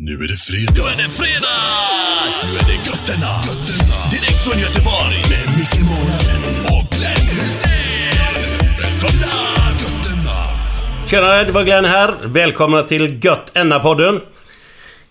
Nu är det fredag. Nu är det fredag! Nu är det götterna. götterna. Direkt från Göteborg. Med Micke Månaden och Glenn Hysén. Välkomna! Götterna. Tjena, det var Glenn här. Välkomna till Gött Enna-podden.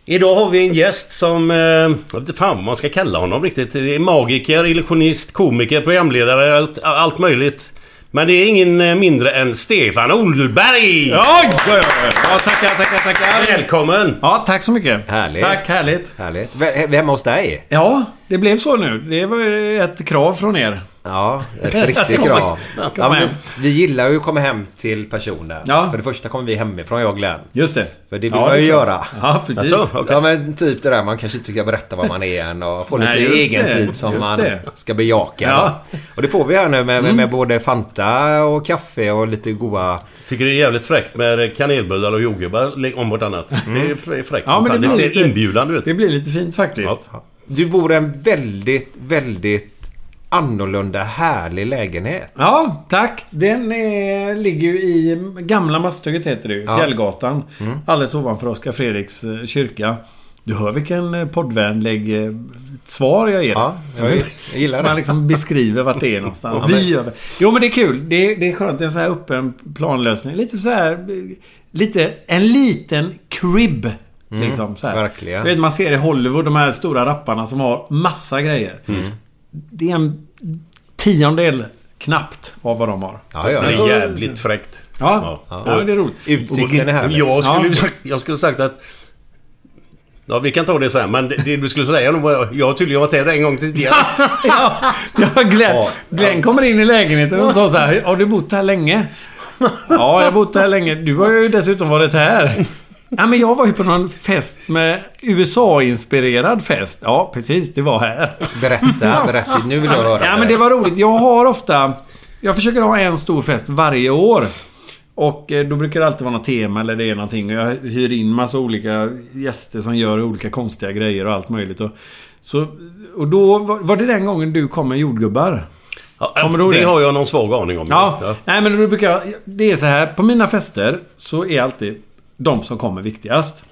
Idag har vi en gäst som... Eh, jag vet inte fan vad man ska kalla honom riktigt. Det är magiker, illusionist, komiker, programledare, allt, allt möjligt. Men det är ingen eh, mindre än Stefan Olberg! Oj. Ja, tackar, tackar, tackar. Välkommen! Ja, tack så mycket. Härligt. Tack, härligt. Härligt. Hemma hos dig? Ja, det blev så nu. Det var ett krav från er. Ja, ett riktigt krav. Ja, men vi, gillar ju att komma hem till personer. Ja. För det första kommer vi hemifrån, jag och Glenn. Just det. För det vill Ja, man det ju klart. göra. Ja, precis. Alltså, okej. Ja men typ det där man kanske inte ska berätta vad man är än och få Nej, lite egen det. tid som Just man det. ska bejaka. Ja. Och det får vi här nu med, med, med både Fanta och kaffe och lite goda... Tycker det är jävligt fräckt med kanelbullar och jordgubbar om vartannat. Det är fr- fräckt Ja, men det det, blir ser lite- inbjudande ut. Det blir lite fint faktiskt. Ja. Du bor en väldigt, väldigt annorlunda härlig lägenhet. Ja, tack. Den är, ligger ju i Gamla Masthugget heter det ju. Fjällgatan. Alldeles ovanför Oskar Fredriks eh, kyrka. Du hör vilken eh, poddvänlig eh, svar jag ger. Ja, jag, gillar Man det. liksom beskriver vart det är någonstans. Vi gör det. Jo men det är kul. Det är, det är skönt. Det är en sån här öppen planlösning. Lite så här... eh, Lite... En liten crib. liksom så här. Mm, verkligen. Du vet, man ser i Hollywood de här stora rapparna som har massa grejer. Mm. Det är en tiondel knappt av vad de har. Ja, ja. Det så- är jävligt fräckt. Ja, ja. men det är roligt. Utsikten är härlig. Jag skulle, Ja. jag skulle sagt att... Ja, vi kan ta det sen. Men det, det du skulle säga nog var... Jag har tydligen varit här en gång tidigare. ja, ja, Glenn, Ja, Glenn kommer in i lägenheten och sa så här. Har du bott här länge? Ja, jag har bott här länge. Du har ju dessutom varit här. Ja, men jag var ju på någon fest med USA-inspirerad fest. Ja, precis. Det var här. Berätta, berätta. Nu vill jag höra. Ja, men det var roligt. Jag har ofta... Jag försöker ha en stor fest varje år. Och eh, då brukar det alltid vara något tema eller det är någonting. Och jag hyr in massa olika gäster som gör olika konstiga grejer och allt möjligt. Och, så, och då var det den gången du kom med jordgubbar. Ja, ihåg det det? har jag någon svag aning om. Ja. Nej men då brukar jag... Det är så här. På mina fester så är alltid de som kommer viktigast.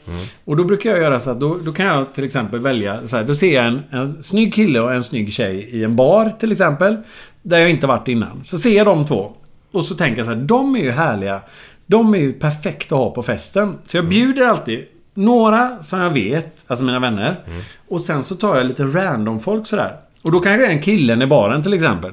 Och då brukar jag göra så att då, då kan jag till exempel välja så här. Då ser jag en, en snygg kille och en snygg tjej i en bar till exempel. Där jag inte varit innan. Så ser jag de två. Och så tänker jag så här. De är ju härliga. De är ju perfekta att ha på festen. Så jag bjuder alltid några som jag vet, alltså mina vänner. Och sen så tar jag lite random folk sådär. Och då kanske den killen i baren till exempel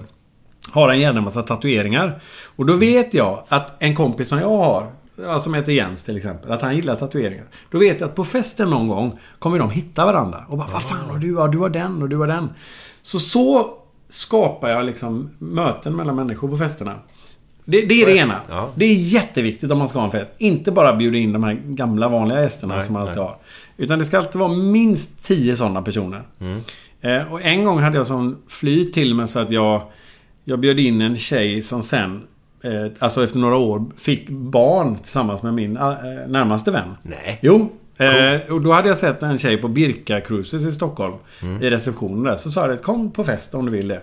har en jävla massa tatueringar. Och då vet jag att en kompis som jag har, ja, som heter Jens till exempel, att han gillar tatueringar. Då vet jag att på festen någon gång kommer de hitta varandra. Och bara, vad fan har du? Ja, du har den och du har den. Så så skapar jag liksom möten mellan människor på festerna. Det, det är det ena. Ja. Det är jätteviktigt om man ska ha en fest. Inte bara bjuda in de här gamla vanliga gästerna Nej, som man alltid nej. har. Utan det ska alltid vara minst tio sådana personer. Mm. Eh, och en gång hade jag sån flyt till mig så att jag... Jag bjöd in en tjej som sen eh, alltså efter några år, fick barn tillsammans med min eh, närmaste vän. Nej. Jo. Eh, och då hade jag sett en tjej på Birka Cruises i Stockholm. Mm. I receptionen där. Så sa jag kom på fest om du vill det.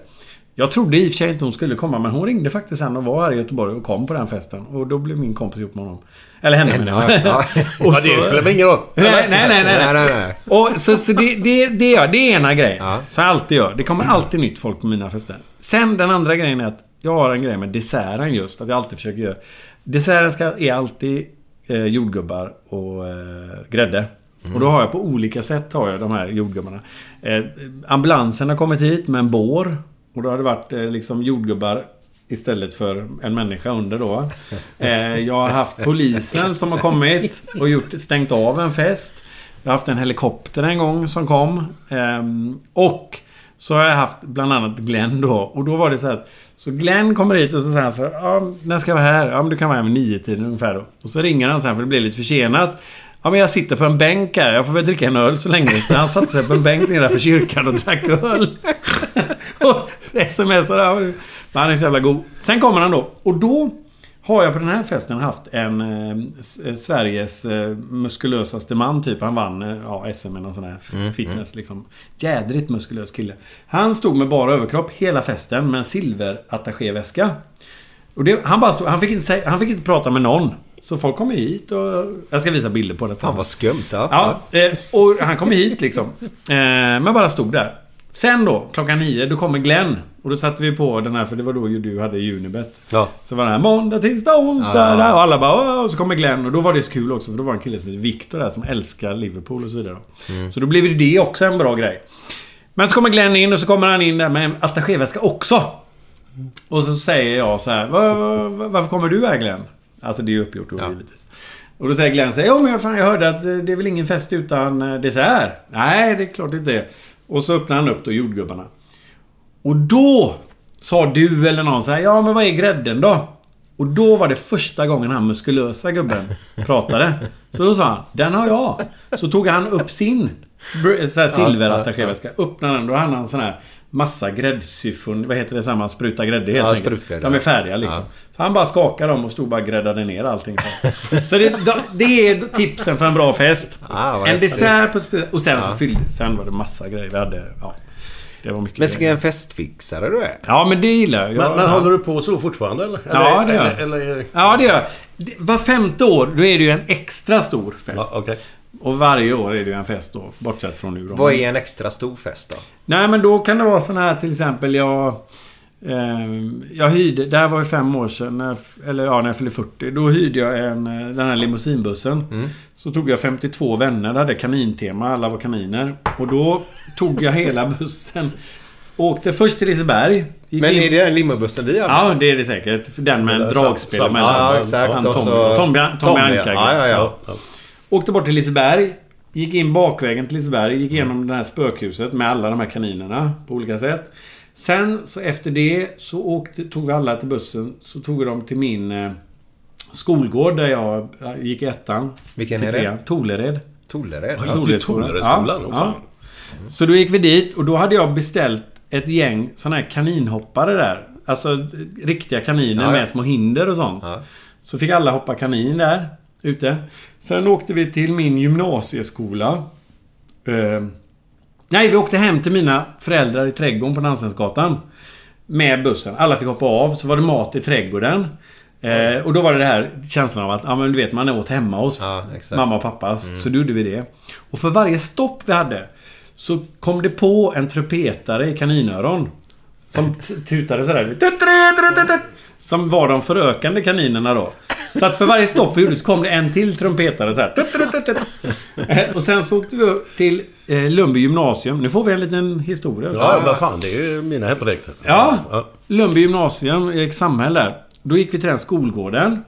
Jag trodde i och för sig inte hon skulle komma men hon ringde faktiskt sen och var här i Göteborg och kom på den festen. Och då blev min kompis ihop med honom. Eller henne menar jag. Ja, Och Ja, det så- spelar väl ingen roll. Nej, nej, nej. nej, Nej, nej. nej, nej. Och så, så det, det, det gör Det är ena grejen. Ja. Som jag alltid gör. Det kommer alltid nytt folk på mina fester. Sen den andra grejen är att jag har en grej med desserten just. Att jag alltid försöker göra... Desserten ska, är alltid eh, jordgubbar och eh, grädde. Och då har jag på olika sätt har jag de här jordgubbarna. Eh, ambulansen har kommit hit med en bår. Och då har det varit eh, liksom jordgubbar istället för en människa under då. Eh, jag har haft polisen som har kommit och gjort, stängt av en fest. Jag har haft en helikopter en gång som kom. Ehm, och så har jag haft bland annat Glenn då. Och då var det så här att så Glenn kommer hit och så säger han så här, ja, när ska jag vara här? Ja, men du kan vara här vid nio tiden ungefär då. Och så ringer han sen för det blir lite försenat. Ja, men jag sitter på en bänk här. Jag får väl dricka en öl så länge. Så han satte sig på en bänk nedanför kyrkan och drack öl. och smsade. Han är så jävla god. Sen kommer han då. Och då har jag på den här festen haft en eh, eh, Sveriges eh, muskulösaste man typ. Han vann eh, ja, SM med någon sån här fitness liksom. Jädrigt muskulös kille. Han stod med bara överkropp hela festen med en silverattachéväska. Och det, han bara stod, han fick, inte han fick inte prata med någon. Så folk kom hit och... Jag ska visa bilder på det. Fan vad skumt. Ja. Ja, eh, och han kom hit liksom. Eh, men bara stod där. Sen då, klockan nio, då kommer Glenn. Och då satte vi på den här, för det var då ju du hade Unibet. Ja. Så var det här måndag, tisdag, onsdag. där, Och alla bara Åh! Och så kommer Glenn. Och då var det så kul också, för då var det en kille som heter Viktor där som älskar Liverpool och så vidare. Så då blev det också en bra grej. Men så kommer Glenn in och så kommer han in där med en attachéväska också. Och så säger jag så här. "Va- va- va- Varför kommer du här Glenn? Alltså det är ju uppgjort då Ja. givetvis. Och då säger Glenn så här, Jo men fan, jag hörde att eh, det är väl ingen fest utan eh, dessert? Nej, det är klart inte det. Och så öppnar han upp då jordgubbarna. Och då sa du eller någon så här, ja men vad är grädden då? Och då var det första gången han muskulösa gubben pratade. Så då sa han, den har jag. Så tog han upp sin silverattachéväska. Öppnade den, då hade han sån här massa gräddsyfon. Vad heter det? Samma spruta grädde helt Ja, enkelt. sprutgrädde. De är färdiga liksom. Ja. Så han bara skakade dem och stod bara och gräddade ner allting. Så det, det är tipsen för en bra fest. Ah, en dessert på Och sen så fyllde... Sen var det massa grejer. Vi hade... Ja. Det var mycket Men ska en festfixare du är? Ja, men det gillar jag. Men, men håller du på så fortfarande eller? Ja, eller, det gör jag. eller, Ja, det gör jag. Var femte år, då är det ju en extra stor fest. Ja, okej. Och varje år är det ju en fest då, bortsett från nu då. Vad är en extra stor fest då? Nej, men då kan det vara sån här till exempel jag... Eh, jag hyrde, det här var ju fem år sedan, när, eller ja, när jag fyllde 40. Då hyrde jag en, eh, den här limousinbussen. Mm. Så tog jag 52 vänner, det hade kanintema, alla var kaniner. Och då tog jag hela bussen. Åkte först till Liseberg. Men in- är det den limobussen vi hade? Ja, det är det säkert. Den med dragspel mellan. Ja, exakt. Tommy, Anka. ja, ja, ja. Ja. Åkte bort till Liseberg. Gick in bakvägen till Liseberg. Gick igenom det här spökhuset med alla de här kaninerna på olika sätt. Sen så efter det så åkte, tog vi alla till bussen. Så tog vi dem till min eh, skolgård där jag gick ettan. Vilken är det? trean. Tolered. Tolered? Ja, Ja. till Toleredsskolan. Toleredsskolan, åh fan. Så då gick vi dit och då hade jag beställt ett gäng såna här kaninhoppare där. Alltså riktiga kaniner Ja, ja. med små hinder och sånt. Ja. Så fick alla hoppa kanin där ute. Sen åkte vi till min gymnasieskola. Eh, nej, vi åkte hem till mina föräldrar i trädgården på Nansensgatan. Med bussen. Alla fick hoppa av. Så var det mat i trädgården. Eh, och då var det det här känslan av att, ja men du vet, man åt hemma hos Ja, mamma och pappas. Så då gjorde vi det. Och för varje stopp vi hade så kom det på en trumpetare i kaninöron. Som tutade sådär. Som var de förökande kaninerna då. Så att för varje stopp vi gjorde så kom det en till trumpetare så här. Eh, Och sen så åkte vi upp till eh, Lundby gymnasium. Nu får vi en liten historia. Ja, vad fan. Det är ju mina hemprojekt. Ja. Lundby gymnasium, Erik Samhäll där. Då gick vi till den skolgården.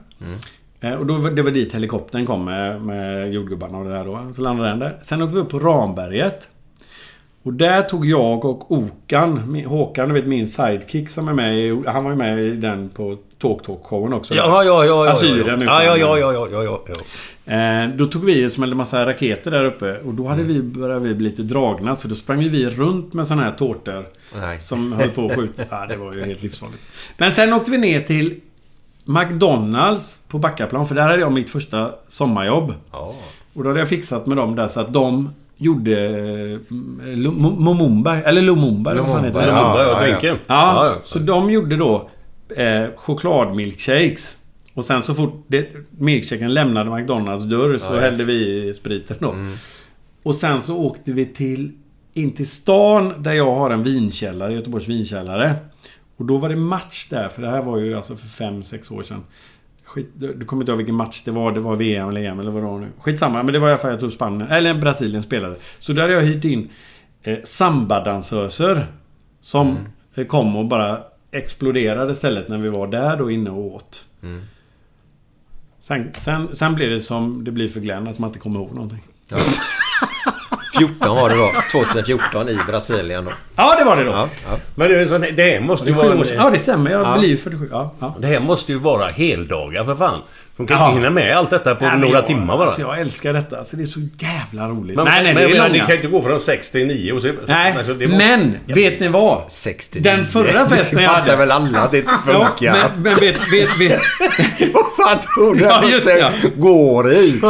Eh, Och då, det var dit helikoptern kom med, med jordgubbarna och det där då. Så landade den där. Sen åkte vi upp på Ramberget. Och där tog jag och Okan, Håkan, du vet min sidekick som är med Han var ju med i den på Talk Talk showen också. Ja, ja, ja. ja, Assyriern ja. Ja, ja, ja, ja, ja, ja. Eh, då tog vi och smällde massa raketer där uppe. Och då hade vi, började vi bli lite dragna. Så då sprang vi runt med såna här tårtor. Nej. Som höll på att skjuta. Ja, det var ju helt livsfarligt. Men sen åkte vi ner till McDonalds på Backaplan. För där hade jag mitt första sommarjobb. Ja. Och då hade jag fixat med dem där så att de gjorde eh, Momumba, eller Lumumba eller vad fan heter det? Lumumba, ja, jag ja. Ja, så de gjorde då eh, chokladmilkshakes. Och sen så fort det, milkshaken lämnade McDonalds dörr så hällde vi i spriten då. Och sen så åkte vi till in till stan där jag har en vinkällare, Göteborgs vinkällare. Och då var det match där, för det här var ju alltså för 5-6 år sedan. Skit, du kommer inte ihåg vilken match det var. Det var VM eller EM eller vad det var nu. Skitsamma, men det var i alla fall jag tror Spanien, eller Brasilien spelade. Så där hade jag hyrt in eh, sambadansöser. Som eh, kom och bara exploderade stället när vi var där då inne och åt. Sen, sen, sen blev det som det blir för Glenn, att man inte kommer ihåg någonting. 14 var det då. 2014 i Brasilien då. Ja, det var det då. Ja, ja. Men det, är så, det här måste ju vara... Ja, det stämmer. Jag Ja. blir ju 47. Ja, ja. Det här måste ju vara heldagar för fan. De kan Ja. inte hinna med allt detta på Nej, några jag, timmar bara. Alltså, jag älskar detta. Alltså, det är så jävla roligt. Men, nej, nej, men, det är men, långa. det kan inte gå från 6 till 9 och så... Nej, alltså, det måste- men vet ni vad? 69. Den förra festen Det jag fattar hade... väl alla att det inte Ja, funkar. men, men vet, vet, vet, Vad fan tror du Ja, just det det. går i?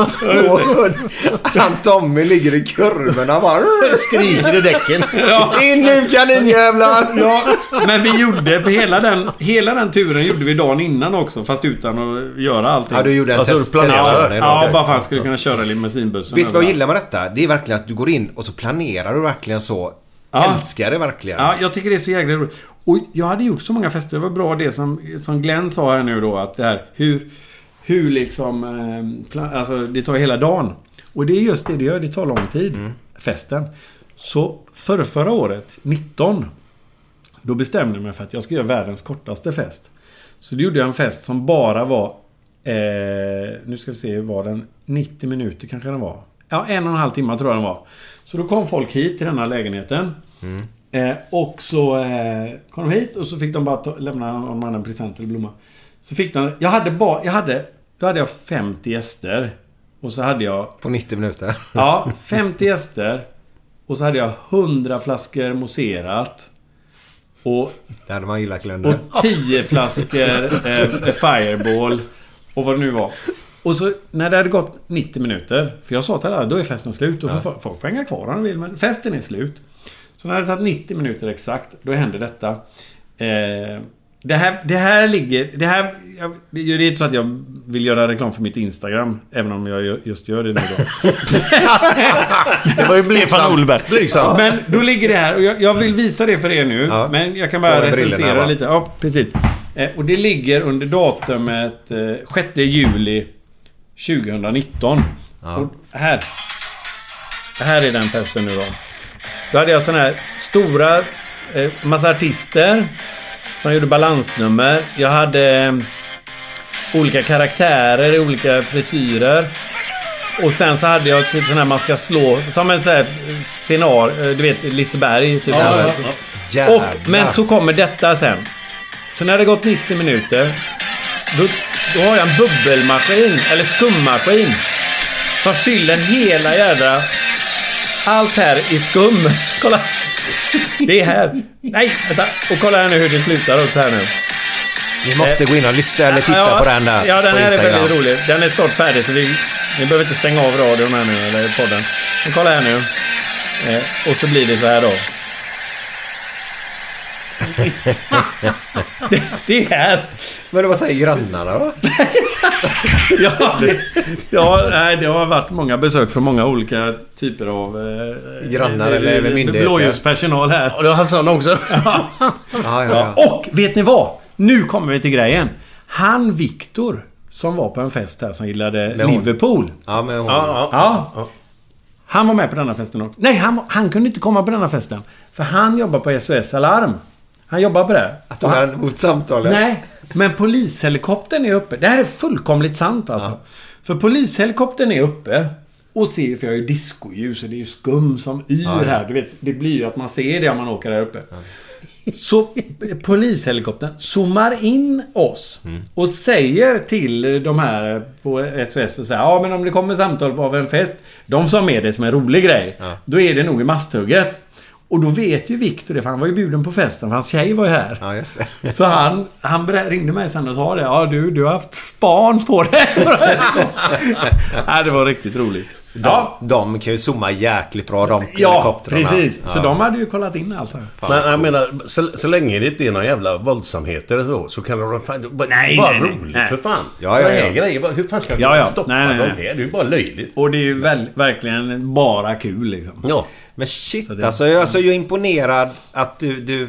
Han Tommy ligger i kurvorna bara... Skriker i däcken. ja, In nu kaninjävlar! ja, men vi gjorde, för hela den, hela den turen gjorde vi dagen innan också. Fast utan att göra allting. Ja, du gjorde en Alltså, test. planerade. testkörning då, Ja, okej. bara för att han skulle kunna köra limousinbussen. Vet du vad jag gillar med detta? Det är verkligen att du går in och så planerar du verkligen så. Ja. Älskar det verkligen. Ja, jag tycker det är så jäkla roligt. Och jag hade gjort så många fester. Det var bra det som, som Glenn sa här nu då. Att det här hur, hur liksom... Eh, plan, alltså det tar hela dagen. Och det är just det det gör. Det tar lång tid. Festen. Så förra, förra året, 19. Då bestämde jag mig för att jag ska göra världens kortaste fest. Så då gjorde jag en fest som bara var... Eh, nu ska vi se, hur var den? 90 minuter kanske den var. Ja, en och en halv timme tror jag den var. Så då kom folk hit till denna lägenheten. Eh, och så eh, kom de hit och så fick de bara ta, lämna hade en present eller blomma. Så fick de... Jag hade bara... Jag hade... Då hade jag 50 gäster. Och så hade jag... På 90 minuter. Ja, 50 gäster. Och så hade jag 100 flaskor mousserat. Och, Det hade man gillat Glönder. och 10 flaskor eh, Fireball. Och vad det nu var. Och så när det hade gått 90 minuter. För jag sa till alla, då är festen slut. Och får folk får hänga kvar om de vill, men festen är slut. Så när det hade tagit 90 minuter exakt, då hände detta. Eh, det här, det här ligger... Det här... Jag, det är inte så att jag vill göra reklam för mitt Instagram. Även om jag ju- just gör det nu då. Det var ju Stefan blygsamt. Olberg. Blygsamt. Men då ligger det här och jag, jag vill visa det för er nu. Ja. Men jag kan bara recensera lite. Ja, precis. Eh, och det ligger under datumet eh, 6 juli 2019. Och här. Här är den festen nu då. Då hade jag såna här stora... Eh, massa artister. Som gjorde balansnummer. Jag hade eh, olika karaktärer i olika frisyrer. Och sen så hade jag typ sån här man ska slå... Som en sån här scenar... eh, Du vet Liseberg. Typ Ja, ja, ja. Och, men så kommer detta sen. Så när det gått 90 minuter. Då, då har jag en bubbelmaskin, eller skummaskin. Som fyller hela jädra... Allt här i skum. Kolla! Det är här. Nej, vänta. Och kolla här nu hur det slutar också här nu. Ni måste gå in och lyssna eller titta ja, på den där. Ja, den här är väldigt rolig. Den är snart färdig så vi, vi behöver inte stänga av radion här nu, eller podden. Men kolla här nu. Eh, och så blir det så här då. Det, det är. Men vad säger grannarna då? Ja, ja, nej, det har varit många besök från många olika typer av... Eh, Grannar eller eh, myndigheter? Blåljuspersonal här. Och du har sån också. Ja, ja, Ja, ja. och vet ni vad? Nu kommer vi till grejen. Han Viktor, som var på en fest här som gillade Med hon. Liverpool. Ja, men hon... Ja, ja. Ja. Han var med på denna festen också. Nej, han, han kunde inte komma på denna festen. För han jobbar på SOS Alarm. Han jobbar på det. Att hon hade emot samtalet. Nej, men polishelikoptern är uppe. Det här är fullkomligt sant alltså. För polishelikoptern är uppe. Och ser, för jag har ju discoljus och det är ju skum som yr Ja, ja. här. Du vet, det blir ju att man ser det om man åker där uppe. Så polishelikoptern zoomar in oss och säger till de här på SOS och säger Ja men om det kommer samtal av en fest De som är det som en rolig grej Då är det nog i masthugget Och då vet ju Viktor det, för han var ju bjuden på festen, för hans tjej var ju här. Ja, just det. Så han, han ringde mig sen och sa det. Ja, du, du har haft span på dig. ja, det var riktigt roligt. De, de kan ju zooma jäkligt bra de Ja, helikoptrarna. precis. Så Ja. de hade ju kollat in allt här. Men jag menar, så, så länge det inte är några jävla våldsamheter så, så kan de fan... Bara, Nej, bara nej, nej. roligt Nej. för fan. Ja, ja, ja. grejer, hur fan ska Ja, ja. stoppa Nej, nej, sånt nej. här? Det är ju bara löjligt. Och det är ju väl, verkligen bara kul liksom. Ja. Men shit, Så det- alltså, jag, alltså jag är imponerad att du... du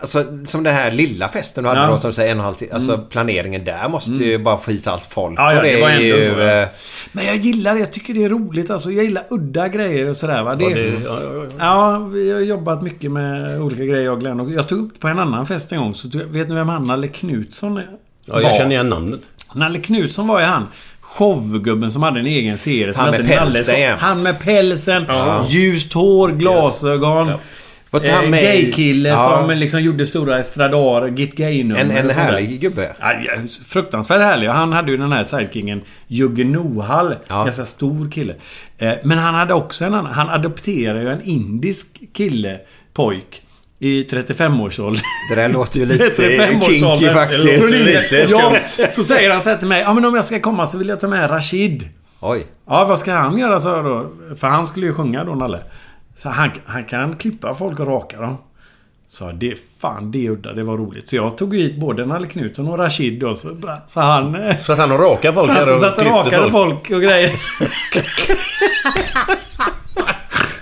Alltså som den här lilla festen du hade Ja. då som säger en och en halv timme. Alltså planeringen där måste ju bara få hit allt folk. Ja, ja, Och det var ändå ju, så, ja. eh, Men jag gillar det. Jag tycker det är roligt alltså. Jag gillar udda grejer och sådär va. Det, Ja, det, ja, ja, ja. ja, vi har jobbat mycket med olika grejer jag och Glenn. Och jag tog upp det på en annan fest en gång. Så du- vet ni vem han Nalle Knutsson är? ja, jag känner igen namnet. Nalle Knutsson var ju han showgubben som hade en egen serie. som Han med pälsen. Han med pälsen. Ljust hår, glasögon. Var inte Eh, han med Gaykille Ja. som liksom gjorde stora estradar, Git Gay-nummer. en, en härlig gubbe. Ja, fruktansvärt härlig. Han hade ju den här sidekingen Jugge Nohall. Ja. Ganska stor kille. Eh, Men han hade också en annan. Han adopterade ju en indisk kille, pojk. I 35-årsåldern. Det där låter ju lite 35-årsåldern. kinky faktiskt. Lite Ja, så säger han så här till mig. Ja men om jag ska komma så vill jag ta med Rashid. Oj. Ja, vad ska han göra så då? För han skulle ju sjunga då, Nalle. Så han, han kan klippa folk och raka dem. Så det, fan det är udda, det var roligt. Så jag tog hit både Nalle Knutsson och Rashid då. Så, så han... eh, Så att han har rakat folk här och och satt och rakade folk och grejer.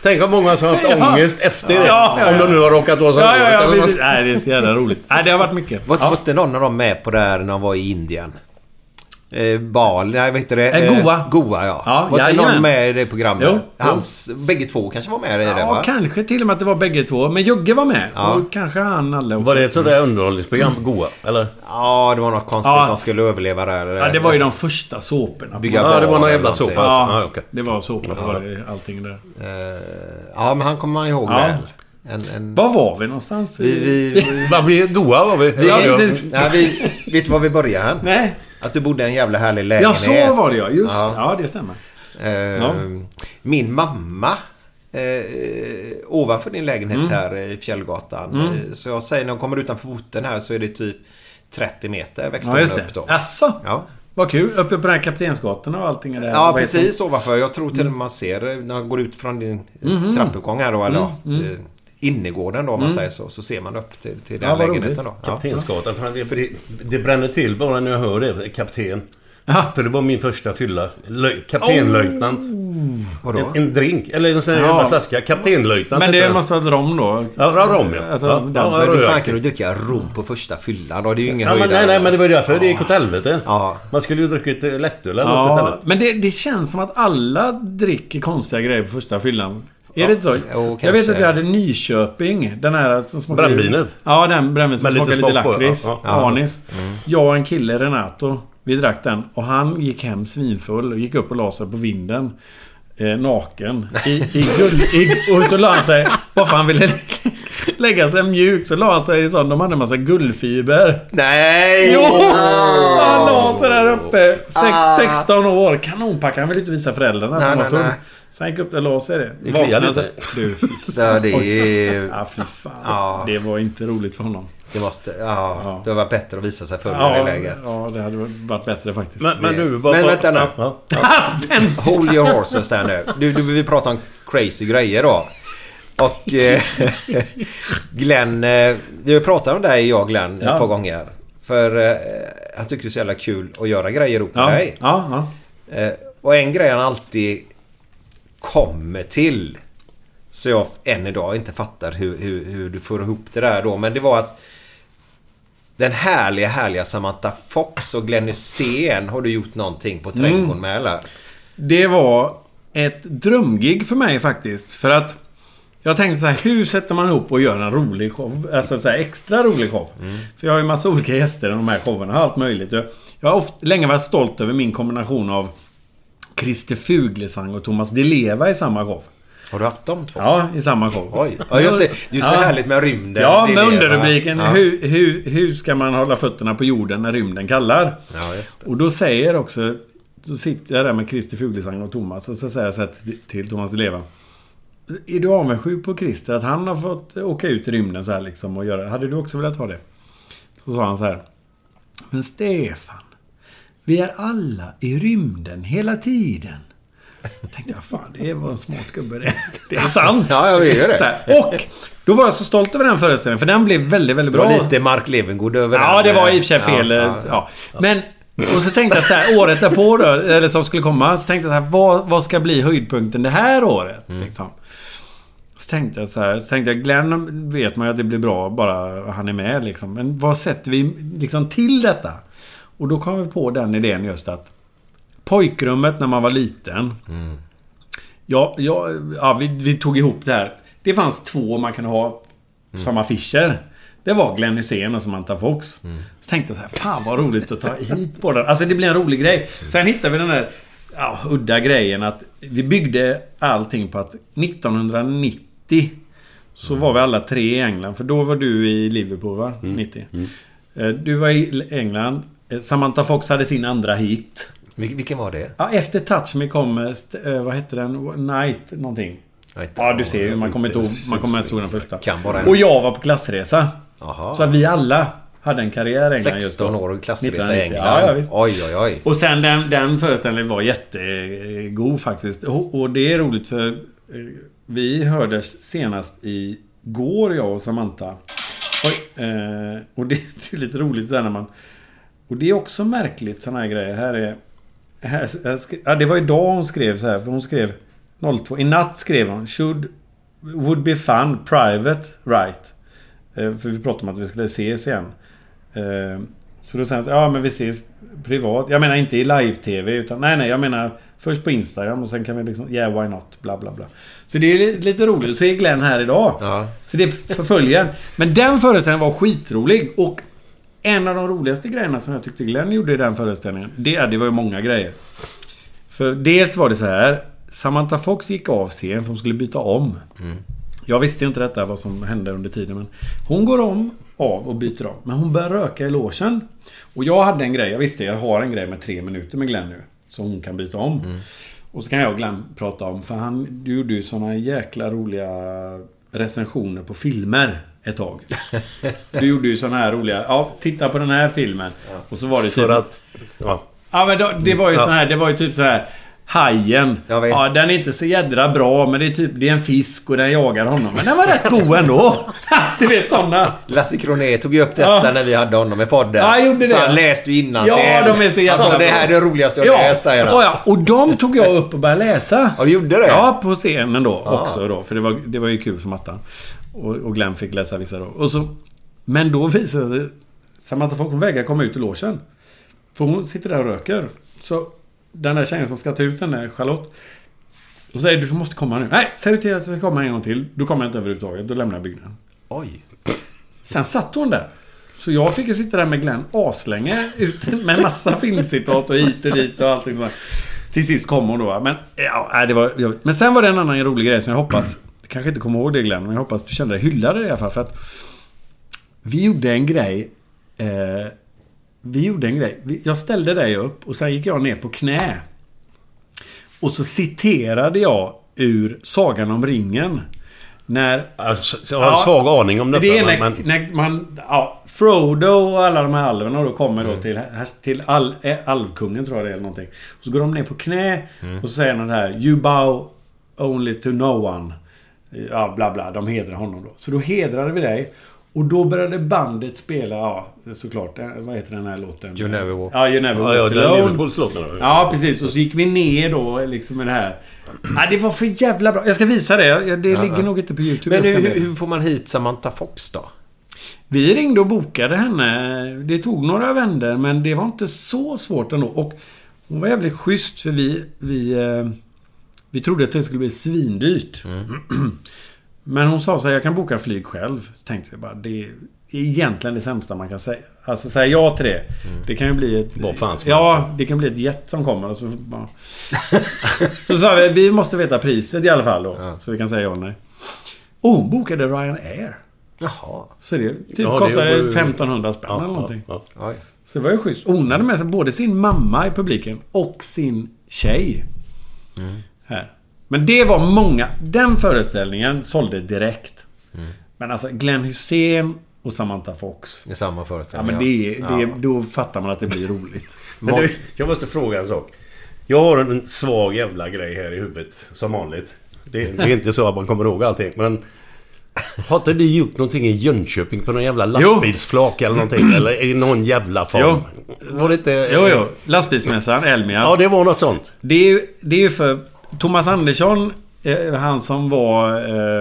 Tänk om många som har haft Ja. ångest efter det. Ja, ja, ja. Om de nu har råkat vara så Ja, ja, ja. Nej, det är så jävla roligt. Nej, det har varit mycket. Var, var inte någon av dem med på det här när de var i Indien? Eh, Bal, nej vad heter det? Eh, Goa. Goa ja. Ja, var inte någon med i det programmet? Jo, jo. Hans, bägge två kanske var med i det Ja, va? kanske till och med att det var bägge två. Men Jugge var med. Ja. Och kanske han, Nalle också. Var det ett sånt där underhållningsprogram på Goa? Eller? Ja, det var något konstigt. Ja. De skulle överleva där. Ja, det var ju de första såporna. Bygga Ja, det var någon jävla såpa. Ja, Ja, okej. det var såpa. Det var det, allting där. Eh, Ja, men han kommer man ihåg Ja. väl. En, en... Var var vi någonstans? Vi, vi, vi, vi, Goa var vi. vi, Ja, ja. precis. nej, vi, vet du var vi började? Nej. Att du bodde i en jävla härlig Ja, lägenhet. så var det ja. Just Ja. ja. det stämmer. Eh, Ja. Min mamma eh, ovanför din lägenhet Mm. här i Fjällgatan. Eh, Så jag säger när hon kommer utanför porten här så är det typ 30 meter växte Ja, just upp det. då. Asså? Ja, Vad kul. Uppe på den här Kaptensgatan och allting. Är det, ja vad precis ovanför. Jag tror till och med man ser eh, när man går ut från din Mhm. trappuppgång här då. Eller, Mm, ja, eh, innergården då om man säger så. Så ser man upp till, till den Ja, lägenheten då. Ja. Kaptensgatan. Fan, det, det bränner till bara när jag hör det. Kapten. Ja. För det var min första fylla. Löj, kaptenlöjtnant. Vadå? En, en drink. Eller en sån här Ja. flaska. Kaptenlöjtnant Men det den. måste vara rom då? Ja, rom ja. Alltså, ja, den- ja, Men hur fan kan du dricka rom på första fyllan då? Det är ju ingen Ja, höjdare. nej, nej, men det var ju därför det gick åt helvete. Ja. Man skulle ju druckit eh, lättöl eller något Ja, istället. men det, det känns som att alla dricker konstiga grejer på första fyllan. Är det inte så? Jo, jag vet att jag hade Nyköping. Den här som smakar... Brännvinet? Ja, den brännvinet som lite smakar lite lakrits. ja, ja. Anis. Jag och en kille, Renato. Vi drack den och han gick hem svinfull och gick upp och la sig på vinden. Eh, naken. I, i gull, i, och så la han sig... Varför han ville lägga sig mjukt så la han sig i sån... De hade en massa guldfiber. Nej! Jo! Så han la sig där uppe. Sex, 16 år. Kanonpack. Han ville inte visa föräldrarna att Nej, han var full. nej. Så han gick upp där och la sig det. Det kliar lite. Du, fy Ja, det är... Ja, fy fan. Ja. Det var inte roligt för honom. Det måste... Ja, Ja. det var bättre att visa sig i Ja, det läget. ja, det hade varit bättre faktiskt. Men, men du, vad... Men vänta nu. Ja, ja. Hold your horses där nu. Du, du, vi pratar om crazy grejer då. Och eh, Glenn, eh, vi har pratat om dig jag och Glenn Ja. ett par gånger. För eh, han tycker det är så jävla kul att göra grejer ihop med Ja, dig. ja, ja. Eh, och en grej han alltid kommer till. Så jag än idag inte fattar hur, hur, hur du får ihop det där då. Men det var att den härliga, härliga Samantha Fox och Glenn Hysén har du gjort någonting på trädgården med eller? Det var ett drömgig för mig faktiskt. För att jag tänkte så här, hur sätter man ihop och gör en rolig show? Alltså så här extra rolig show. För jag har ju massa olika gäster i de här showerna. Har allt möjligt. Jag, jag har ofta, länge varit stolt över min kombination av Christer Fuglesang och Thomas Di Leva i samma show. Har du haft de två? Ja, i samma show. Oj. Ja, just det. Det är så härligt med rymden. Ja, med underrubriken Ja. hur, hur, hur ska man hålla fötterna på jorden när rymden kallar? Ja, just det. Och då säger också... Så sitter jag där med Christer Fuglesang och Thomas och så säger jag så här till- Thomas Leva. Är du avundsjuk på Christer att han har fått åka ut i rymden så här liksom och göra Hade du också velat ha det? Så sa han så här. Men Stefan. Vi är alla i rymden hela tiden. Då tänkte jag, fan det var en smart gubbe det. Det är sant. Ja, jag vet det. Här. Och då var jag så stolt över den föreställningen för den blev väldigt, väldigt Det bra. var lite Mark Levengood över Ja, den. det var i och för sig fel. Ja, Ja, ja, Men... Och så tänkte jag så här, året därpå då, eller som skulle komma, så tänkte jag så här, vad, vad ska bli höjdpunkten det här året? Mm. Liksom. Så tänkte jag så här, så tänkte jag, Glenn vet man ju att det blir bra bara han är med liksom. Men vad sätter vi liksom till detta? Och då kom vi på den idén just att Pojkrummet när man var liten. Ja, ja, ja vi, vi tog ihop det här. Det fanns två man kunde ha som affischer. Det var Glenn Hysén och Samantha Fox. Så tänkte jag så här, fan vad roligt att ta hit båda. Alltså det blir en rolig grej. Sen hittade vi den där ja, udda grejen att vi byggde allting på att 1990 så var vi alla tre i England. För då var du i Liverpool va? 90. Eh, Du var i England. Eh, Samantha Fox hade sin andra hit. Vil- Vilken var det? Ja, efter Touch Me kom... eh, eh, vad hette den? Night någonting. Night. Ja, du ser ju. Man kommer inte ihåg. Man kommer ens ihåg den första. Kan bara en. Och jag var på klassresa. Jaha. Så vi alla hade en karriär i England just då. 16 år och klassresa i 1990. England. Ja, ja, visst. Oj, oj, oj. Och sen den, den föreställningen var jättegod faktiskt. Och, och det är roligt för eh, vi hördes senast i går jag och Samantha. Oj, eh, och det, det är lite roligt sen när man... Och det är också märkligt såna här grejer. Här är... Ja, det var idag hon skrev så här. För hon skrev 02. I natt skrev hon. Should... Would be fun. Private. Right. Eh, för vi pratade om att vi skulle ses igen. Eh, så då sa att ja men vi ses privat. Jag menar inte i live-tv utan nej nej jag menar först på Instagram och sen kan vi liksom yeah why not bla bla bla. Så det är li- lite roligt. Så är Glenn här idag. Ja. Så det förföljer. Men den föreställningen var skitrolig och en av de roligaste grejerna som jag tyckte Glenn gjorde i den föreställningen. Det, det var ju många grejer. För dels var det så här. Samantha Fox gick av scen för hon skulle byta om. Jag visste inte detta vad som hände under tiden men Hon går om, av och byter om. Men hon börjar röka i logen. Och jag hade en grej. Jag visste jag har en grej med tre minuter med Glenn nu. Så hon kan byta om. Och så kan jag och Glenn prata om. För han, du gjorde ju såna jäkla roliga recensioner på filmer ett tag. Du gjorde ju såna här roliga... Ja, titta på den här filmen. Och så var det typ... För att... Ja. Ja men då, det var ju Ja. sån här, det var ju typ så här Hajen. Ja, den är inte så jädra bra men det är typ, det är en fisk och den jagar honom. Men den var rätt god ändå. du vet såna. Lasse Kronér tog ju upp detta Ja. när vi hade honom i podden. Ja, jag gjorde Så det. han läste ju innan Ja, de är så jävla Alltså det bra. här är det roligaste jag Ja, läst säger han. ja, och de tog jag upp och började läsa. Ja, du gjorde det? Ja, på scenen då Ja. också då. För det var, det var ju kul som attan. Och, och Glenn fick läsa vissa då. Och så, men då visade det sig... Samantha Fox vägrar komma ut ur logen. För hon sitter där och röker. Så den där tjejen som ska ta ut den där, Charlotte. Och säger du måste komma nu. Nej, säg till att jag ska komma en gång till. Då kommer jag inte överhuvudtaget. Då lämnar jag byggnaden. Oj. Sen satt hon där. Så jag fick ju sitta där med Glenn aslänge med massa filmcitat och hit och dit och allting sånt. Till sist kom hon då. Men, ja, det var, men sen var det en annan rolig grej som jag hoppas... Du kanske inte kommer ihåg det Glenn, men jag hoppas du kände dig hyllad i alla fall. För att vi gjorde en grej. Eh, vi gjorde en grej. Jag ställde dig upp och sen gick jag ner på knä. Och så citerade jag ur Sagan om ringen. När... Alltså, jag har en svag aning om detta, Det är när, men- när man... Ja, Frodo och alla de här alverna då kommer då till, till all, eh, alvkungen tror jag det är eller någonting. Och så går de ner på knä och så säger det här You bow only to no one. Ja, bla bla. De hedrar honom då. Så då hedrade vi dig. Och då började bandet spela, ja såklart, eh, vad heter den här låten? You never walk. Ja, You never Ja, walk ja, den alone. Liverpools då. Ja, precis. Och så gick vi ner då liksom med det här. Ja, det var för jävla bra. Jag ska visa det. Det Ja, ligger ja. nog inte på YouTube. Men Jag hur, hur får man hit Samantha Fox då? Vi ringde och bokade henne. Det tog några vändor men det var inte så svårt ändå. Och hon var jävligt schysst för vi... Vi, eh, vi trodde att det skulle bli svindyrt. Men hon sa så här, jag kan boka flyg själv. Så tänkte vi bara, det är egentligen det sämsta man kan säga. Alltså säga ja till det. Det kan ju bli ett... Vad fan Ja, det kan bli ett jet som kommer och så bara... så sa vi, vi måste veta priset i alla fall då. Så vi kan säga ja eller nej. Och hon bokade Ryanair. Jaha. Så det typ Ja, det kostade var ju- 1500 spänn Ja, eller någonting. ja. Så det var ju schysst. Hon hade med sig både sin mamma i publiken och sin tjej. Här. Men det var många. Den föreställningen sålde direkt. Men alltså Glenn Hussein och Samantha Fox. Är samma Ja föreställning. men det, är- det, Ja. då fattar man att det blir roligt. Du, jag måste fråga en sak. Jag har en svag jävla grej här i huvudet, som vanligt. Det, det är inte så att man kommer ihåg allting, men... Har inte ni gjort någonting i Jönköping på någon jävla lastbilsflak eller någonting? Eller i någon jävla form? Var det inte... Jo, jo. Lastbilsmässan, Elmia. Ja, det var något sånt. Det är ju det är för Thomas Andersson, eh, han som var eh,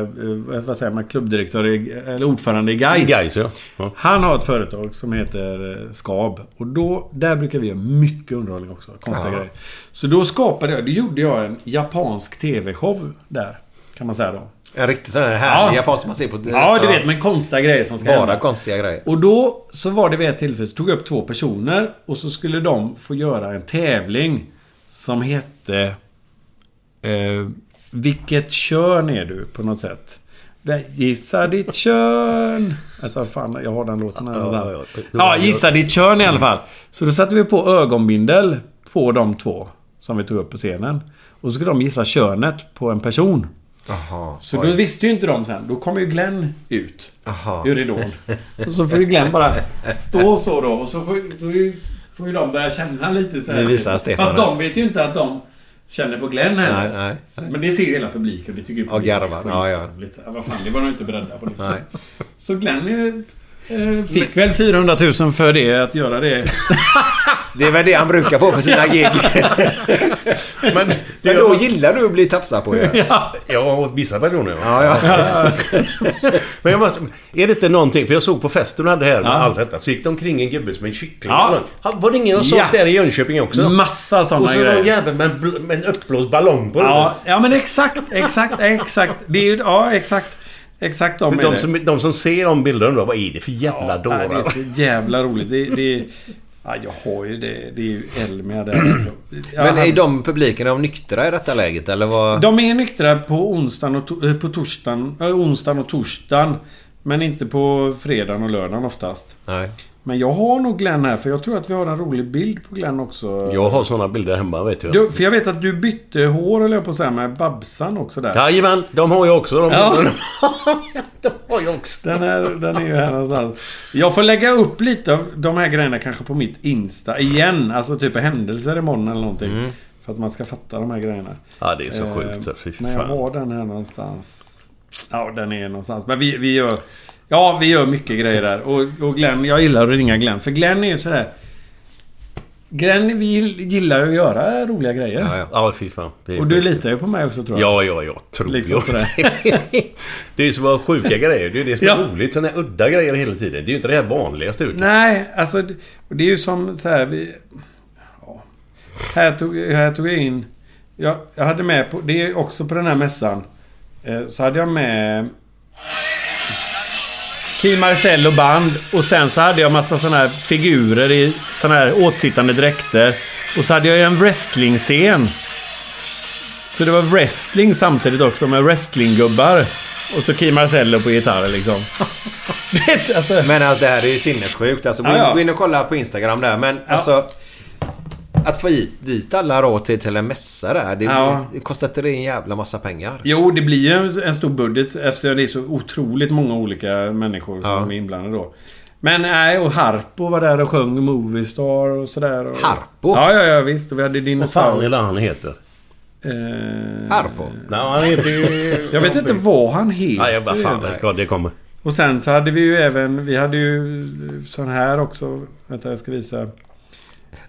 eh, vad säger man, klubbdirektör, i, eller ordförande i Gais. Gais, ja. Ja. Han har ett företag som heter eh, Skab. Och då, där brukar vi göra mycket underhållning också. Konstiga Ja. grejer. Så då skapade jag, då gjorde jag en japansk TV-show där. Kan man säga då. En riktig sån här härlig Ja. japansk man ser på... Ja, du vet, men konstiga grejer som ska Bara hända. konstiga grejer. Och då så var det vid ett tillfälle så tog jag upp två personer och så skulle de få göra en tävling som hette... Eh, vilket kön är du på något sätt? Gissa ditt kön. Vänta, fan, jag har den låten här Ja, ja, ja. Ja, gissa ditt kön i alla fall. Så då satte vi på ögonbindel på de två som vi tog upp på scenen. Och så skulle de gissa könet på en person. Jaha. Så oj. då visste ju inte de sen. Då kom ju Glenn ut. Jaha. Ur ridån. Och så får ju Glenn bara stå så då. Och så får, då får ju de börja känna lite så här. Ni visar Stefan Fast de vet ju inte att de känner på Glenn heller. Nej, nej. Men det ser ju hela publiken. Det tycker ju Ja, garvar. Ja, ja. Lite. Vad fan, det var de inte beredda på. Liksom. Nej. Så Glenn eh, fick väl 400 000 för det, att göra det. Det är väl det han brukar få för sina gig. Men, Men då gillar du att bli tafsad på ju. ja. Ja, vissa personer. Ja, ja. Men jag måste... Är det inte någonting... För jag såg på festen du hade här med Ja. allt detta. Så gick det omkring en gubbe som en kyckling. Ja. Var det ingen som Ja. där i Jönköping också? Massa sådana Och så grejer. någon jävel med en, bl- med en uppblåst ballong på Ja, ja men exakt, exakt, exakt. Det är ju, ja exakt. Exakt de För är de det. som, de som ser de bilderna undrar vad är det för jävla Ja, dårar? det är för jävla roligt. Det, det, ja, jag har ju det. Det är ju Elmia där alltså. Ja, Men är de publiken är de nyktra i detta läget eller vad? De är nyktra på onsdagen och, to- eh, på torsdagen, äh, onsdagen och torsdagen. Men inte på fredagen och lördagen oftast. Nej. Men jag har nog Glenn här för jag tror att vi har en rolig bild på Glenn också. Jag har såna bilder hemma vet jag. Du, för jag vet att du bytte hår eller jag på säga med Babsan också där. Jajamän, de har jag också. De Ja. de har jag också. Den är, den är ju här någonstans. Jag får lägga upp lite av de här grejerna kanske på mitt Insta igen. Alltså typ händelser imorgon eller någonting. För att man ska fatta de här grejerna. Ja, det är så Eh, sjukt. Alltså, fy Men jag har den här någonstans. Ja, den är någonstans. Men vi, vi gör... Ja, vi gör mycket grejer där. Och, och Glenn, jag gillar att ringa Glenn. För Glenn är ju sådär... Glenn, vi gillar ju att göra roliga grejer. Ja, ja. Ja, fy fan. Och du litar ju på mig också tror jag. Ja, ja, ja. Tror Liksom jag. det är ju så bara sjuka grejer. Det är det som är Ja. roligt. Sådana här udda grejer hela tiden. Det är ju inte det här vanliga stuket. Nej, alltså... det är ju som så här... Vi, ja. här, tog, här tog jag in... Jag, jag hade med på... Det är också på den här mässan. Eh, så hade jag med... Key Marcello band och sen så hade jag massa såna här figurer i såna här åtsittande dräkter. Och så hade jag ju en wrestling-scen. Så det var wrestling samtidigt också med wrestlinggubbar. Och så Key Marcello på gitarr liksom. Alltså, Men alltså, det här är ju sinnessjukt. Alltså, gå, in, Ja, ja. gå in och kolla på Instagram där. Men alltså... Att få dit alla då till, till en mässa där. Det, Ja. det kostar inte det en jävla massa pengar? Jo, det blir ju en, en stor budget eftersom det är så otroligt många olika människor som Ja. är inblandade då. Men nej, och Harpo var där och sjöng Moviestar och sådär. Och... Harpo? Ja, ja, ja visst. Och vi hade Vad fan är dinosaurier. det han heter? Eh... Harpo? Nej, han heter ju... Jag vet inte vad han heter. Nej, vad fan. Nej. Det, det kommer. Och sen så hade vi ju även... Vi hade ju sån här också. Vänta, jag ska visa.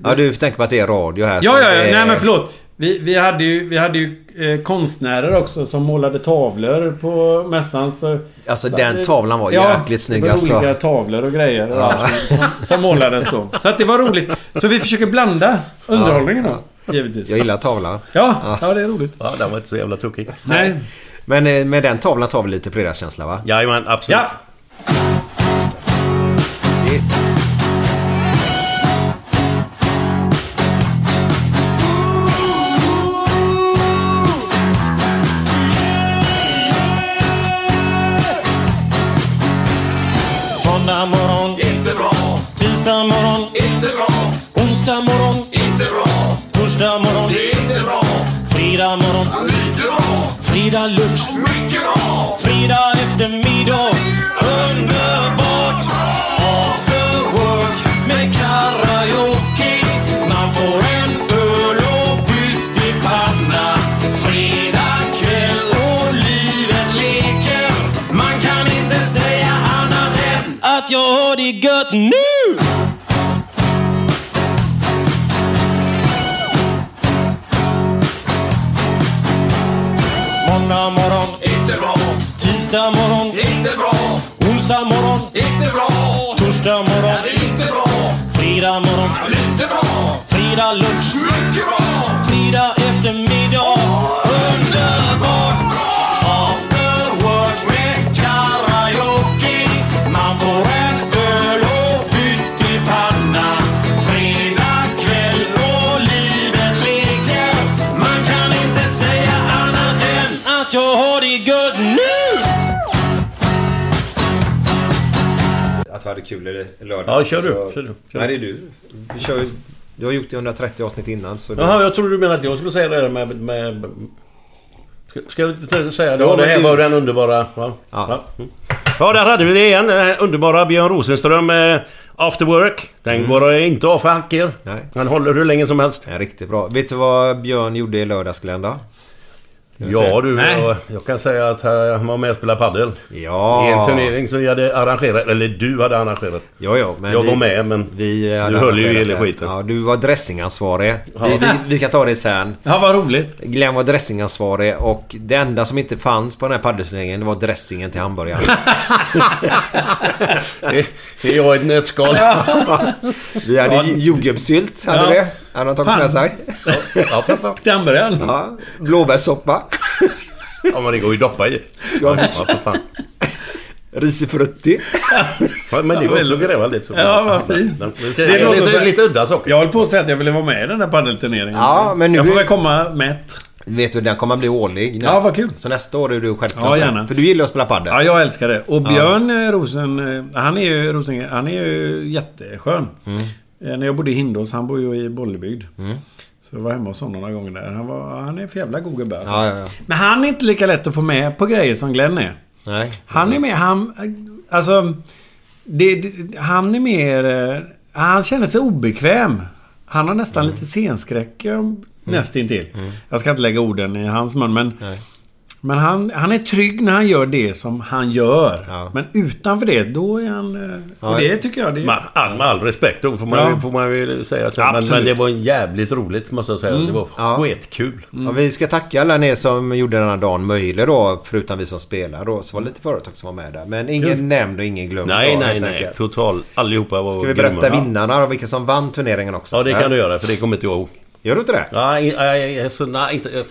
Ja, du tänker på att det är radio här. Ja, ja, ja. det är- Nej, men förlåt. Vi, vi hade ju, vi hade ju eh, konstnärer också som målade tavlor på mässan. Så, Alltså så- den tavlan var Ja, jäkligt snygg det var alltså. olika tavlor och grejer och allting som, som målades då. Så att det var roligt. Så vi försöker blanda underhållningen då. Givetvis. Jag gillar tavlan. Ja, ja, det är roligt. Ja, den var inte så jävla tokig. Nej. Men eh, med den tavlan tar vi lite fredagskänsla va? Jajamän, absolut. Ja. Måndag Onsdag morgon, inte bra. Torsdag morgon, det är inte bra. Fredag morgon, lite bra. Fredag lunch, mycket bra. Fredag eftermiddag, underbart. Tisdag morgon, inte bra. Onsdag morgon, inte bra. Torsdag morgon, inte bra. Fredag morgon, lite bra. Fredag lunch, mycket bra. Fredag eftermiddag, underbart vi hade kul i lördag. Ja, kör du, kör du, kör. Nej, det är du. Du, kör, ju- du har gjort det 130 avsnitt innan. Så. Jaha, jag trodde du menade att jag skulle säga det där med... med ska, ska jag inte säga det? Ja, det här var den underbara... Ja, ja. Mm. ja där hade vi det igen. Den underbara Björn Rosenström med After Work. Den går inte av för hacker. Mm. Nej. Den håller hur länge som helst. Ja, riktigt bra. Vet du vad Björn gjorde i lördags Glenn då? Ja du, jag, jag kan säga att han var med och spelade padel. Ja. I en turnering som vi hade arrangerat. Eller du hade arrangerat. Ja, ja, men jag vi- var med men... Vi du höll ju arrangerat hela skiten. Ja, du var dressingansvarig. Vi, vi, vi kan ta det sen. Ja, vad roligt. Glenn var dressingansvarig och det enda som inte fanns på den här padelturneringen det var dressingen till hamburgaren. det, det är jag i ett nötskal. Vi hade ju jordgubbssylt, hade Ja. vi. Han tagit Fan. med sig. Ja, för fan. Hamburgaren. Ja, blåbärssoppa. Ja, men det går ju att doppa i. Ja, för fan. Risifrutti. Ja, men det går också att gräva lite så. Ja, vad fint. Det, är låter lite, så- lite udda saker. Jag höll på att säga att jag ville vara med i den där paddelturneringen. Ja, men nu- Jag får väl komma mätt. Vet du, den kommer bli årlig. nu. Ja, vad kul. Så nästa år är du självklart Ja, gärna. För du gillar att spela padel. Ja, jag älskar det. Och Björn eh, Rosen... eh, Han är ju Rosengren, han är ju jätteskön. Eh, När jag bodde i Hindås, han bor ju i Bollebygd. Så jag var hemma hos honom några gånger där. Han, var, han är för jävla god gubbe alltså. Ja, ja, ja. Men han är inte lika lätt att få med på grejer som Glenn är. Nej. Han är med, han... Alltså... Det, det, han är mer... eh, Han känner sig obekväm. Han har nästan Mm. lite scenskräck eh, nästintill. Jag ska inte lägga orden i hans mun men... Nej. Men han, han är trygg när han gör det som han gör. Ja. Men utanför det, då är han... eh, Ja. Och det tycker jag... Det, Med all, med all respekt då får man, Ja. ju, får man ju säga. Så. Men, Absolut. men det var jävligt roligt måste jag säga. Det var Ja. skitkul. Ja, vi ska tacka alla ni som gjorde den här dagen möjlig då. Förutom vi som spelar då. Så var det lite företag som var med där. Men ingen Kul. nämnd och ingen glömd. Nej, då, nej, nej. enkelt. Total. Allihopa var Ska vi grymma. berätta vinnarna och vilka som vann turneringen också? Ja, det Ja. kan du göra för det kommer inte jag ihåg. Gör du inte det? Nej, så, nej, inte...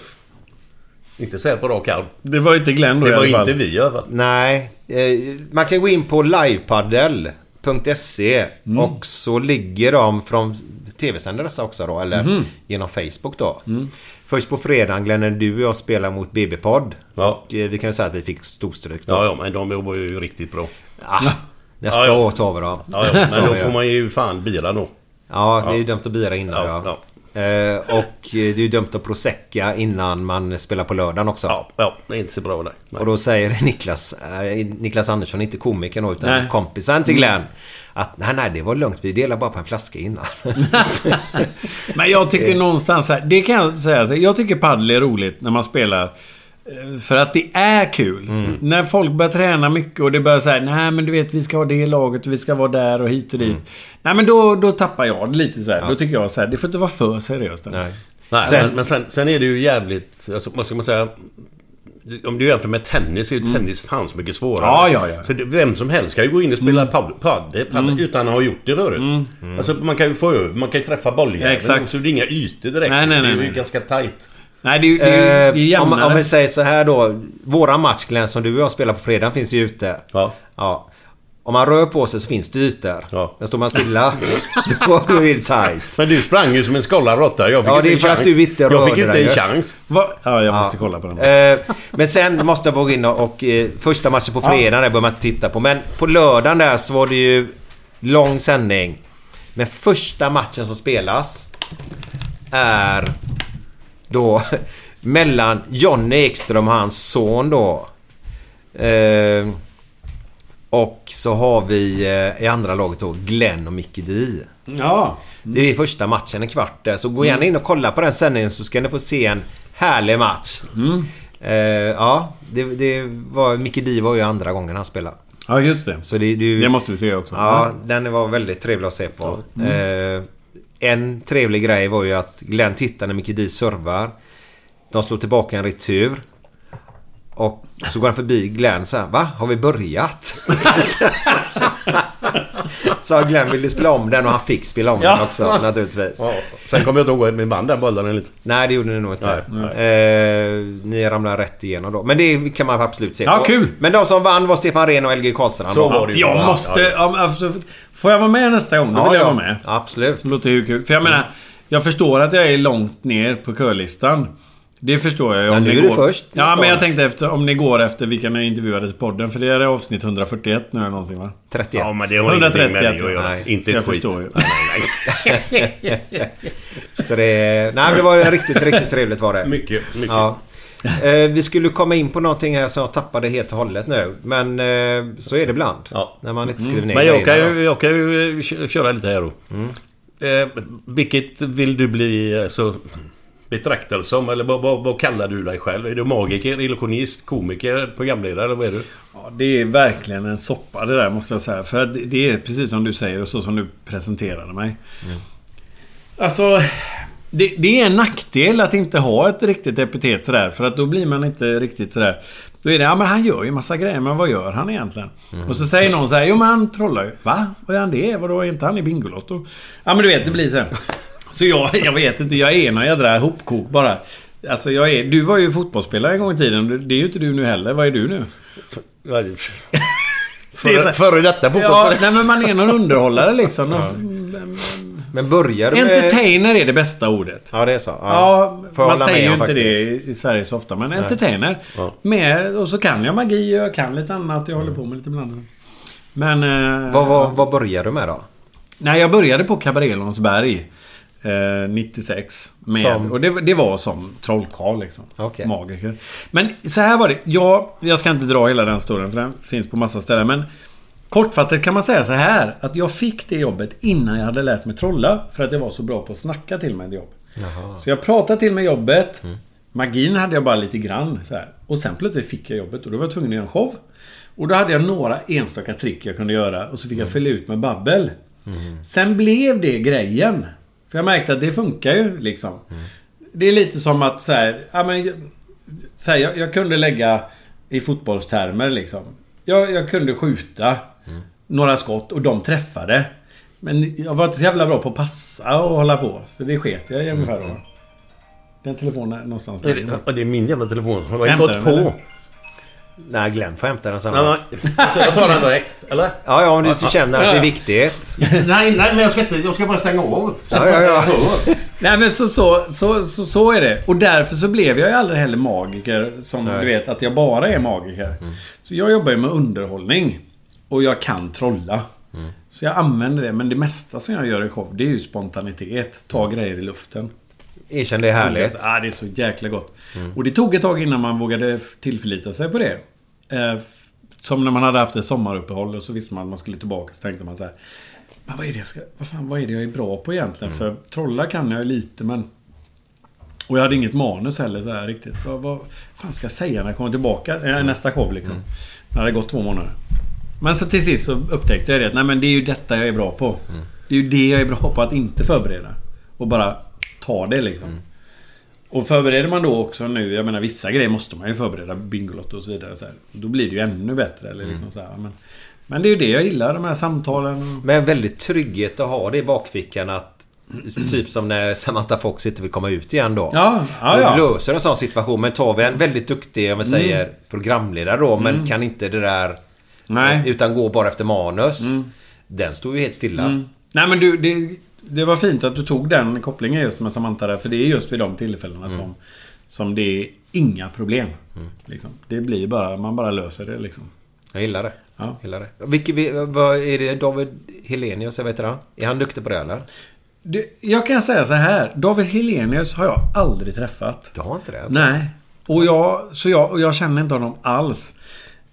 Inte så här på rak arm. Det var inte Glenn då Det i var alla fall. inte vi i alla fall. Nej, eh, man kan gå in på livepaddel.se Mm. och så ligger de från tv-sänder dessa också då, eller Mhm. genom Facebook då. Mm. Först på fredagen Glenn, när du och jag spelar mot BB-podd. Ja. Och eh, vi kan ju säga att vi fick storstryk då. Ja, ja, men de var ju riktigt bra. Ah, nästa Ja, ja. år tar vi dem. Ja, ja, men då får man ju fan bira då. Ja, det är ju Ja. dumt att bira innan Ja, ja. Eh, och eh, det är ju dumt att prosecca innan man spelar på lördagen också. Ja, ja det är inte så bra där. Nej. Och då säger Niklas, eh, Niklas Andersson, inte komikern då, utan Nej. kompisen till Glenn. Att nej, nej, det var lugnt. Vi delar bara på en flaska innan. Men jag tycker någonstans här, det kan jag säga. Jag tycker padel är roligt när man spelar. För att det är kul. När folk börjar träna mycket och det börjar säga nej men du vet vi ska ha det laget och vi ska vara där och hit och dit. Nej men då, då tappar jag det lite så här. Då tycker jag så här, det får inte vara för seriöst. nej. Nej, Sen- men, men sen, sen är det ju jävligt... Alltså, vad ska man säga? Om du jämför med tennis är ju tennis fan så mycket svårare. Ja, ja, ja. Så det, vem som helst kan ju gå in och spela padel, padel, padel utan att ha gjort det förut. Alltså man kan ju få över, man kan ju träffa bolljäveln. Ja, exakt. Så det är inga ytor direkt. Nej, nej, nej, det är ju nej. ganska tight. Nej det är ju det är, ju- det är Eh, om, jämnare. om vi säger så här då. Våra match Glenn, som du och jag spelar på fredag finns ju ute. Ja. Ja. Om man rör på sig så finns det ytor. Ja. Men står man stilla, då är det tight. Men du sprang ju som en skållad råtta. Jag fick Ja, inte det är för att chans. du inte Jag rörde fick inte dig en ju. chans. Va? Ja, jag måste kolla på den. Eh, men sen måste jag gå in och, och eh, första matchen på fredag där bör man inte titta på. Men på lördagen där så var det ju lång sändning. Men första matchen som spelas är då mellan Jonny Ekström och hans son då. Eh, och så har vi eh, i andra laget då Glenn och Mickey D. Ja. Det är första matchen, en kvart där. Så gå gärna in och kolla på den sändningen så ska ni få se en härlig match. Eh, ja, det, det var... Mickey D var ju andra gången han spelade. Ja, just det. Så det, det, Det måste vi se också. Ja, den var väldigt trevlig att se på. Eh, en trevlig grej var ju att Glenn tittar när Mickey D servar. De slår tillbaka en retur. Och så går han förbi Glenn så här, Va? Har vi börjat? Så Glenn ville spela om den och han fick spela om Ja. den också naturligtvis. Ja. Sen kommer jag inte ihåg min band där bollade lite. Nej, det gjorde ni nog inte. Nej, Eh, ni ramlade rätt igenom då. Men det kan man absolut se. Ja, Och- kul! Men de som vann var Stefan Rehn och LG Karlstrand. Så då. var det ju. Jag Ja, måste... ja, Ja, alltså, får jag vara med nästa gång? Då vill jag vara med. Absolut. Det låter ju kul. För jag menar, jag förstår att jag är långt ner på körlistan. Det förstår jag ju. Ja, om nu är du går... först. Ja, men jag tänkte efter om ni går efter vilka ni intervjuade till podden. För det är avsnitt 141 nu eller någonting va? 31. Ja, men det har ingenting med 131, det att göra. nej. Inte ett skit. förstår ju. Så det... Nej, det var riktigt, riktigt trevligt var det. Mycket, mycket. Ja. Eh, vi skulle komma in på någonting här som jag tappade helt och hållet nu. Men eh, så är det ibland. Ja. När man inte skriver ner Men jag kan, ju, jag kan ju kö- köra lite här då. Eh, vilket vill du bli alltså, betraktad som? Eller vad, vad, vad kallar du dig själv? Är du magiker, illusionist, komiker, programledare eller vad är du? Ja, det är verkligen en soppa det där måste jag säga. För att det- är precis som du säger och så som du presenterade mig. Alltså... Det, det är en nackdel att inte ha ett riktigt epitet sådär. För att då blir man inte riktigt sådär... Då är det, ja men han gör ju massa grejer, men vad gör han egentligen? Och så säger någon så här, jo men han trollar ju. Va? Vad är han det? Vadå, är inte han i Bingolotto? Ja men du vet, det blir så. Så jag, jag vet inte, jag är någon jädra hopkok bara. Alltså jag är... Du var ju fotbollsspelare en gång i tiden. Det är ju inte du nu heller. Vad är du nu? Det Före, detta Ja, fotbollsspelare? nej men man är någon underhållare liksom. Men börjar du med... Entertainer är det bästa ordet. Ja, det är så. Ja, jag man säger ju inte det faktiskt. i, i Sverige så ofta. Men entertainer. Med, och så kan jag magi och jag kan lite annat. Jag håller på med lite ibland. Men... Eh, Vad, vad, vad börjar du med då? Nej, jag började på Cabaret Långsberg. Eh, 96. Med, Som? Och det, det var som trollkarl liksom. Okej. Magiker. Men så här var det. Jag, jag ska inte dra hela den storyn för den finns på massa ställen. Men kortfattat kan man säga så här. Att jag fick det jobbet innan jag hade lärt mig trolla. För att jag var så bra på att snacka till mig ett jobb. Så jag pratade till mig jobbet. Magin hade jag bara lite grann. Så här. Och sen plötsligt fick jag jobbet och då var jag tvungen att göra en show. Och då hade jag några enstaka trick jag kunde göra. Och så fick jag fylla ut med babbel. Sen blev det grejen. För jag märkte att det funkar ju liksom. Det är lite som att så här, ja, men, så här, jag, jag kunde lägga i fotbollstermer liksom. Jag, jag kunde skjuta några skott och de träffade. Men jag var inte så jävla bra på att passa och hålla på. Så det sket jag i ungefär då. Den telefonen är någonstans Det är, ja, det är min jävla telefon. Har jag gått på? eller? Nej, Glenn får hämta den sen. Ja, jag tar den direkt. Eller? Ja, ja, om du Ja, känner att det är viktigt. Nej, nej, men jag ska inte... Jag ska bara stänga av. Ja, ja, ja. Nej men så, så, så, så, så är det. Och därför så blev jag ju aldrig heller magiker. Som Nej. du vet, att jag bara är magiker. Så jag jobbar ju med underhållning. Och jag kan trolla. Så jag använder det. Men det mesta som jag gör i show, det är ju spontanitet. Ta grejer i luften. Erkänn det är härligt. Ah, det är så jäkla gott. Och det tog ett tag innan man vågade tillförlita sig på det. Eh, som när man hade haft ett sommaruppehåll och så visste man att man skulle tillbaka. Så tänkte man så här. Men vad är det jag ska... Vad fan, vad är det jag är bra på egentligen? För trolla kan jag ju lite men... Och jag hade inget manus heller så här riktigt. Vad, vad fan ska jag säga när jag kommer tillbaka? Eh, nästa show liksom. När det gått två månader. Men så till sist så upptäckte jag det nej men det är ju detta jag är bra på. Det är ju det jag är bra på att inte förbereda. Och bara ta det liksom. Och förbereder man då också nu, jag menar vissa grejer måste man ju förbereda, Bingolotto och så vidare. Så här. Då blir det ju ännu bättre. Eller liksom så här. Men, men det är ju det jag gillar, de här samtalen. Men väldigt trygghet att ha det i bakfickan att Typ som när Samantha Fox inte vill komma ut igen då. Ja, ja, ja. Löser en sån situation. Men tar vi en väldigt duktig, om vi säger programledare då. Men Mm. kan inte det där... Nej. Utan går bara efter manus. Mm. Den står ju helt stilla. Mm. Nej men du, det, det var fint att du tog den kopplingen just med Samantha där. För det är just vid de tillfällena Mm. som, som det är inga problem. Liksom. Det blir bara, man bara löser det liksom. Jag gillar det. Ja. Gillar det. Vilket, vi- vad är det David Helenius, jag vet inte. Är han duktig på det eller? Du, jag kan säga så här. David Helenius har jag aldrig träffat. Du har inte det? Nej. Och jag, så jag, och jag känner inte honom alls.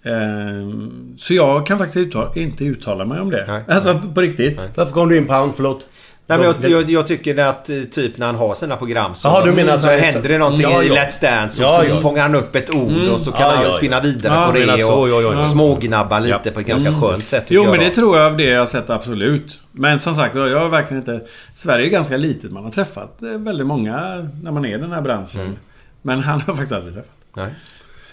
Ehm, så jag kan faktiskt uttala, inte uttala mig om det. Alltså på riktigt. Varför kom du in på han? Förlåt. Nej, men jag, jag, jag tycker att eh, typ när han har sina program så, Jaha, du menar så händer det någonting Ja, i ja. Let's Dance och Ja, så fångar han upp ett ord Mm. och så kan Ja, han spinna vidare Ja, på det så, och ja, ja, ja. smågnabba lite Ja. på ett ganska skönt sätt Jo men det då. tror jag av det jag har sett absolut. Men som sagt, jag har verkligen inte... Sverige är ganska litet. Man har träffat eh, väldigt många när man är i den här branschen. Mm. Men han har faktiskt aldrig träffat. Nej.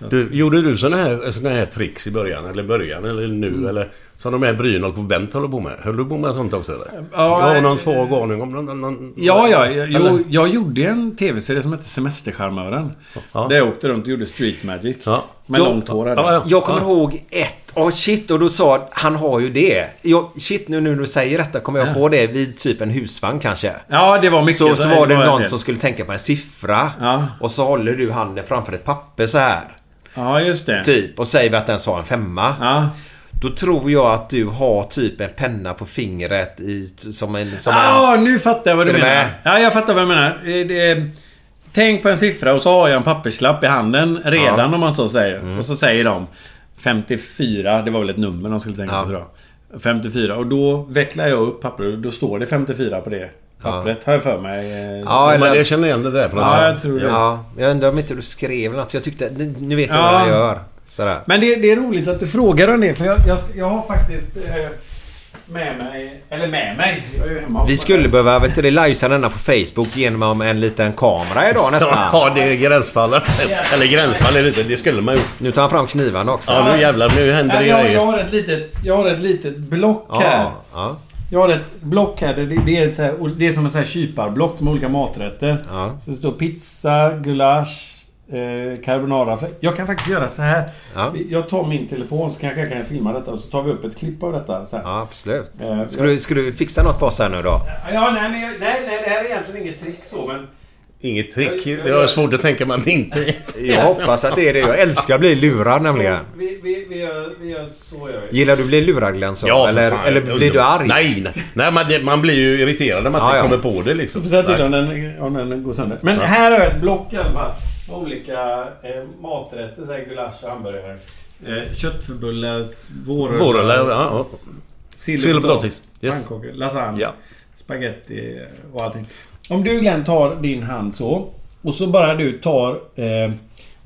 Du, gjorde du såna här, såna här tricks i början? Eller början? Eller nu? Mm. Eller som de här Brynolf på Wendt håller på med? Höll du på med sånt också eller? Ja, jag har eh, någon svag aning om någon, någon, Ja, ja. Jag, jag gjorde en tv-serie som hette Semestercharmören. Ja. Där jag åkte runt och gjorde street magic. Ja. Med långt hår Ja, ja. Jag kommer ihåg ett. Åh shit, och då sa han har ju det. Jag, shit, nu, när du säger detta kommer jag Ja. på det vid typ en husvagn kanske. Ja, det var mycket. Så, så var det någon som skulle tänka på en siffra. Ja. Och så håller du handen framför ett papper så här. Ja, just det. Typ. Och säger vi att den sa en femma. Ja. Då tror jag att du har typ en penna på fingret i, som en... Som Ja, en nu fattar jag vad du menar. med? Ja, jag fattar vad du menar. Eh, det- Tänk på en siffra och så har jag en papperslapp i handen redan Ja. Mm. om man så säger. Och så säger de 54, det var väl ett nummer de skulle tänka Ja. på då. 54 och då vecklar jag upp pappret och då står det 54 på det pappret. Har jag för mig. Ja, Men eller... jag känner igen det där på något Ja, sätt. jag tror det. Ja, jag undrar om inte du skrev något. Jag tyckte... Nu vet jag Ja. vad jag gör. Sådär. Men det, det är roligt att du frågar om det för jag, jag, jag har faktiskt eh, med mig, eller med mig, jag är ju hemma Vi skulle behöva vet du, livesända denna på Facebook genom en liten kamera idag nästan. Ja, det är gränsfall. Eller gränsfall är det inte. Det skulle man ju. Nu tar han fram knivarna också. Ja, nu jävlar. Nu händer det jag, jag, grejer. har ett litet, jag har ett litet block här. Ja, ja. Jag har ett block här. Det, det, är, ett här, det är som ett så här kyparblock med olika maträtter. Ja. Så det står pizza, gulasch, eh, carbonara. Jag kan faktiskt göra så här. Ja. Jag tar min telefon så kanske jag kan filma detta och så tar vi upp ett klipp av detta. Så här. Ja, absolut. Eh, Ska du, ska du fixa något på oss här nu då? Ja, nej, men jag, nej, nej, det här är egentligen inget trick så, men... Inget trick. Det var svårt att tänka mig att det inte är. Jag hoppas att det är det. Jag älskar att bli lurad nämligen. Vi, vi, vi, gör, vi gör så gör vi. Gillar du att bli lurad Glenn? Så? Ja, för eller, fan. eller blir du arg? Nej, nej. nej man, man blir ju irriterad när man Ja, inte ja. kommer på det liksom. Säga till om den, om den går sönder. Men Ja. här har jag ett block i alla fall. Olika eh, maträtter. Så här gulasch och hamburgare. Eh, köttförbullar, vårrullar. Vårrullar, ja, ja. Silverpotatis. Yes. Pannkakor, lasagne. Ja. Spaghetti och allting. Om du Glenn tar din hand så. Och så bara du tar eh,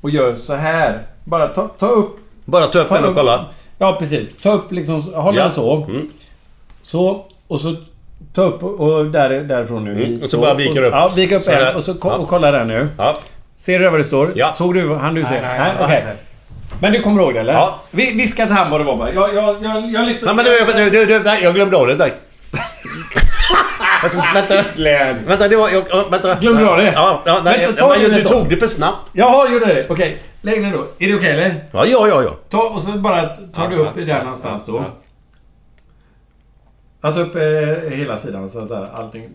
och gör så här. Bara ta, ta upp... Bara ta upp den och kolla. Ja, precis. Ta upp liksom... Håll Ja. den så. Mm. Så. Och så ta upp och där, därifrån nu. Mm, och så bara viker upp. Ja, vika upp Så en där. och så ko- Ja. och kolla där nu. Ja. Ser du vad det står? Ja. Såg du? Han du ser? Nej, nej, nej, nej. Men du kommer ihåg det eller? Ja. Vi, viska till han vad det var bara. Jag, jag, jag, jag lyssnar... Nej men du, du, du, du, nej, jag glömde av det där. Vänta, vänta, det var... Jag, ja, vänta. Glömde du av det? Ja, ja nej, Vänta, ta den du tog det för snabbt. Jaha, gjorde det? Okej. Lägg den då. Är det okej eller? Ja, ja, ja, ja. Ta och så bara tar du upp i den någonstans då. Jag tar upp eh, hela sidan så, här, allting.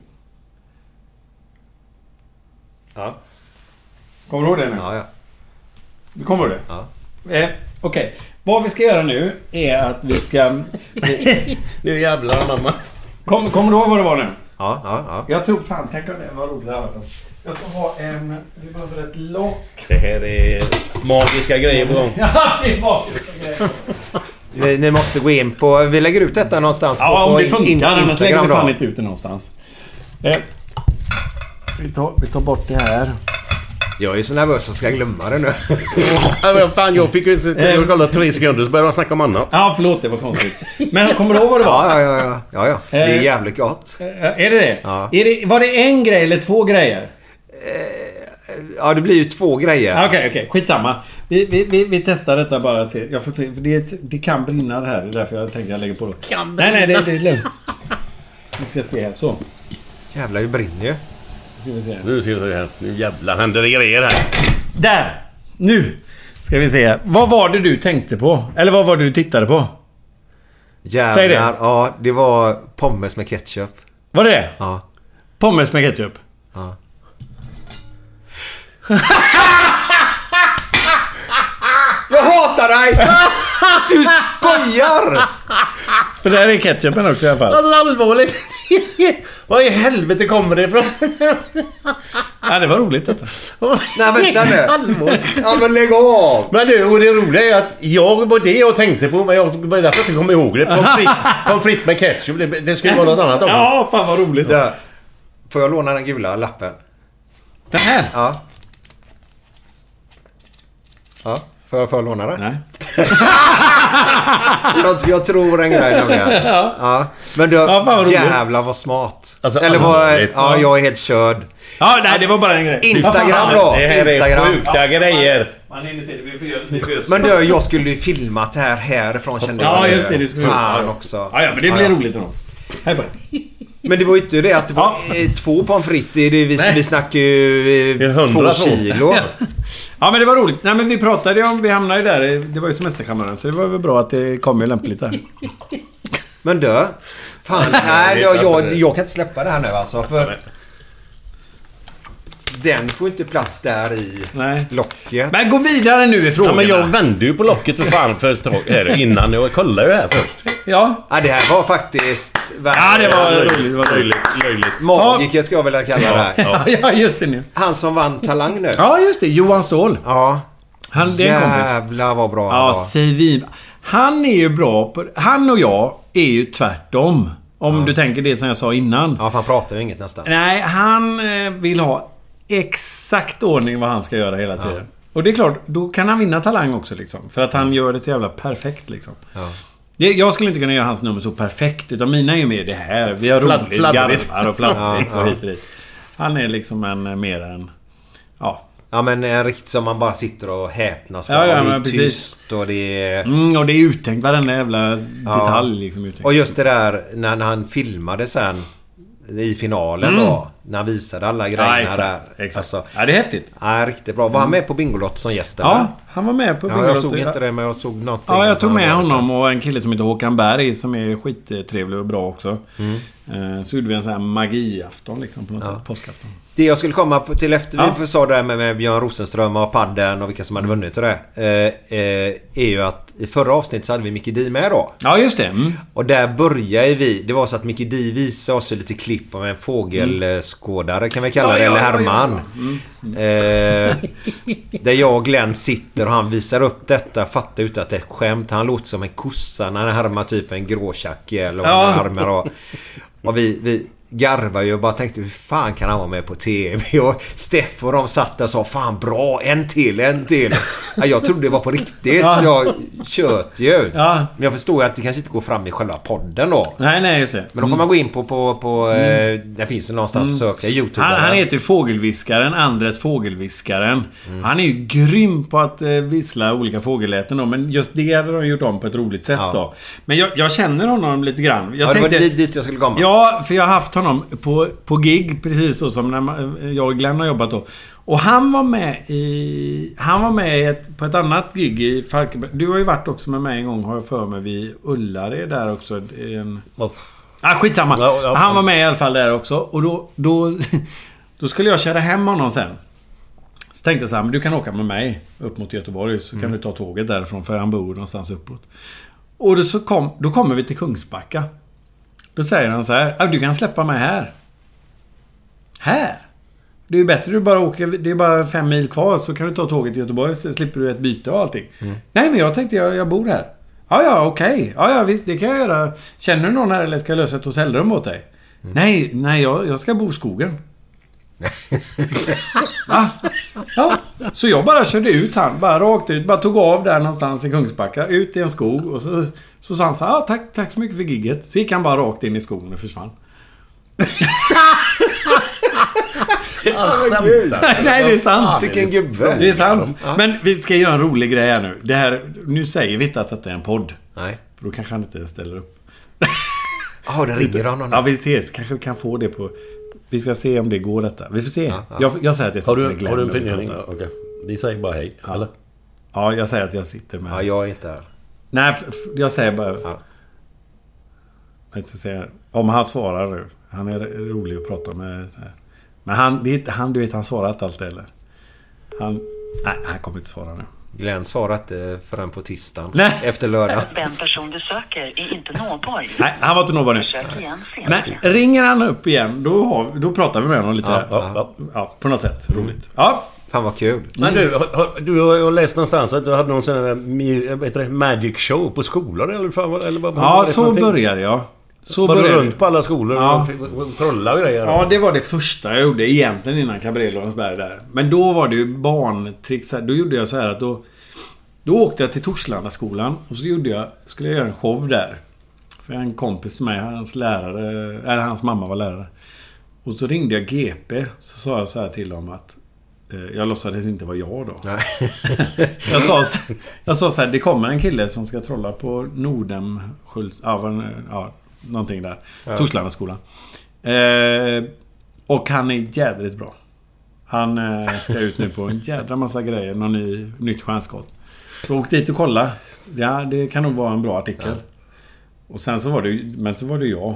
Ja. Kommer du ihåg det nu? Ja, ja. Du kommer ihåg det? Ja. Eh, Okej. Vad vi ska göra nu är att vi ska... Nu jävlar mamma. Kom, kommer du ihåg vad det var nu? Ja, ja, ja. Jag tror fan, tänk om det var roligt det. Jag ska ha en... Vi behöver ett lock. Det här är magiska grejer på gång. Ja, det är magiska grejer. Ni, ni måste gå in på... Vi lägger ut detta någonstans Ja, på, om på det in- funkar. Annars lägger Instagram vi fan inte ut det någonstans. Eh, vi, tar, vi tar bort det här. Jag är så nervös att ska glömma det nu. Ja, men fan, jag fick ju inte... Jag kollade tre sekunder så började de snacka om annat. Ja, förlåt. Det var konstigt. Men kommer du ihåg vad det var? Ja, ja, ja. ja, ja. Det är Eh. jävligt gott. Eh, Är det det? Ja. Är det? Var det en grej eller två grejer? Ja, det blir ju två grejer. Okej, okej. Skitsamma. Vi, vi, vi, vi testar detta bara. Se. Jag får, det, det kan brinna det här. Det är därför jag tänker jag lägger på det. Kan Nej, nej. Det, det är lugnt. Vi ska se här. Så. Jävlar, det brinner ju. Ska vi se. Nu ska vi se här. Nu jävlar händer det grejer här. Där! Nu! Ska vi se. Vad var det du tänkte på? Eller vad var det du tittade på? Jävlar. Säg det. Ja, det var pommes med ketchup. Var det det? Ja. Pommes med ketchup? Ja. Jag hatar dig! Du skojar! För där är ketchupen också i alla fall. Alltså allvarligt. Var i helvete kommer det ifrån? Ja, det var roligt detta. Nej, vänta nu. Allvarligt. Ja, men lägg av! Men nu, och det roliga är att jag var det jag tänkte på, men jag var därför jag inte kom ihåg det. Pommes frites pommes frites med ketchup, det, det skulle vara något annat också. Ja, fan vad roligt. Där. Får jag låna den gula lappen? Den här? Ja. Ja, får jag, får jag låna den? Nej. Jag, jag tror en grej nämligen. Ja. Men du, Ja, fan vad jävlar vad smart. Alltså, Eller vad... Ja, jag är helt körd. Ja, nej, det var bara en grej. Instagram då. Det här är Instagram. sjuka grejer. Man hinner se det. Men du, jag skulle ju filmat det här härifrån kände Ja, jag. just det. Det vi Fan också. Ja, ja, men det blir Ja, ja. roligt ändå. Här på Men det var ju inte det att det var Ja. eh, två pommes frites. Vi, vi snackar ju eh, två. kilo. Ja, men det var roligt. Nej, men vi pratade ju om... Vi hamnade ju där. Det var ju semesterkammaren. Så det var väl bra att det kom ju lämpligt där. Men du. Fan, nej jag, jag, jag kan inte släppa det här nu alltså. För den får inte plats där i Nej. locket. Men gå vidare nu i Ja, frågorna. men jag vände ju på locket för fan för ett tag här innan. Jag kollade ju här först. Ja. Ja, det här var faktiskt... Ja, det var roligt. Det var. Löjligt, löjligt. Magiker ska jag vilja kalla det här. Ja, ja, just det nu. Han som vann Talang nu. Ja, just det. Johan Ståhl. Ja. Han, det är en kompis. Jävlar vad bra han Ja, var. säg vi. Han är ju bra på... Han och jag är ju tvärtom. Om du tänker det som jag sa innan. Ja, för han pratar ju inget nästan. Nej, han eh, vill ha exakt ordning vad han ska göra hela tiden. Och det är klart, då kan han vinna Talang också liksom. För att han gör det så jävla perfekt liksom. Ja. Jag skulle inte kunna göra hans nummer så perfekt. Utan mina är ju mer det här. Vi har Fladd- roligt, garvar och fladdrigt Ja, och ja. hit och dit. Han är liksom en eh, mer en... Ja. Ja, men en riktigt som man bara sitter och häpnas för. Ja, ja, Och det är precis. tyst och det är... Mm, och det är uttänkt. Varenda jävla detalj liksom uttänkt. Och just det där när, när han filmade sen i finalen Mm. då. När han visade alla grejerna Ja, exakt. där. exakt. Alltså, ja, det är häftigt. ja, riktigt bra. Var han med på Bingolott som gäst eller? Ja, han var med på Ja, jag såg inte det men jag såg någonting. Ja, jag tog med honom och en kille som heter Håkan Berg som är skittrevlig och bra också. Mm. Eh, Så gjorde vi en sån här magiafton liksom på något sätt. Påskafton. Det jag skulle komma till efter Ja. vi sa det där med, med Björn Rosenström och padden och vilka som hade vunnit och det. Eh, eh, är ju att i förra avsnittet så hade vi Micke Di med då. Ja, just det. Mm. Och där började vi. Det var så att Micke Di visade oss lite klipp om en fågelskådare kan vi kalla det. Ja, ja, eller ja, Herman. Eh, där jag och Glenn sitter och han visar upp detta. Fattar ut att det är ett skämt. Han låter som en kossa när han härmar typ en gråtjacke eller vad Ja. han härmar. Och, och vi, vi garvar ju och bara tänkte hur fan kan han vara med på TV? Och Steff och de satt där och sa fan bra en till, en till. Ja, jag trodde det var på riktigt Ja. så jag tjöt ju. Ja. Men jag förstår ju att det kanske inte går fram i själva podden då. Nej, nej, just det. Men då får man gå in på, på, på eh, det finns ju någonstans att söka Youtube. Han, han heter ju Fågelviskaren, Andres Fågelviskaren. Mm. Han är ju grym på att eh, vissla olika fågelläten då, men just det hade de gjort om på ett roligt sätt Ja. då. Men jag, jag känner honom lite grann. Jag ja, det var dit, dit jag skulle komma. Ja, för jag har haft honom på, på gig, precis så som när man, jag och Glenn har jobbat då. Och han var med i... Han var med ett, på ett annat gig i Falkenberg. Du har ju varit också med mig en gång, har jag för mig, vid Ullared där också. En... Ah, skitsamma. Ja, ja. Han var med i alla fall där också. Och då, då, då skulle jag köra hem honom sen. Så tänkte jag så här, men du kan åka med mig upp mot Göteborg. Så kan Mm. du ta tåget därifrån, för han bor någonstans uppåt. Och då, så kom, då kommer vi till Kungsbacka. Då säger han så här, "Ah, du kan släppa mig här. Här? Det är ju bättre du bara åker, det är bara fem mil kvar så kan du ta tåget till Göteborg så slipper du ett byte och allting. Nej men jag tänkte jag, jag bor här. Ja ja okej. Ja ja visst det kan jag göra. Känner du någon här eller ska jag lösa ett hotellrum åt dig? Nej, nej jag, jag ska bo i skogen. Va? Ja, så jag bara körde ut han. Bara rakt ut. Bara tog av där någonstans i Kungsbacka. Ut i en skog. Och så, så sa han så ah, tack, tack så mycket för gigget. Så gick han bara rakt in i skogen och försvann. nej, nej, det är sant. Vilken gubbe. Det är sant. Men vi ska göra en rolig grej här nu. Det här, nu säger vi inte att detta är en podd. Nej. För då kanske han inte ställer upp. Ja, det ringer honom. Ja, vi ses. Kanske vi kan få det på... Vi ska se om det går detta. Vi får se. ja. Jag, jag säger att jag Har sitter du, med Glenn har du en fundering? Ja, Okej. Vi säger bara hej. Eller? Ja, jag säger att jag sitter med... Ja, jag är inte här. Nej, jag säger bara... Ja. Jag ska säga, om han svarar nu. Han är rolig att prata med. Så här. Men han, det är inte, han, du vet, han svarar inte alltid heller. Han... Nej, han kommer inte svara nu. Glenn svarar inte förrän på tisdagen. Nej. Efter lördag. Den person du söker är inte nåbar. Nej, han var inte nåbar nu. Men ringer han upp igen, då, har, då pratar vi med honom lite. Ja, Ja, ja. ja, på något sätt. Roligt. Ja, Fan vad kul. Men du, har, du har läst någonstans att du hade någon sån här magic show på skolor eller, vad, vad ja så någonting? började jag. Så var du runt på alla skolor Ja. och f- trolla och grejer? Ja, det var det första jag gjorde egentligen innan Cabaret Lorensberg där. Men då var det ju barntricks. här. Då gjorde jag så här att då... Då åkte jag till Torslandaskolan och så gjorde jag, skulle jag göra en show där. För en kompis till mig, hans lärare, eller hans mamma var lärare. Och så ringde jag GP. Så sa jag så här till dem att... eh, Jag låtsades inte vara jag då. Nej. jag, sa, jag sa så här, det kommer en kille som ska trolla på ja, vad- ja, någonting där. Ja. Torslandaskolan. Eh, och han är jädrigt bra. Han eh, ska ut nu på en jädra massa grejer. Någon ny, nytt stjärnskott. Så åk dit och kolla. Ja, det kan nog vara en bra artikel. Och sen så var det Men så var det jag.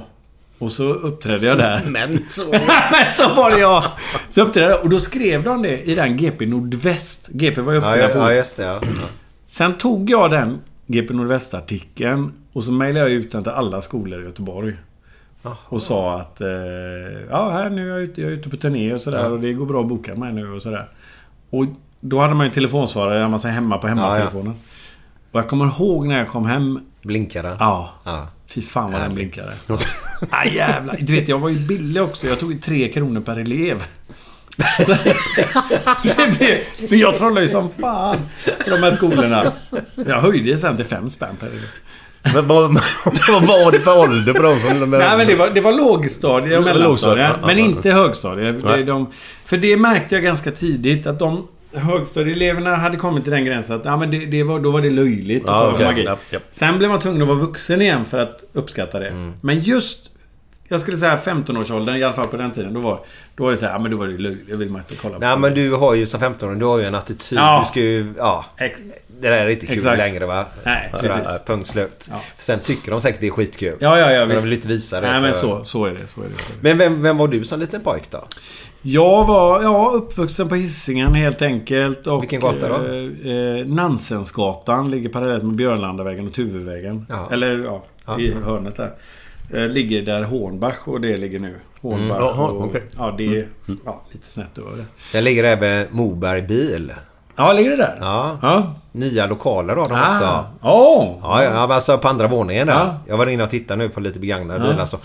Och så uppträdde jag där. Men så... Men så var det jag! Så uppträdde jag och då skrev de det i den GP Nordväst. GP var ju uppe Ja, där ja, på ja, just det. Ja. Sen tog jag den GP Nordväst-artikeln och så mejlade jag ut den till alla skolor i Göteborg. Och sa att eh, ja, här nu är jag ute, jag är ute på turné och sådär Ja. och det går bra att boka mig nu och sådär. Och då hade man ju telefonsvarare, man säger hemma på hemmatelefonen. Och jag kommer ihåg när jag kom hem. Blinkade? Ja. Ja. Fy fan vad den blinkade. Nej jävlar. Du vet, jag var ju billig också. Jag tog ju tre kronor per elev. Så, det blev, så jag trollade ju som fan på de här skolorna. Jag höjde det sen till fem spänn per elev. Men vad, vad var det för ålder på dem som... Nej men det var, det var lågstadie och mellanstadie. Men inte högstadie. Det, de, för det märkte jag ganska tidigt att de högstadieeleverna hade kommit till den gränsen att ja, men det, det var, då var det löjligt Ja, okej. magi. Sen blev man tvungen att vara vuxen igen för att uppskatta det. Mm. Men just jag skulle säga 15-årsåldern, i alla fall på den tiden. Då var, då var det så här, ja men då var det löjligt. Det vill man inte kolla på. Nej men du har ju som 15-åring, du har ju en attityd. Ja. Du ska ju... Ja. Det där är inte kul Exakt. längre va? Nej, precis. Punkt slut. Ja. Sen tycker de säkert det är skitkul. Ja, ja, ja. Men de visst. vill inte visa det. Nej, men för- så, så är det. Så är det. Så är det. Men vem, vem var du som liten pojk då? Jag var ja, uppvuxen på Hisingen helt enkelt. Och, Vilken gata då? Eh, eh, Nansensgatan ligger parallellt med Björnlandavägen och Tuvevägen. Eller Ja. i hörnet där. Eh, ligger där Hornbach och det ligger nu. Hornbach Mm. Jaha, och, okej. Ja, det är ja, lite snett över det. Där ligger även Moberg bil. Ja, ligger det där? Ja. Ja. Nya lokaler har de Ah. också. Åh! Ja, ja, alltså på andra våningen där. Ja. Jag var inne och tittade nu på lite begagnade Ja. bilar. Så,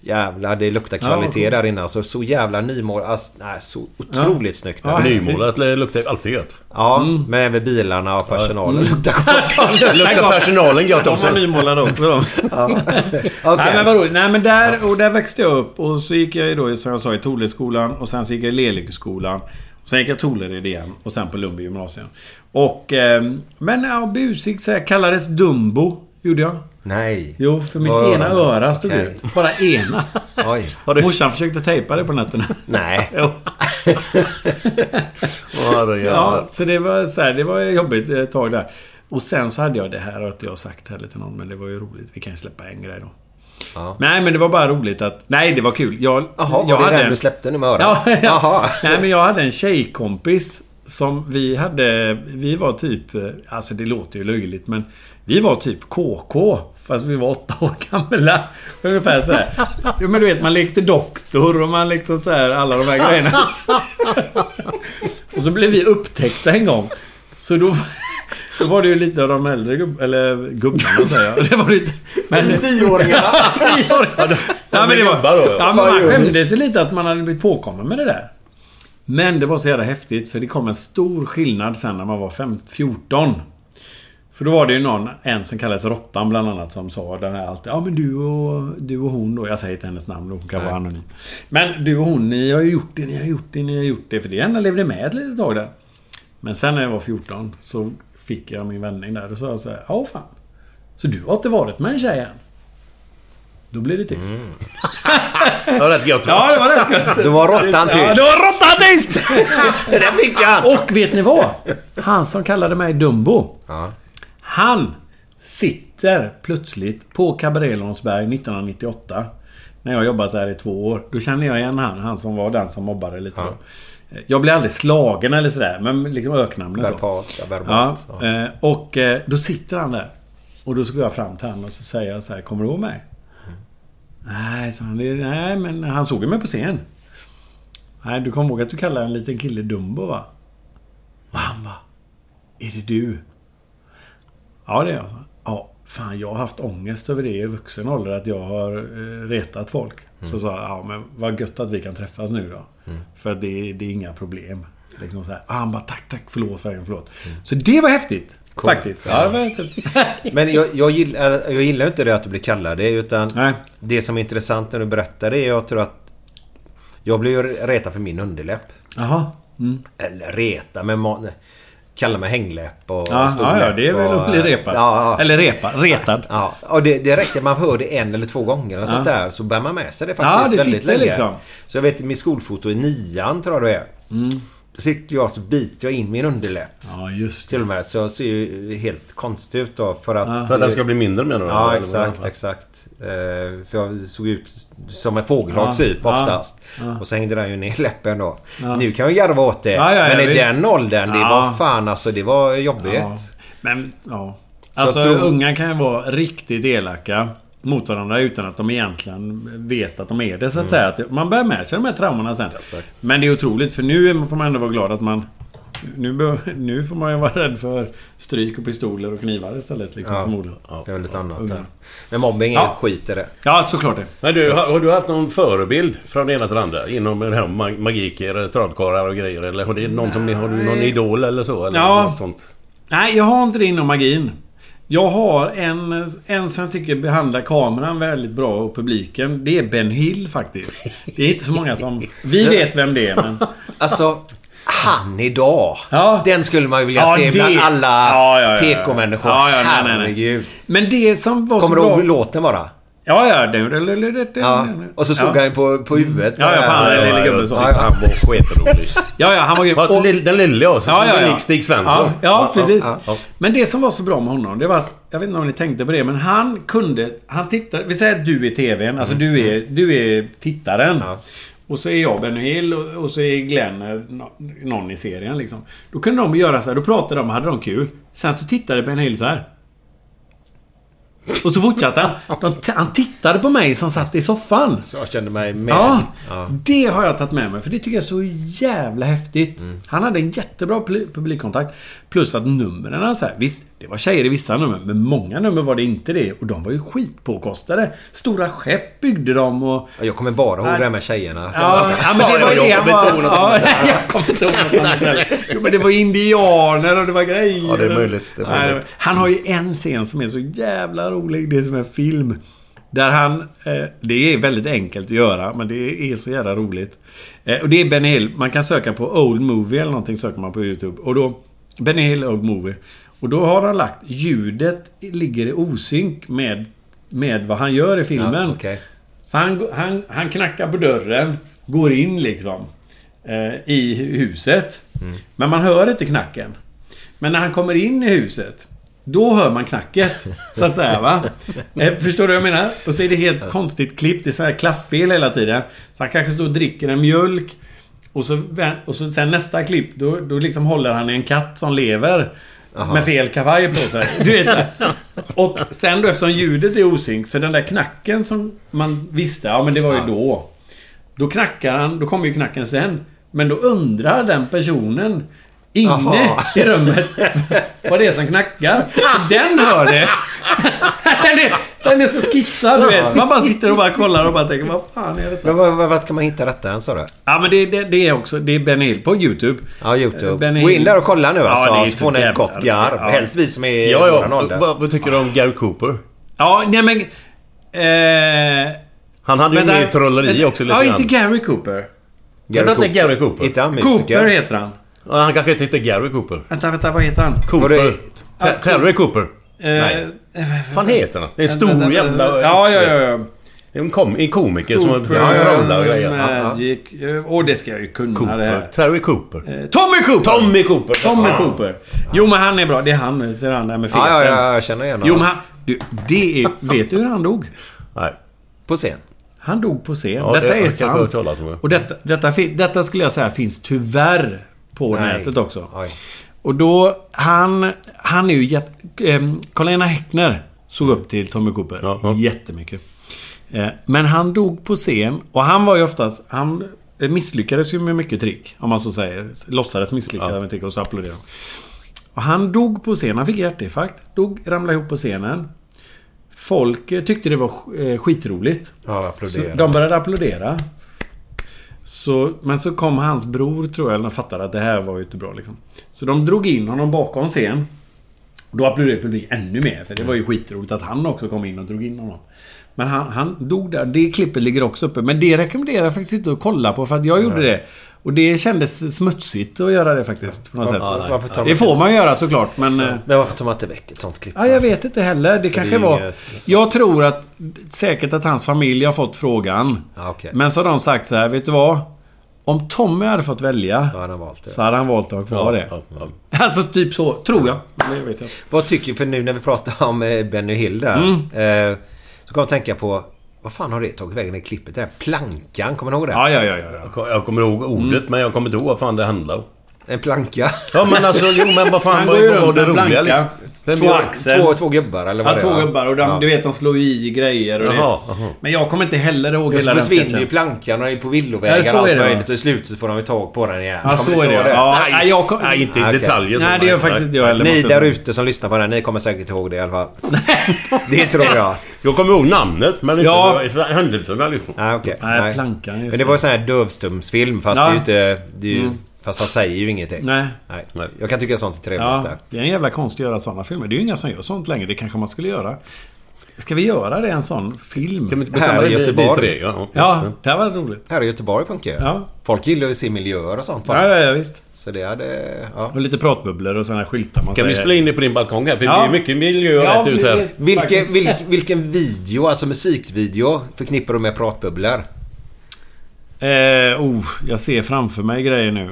jävlar, det luktar Ja, kvalitet cool. där inne. Alltså, så jävla nymål. Alltså, nej, så otroligt snyggt. Ja. Nymålat luktar alltid gött. Ja, Mm. men även bilarna och personalen luktar gott. Luktar personalen gött De också. var nymålade också de. Okej. Nej men vad roligt. Nej men där, och där växte jag upp och så gick jag ju då som jag sa i Toleskolan och sen så gick jag i Lelekeskolan. Sen gick jag Tolered igen och sen på Lundby gymnasium. Och... ehm, men ja, busig så här, kallades Dumbo. Gjorde jag. Nej. Jo, för mitt Öron. ena öra stod Okej. ut. Bara ena. Oj. Morsan försökte tejpa det på nätterna. Nej. Jo. Ja, så det var, så här, det var jobbigt ett tag där. Och sen så hade jag det här, och att jag har sagt heller till någon, men det var ju roligt. Vi kan ju släppa en grej då. Ja. Nej, men det var bara roligt att... Nej, det var kul. Jag, Jaha, jag var det den du släppte nu med örat? Ja, ja. Nej, men jag hade en tjejkompis som vi hade... Vi var typ... eh, Alltså det låter ju löjligt, men vi var typ KK. Fast vi var åtta år gamla. Ungefär så här. Jo, men du vet, man lekte doktor och man lekte så här, alla de här grejerna. Och så blev vi upptäckta en gång. Så då... Då var det ju lite av de äldre gubb, eller gubbarna säger jag. Det var lite... Men, Tioåringarna. Tioåringarna. Ja, men det var, gubbar då? ja, men man skämdes ju lite att man hade blivit påkommen med det där. Men det var så jävla häftigt för det kom en stor skillnad sen när man var fem, 14. För då var det ju någon, en som kallades Råttan bland annat, som sa den här alltid Ja men du och, du och hon då. Jag säger inte hennes namn, hon kan vara anonym. Men du och hon, ni har ju gjort det, ni har gjort det, ni har gjort det. För det enda levde med ett litet tag där. Men sen när jag var 14 så fick jag min vändning där. Och så sa jag så här, ja fan. Så du har inte varit med en tjej än? Då blev det tyst. Det var rätt gött. va? Ja, det var rätt gött. Då var råttan Ja, tyst. då var råttan tyst! Den fick han! Och vet ni vad? Han som kallade mig Dumbo. Ja. Han sitter plötsligt på Cabaret Långsberg 1998. När jag har jobbat där i två år. Då känner jag igen han. Han som var den som mobbade lite då. Jag blev aldrig slagen eller sådär. Men liksom öknamnet då. Verbalt, ja, eh, och eh, då sitter han där. Och då så går jag fram till honom och så säger jag så här. Kommer du ihåg mig? Nej, sa han. "Det- Nej, men han såg ju mig på scen. Nej, du kommer ihåg att du kallar en liten kille Dumbo va? Och han bara... Är det du? Ja, det är jag. Ja, fan jag har haft ångest över det i vuxen ålder. Att jag har eh, retat folk. Så sa jag, ja men vad gött att vi kan träffas nu då. För att det, det är inga problem. Liksom så här. Ah, han bara, tack, tack, förlåt, verkligen förlåt. Så det var häftigt. Faktiskt. Ja. Men jag, jag, gillar, jag gillar inte det att du blir kallad det. Utan Nej. det som är intressant när du berättar det är jag tror att... Jag blev ju retad för min underläpp. Jaha. Mm. Eller reta, men man, kalla mig hängläpp och Ja, stor ja, ja, det är väl att bli repad. Ja, ja. Eller repa, retad. Ja, och det, det räcker. Man hör det en eller två gånger eller Ja. sånt där. Så bär man med sig det Ja, faktiskt det väldigt sitter länge. liksom. Så jag vet mitt skolfoto i nian tror jag det är. Mm. Sitter jag så biter jag in min underläpp. Ja, just Till och med. Så jag ser ju helt konstigt ut då. För att... För att den ska bli mindre menar du? Ja, eller? exakt, exakt. Eh, för jag såg ut som en fågelholk Ja, typ ja, oftast. ja. Och så hängde den ju ner i läppen då. Ja. Nu kan jag garva åt det. Ja, ja, ja, men i visst. den åldern, det Ja. var fan alltså, det var jobbigt. Ja. Men, ja. Så Alltså, tror- unga kan ju vara riktigt elaka mot varandra utan att de egentligen vet att de är det, så att Mm. säga. Att man bär med sig de här traumorna sen. Men det är otroligt, för nu får man ändå vara glad att man... Nu, nu får man ju vara rädd för stryk och pistoler och knivar istället, liksom, Ja, förmodligen. det är väl lite annat där. Men mobbing är Ja. skit i det. Ja, såklart det. Men du, har, har du haft någon förebild från det ena till det andra? Inom det här mag- magiker, trollkarlar och grejer? Eller har, det någon som har du någon idol eller så? Eller Ja. något sånt? Nej, jag har inte det inom magin. Jag har en, en som jag tycker behandlar kameran väldigt bra och publiken. Det är Ben Hill faktiskt. Det är inte så många som... Vi vet vem det är, men... Alltså, han idag. Ja. Den skulle man ju vilja Ja, se det- bland alla Ja, ja, ja. PK-människor. Ja, ja, nej, nej, nej. Herregud. Men det som var Kommer så du bra... ihåg hur låten var då? Ja, ja. Det, det, det, det, det, Ja. Och så stod ja. han på, på huvudet. Ja, ja, på han, den lille gubben så. Ja. Han var skitrolig. Ja, ja, han var grym. Och- Den lille ja, så Ja, ja, ja, Stig Svensson. Ja, ja, precis. ja, ja. Men det som var så bra med honom, det var att... Jag vet inte om ni tänkte på det, men han kunde... Han tittade... Vi säger att du är TVn. Alltså du är, du är tittaren. Mm. Ja. Och så är jag Benny Hill och, och så är Glenn eh, nå- någon i serien liksom. Då kunde de göra så här, då pratade de, hade de kul. Sen så tittade Benny Hill så här. Och så fortsatte han. De, han tittade på mig som satt i soffan. Så jag kände mig med. Ja, Ja. det har jag tagit med mig. För det tycker jag är så jävla häftigt. Mm. Han hade en jättebra publi- publikkontakt. Plus att numren så här, Visst, det var tjejer i vissa nummer. Men många nummer var det inte det. Och de var ju skitpåkostade. Stora skepp byggde de och... Jag kommer bara ihåg det här med tjejerna. Ja, ja, men det var jag det han kommer inte ihåg något Ja, jag kommer inte ihåg något annat. Jo, men det var indianer och det var grejer. Ja, det är möjligt, det är möjligt. Han har ju en scen som är så jävla rolig. Det är som en film. Där han... Eh, det är väldigt enkelt att göra, men det är så jävla roligt. Eh, och det är Benny Hill. Man kan söka på Old Movie eller någonting söker man på YouTube. Och då... Benny Hill Old Movie. Och då har han lagt ljudet ligger i osynk med med vad han gör i filmen. Ja, okej. Så han, han, han knackar på dörren, går in liksom eh, i huset. Mm. Men man hör inte knacken. Men när han kommer in i huset, då hör man knacket. Så att säga va. Eh, förstår du vad jag menar? Och så är det helt konstigt klippt. Det är så här klafffel hela tiden. Så han kanske står och dricker en mjölk. Och så, och så sen nästa klipp, då, då liksom håller han i en katt som lever. Aha. Med fel kavaj på sig. Du vet, och sen då eftersom ljudet är osynk, så den där knacken som man visste, ja men det var ju då. Då knackar han, då kommer ju knacken sen. Men då undrar den personen inne Aha. i rummet vad det är som knackar. Den hör det. Den är, den är så skitsad, du vet. Man bara sitter och bara kollar och bara tänker, vad fan är detta? Men vad, vad, vad kan man hitta detta än sa du? Ja men det, det, det är också, det är Benny Hill på YouTube. Ja, YouTube. Gå in Hill. där och kolla nu Ja, alltså. är så får ni ett gott garv. Ja. Helst vi som är i Ja, våran ja. ålder. Vad, vad tycker du om Gary Cooper? Ja, nej men... Eh, Han hade ju med trolleri också lite Ja, inte Gary Cooper. Gary inte Gary Cooper. Inte han musiker? Cooper heter han. Ja, han kanske inte heter Gary Cooper. Vänta, vänta, vad heter han? Cooper. Ter- Terry Cooper. Eh, Nej. Vad fan heter han? Det är en stor vänta, jävla... Ja, ja, ja. ja. En, kom, en komiker som Cooper, trollar och grejer. Ja, ja. Magic. Åh, det ska jag ju kunna det Cooper. här. Terry Cooper. Eh, Tommy Cooper! Tommy Cooper. Tommy Fan. Cooper. Jo, men han är bra. Det är han. Ser han där med fesen. Ja, ja, ja, jag känner igen Jo, honom. men han... Du, det är... Vet du hur han dog? Nej. På scen. Han dog på scen. Ja, detta det är sant. Och detta, detta, detta skulle jag säga finns tyvärr på Nej. nätet också. Oj. Och då, han... Han är ju jätte... Um, Karl-Einar Häckner såg upp till Tommy Cooper Ja, ja. jättemycket. Eh, men han dog på scen och han var ju oftast... Han eh, misslyckades ju med mycket trick, om man så säger. Låtsades misslyckas Ja. med trick och så applåderade. Och han dog på scen. Han fick hjärtinfarkt. Dog, ramlade ihop på scenen. Folk eh, tyckte det var eh, skitroligt. Ja, Så de började applådera. Så, men så kom hans bror, tror jag, eller de fattade att det här var ju inte bra liksom. Så de drog in honom bakom scen. Då applåderade publiken ännu mer, för det var ju skitroligt att han också kom in och drog in honom. Men han, han dog där. Det klippet ligger också uppe. Men det rekommenderar jag faktiskt inte att kolla på, för att jag gjorde det. Och det kändes smutsigt att göra det faktiskt, på något sätt. tar man det inte- får man göra såklart, men... eh, Men varför tar man inte väck ett sånt klipp? Ja, jag vet inte heller. Det kanske ju var... inget- Jag tror att... Säkert att hans familj har fått frågan. Ja, okej. Men så har de sagt så här, vet du vad? Om Tommy hade fått välja Så hade han valt det. så hade han valt att ha kvar det. Ja, ja. Alltså typ så, tror jag. Det vet jag. Vad tycker För nu när vi pratar om eh, Benny Hill där. Mm. Eh, så kommer jag tänka på... Vad fan har det tagit vägen i klippet? Det här plankan, kommer ni ihåg det? Ja, ja, ja. ja. Jag kom- Jag kommer ihåg ordet, men jag kommer inte ihåg vad fan det handlar om. En planka. Ja, men alltså, jo men vad fan var runt det roliga planka. liksom? Vem Två axel. Två, två gubbar eller vad Ja, det två gubbar och de, Ja. du vet, de slår ju i grejer och Jaha, det. jaha. Men jag kommer inte heller ihåg hela den försvinner sketchen. ju plankan och är på villovägar Ja, och allt det, möjligt. Och i slutet så får de ju tag på den igen. Ja, så är det. ihåg Ja, Nej, nej, jag kom... nej, inte i Okej. detaljer. Nej, det gör faktiskt inte jag heller. Ni där ute som lyssnar på den, ni kommer säkert ihåg det i alla fall. det tror jag. Jag kommer ihåg namnet, men inte Ja. händelserna liksom. Nej, okej. Nej, plankan, just Men det var ju sån här dövstumsfilm fast Ja. det är ju inte... Det är ju, Mm. Fast han säger ju ingenting. Nej. Nej. Jag kan tycka sånt är trevligt Ja, där. det är en jävla konst att göra sådana filmer. Det är ju inga som gör sånt längre. Det kanske man skulle göra. Ska- vi göra det, en sån film? Kan vi inte Här i det vi- vi Göteborg. tre? Ja, Ja, det här var roligt. Här i Göteborg funkar. Ja. Folk gillar ju att se miljöer och sånt. Ja, ja, ja, visst. Så det hade... Ja. Och lite pratbubblor och såna här skyltar man Kan vi säger. spela in det på din balkong här? För Ja. det är mycket miljö Ja, rätt ut här. Vilken, vilk, vilken video, alltså musikvideo, förknippar du med pratbubblor? Eh, oh, jag ser framför mig grejer nu.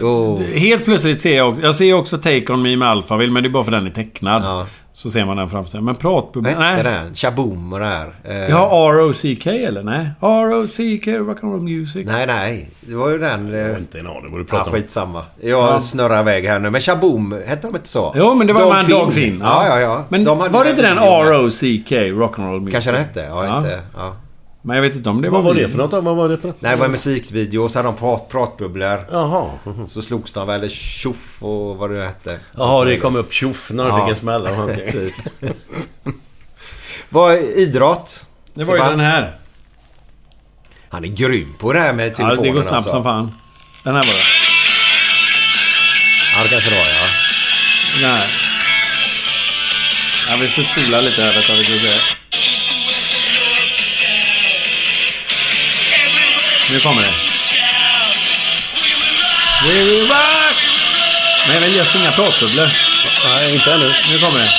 Oh. Helt plötsligt ser jag också... Jag ser också Take On Me med Alphaville, men det är bara för den är tecknad. Ja. Så ser man den framför sig. Men hette Nej. den? Shaboom och det här. Eh, Ja, R.O.C.K. eller? Nej. R.O.C.K. Rock'n'Roll Music. Nej, nej. Det var ju den... Jag Eh, har inte en aning vad du ja, pratar om. skitsamma. Jag Ja. snurrar iväg här nu. Men Shaboom, hette de inte så? Jo, men det var med Dog Dog Finn. Ja, ja, ja. Men De var det inte den med. R.O.C.K. Rock'n'Roll Music? Kanske den hette? Ja, Ja. inte... Ja. Men jag vet inte om det Vad var var det för något då? Vad var det för något? Nej, det var en musikvideo och så hade de prat, pratbubblor. Jaha. Så slogs de väl tjoff och vad det hette. Jaha, det kom upp tjoff när de Ja. fick en smäll. Typ. Vad idrott? Det var ju den här. Han är grym på det här med Ja, telefonen det går snabbt alltså. som fan. Den här var det. Ja, det kanske det var ja. Här. Ja, vi ska spola lite här vänta, vi ska se. Nu kommer det. We will rock! Men jag vill göra inga pratbubblor. Nej, inte ännu. Nu kommer det.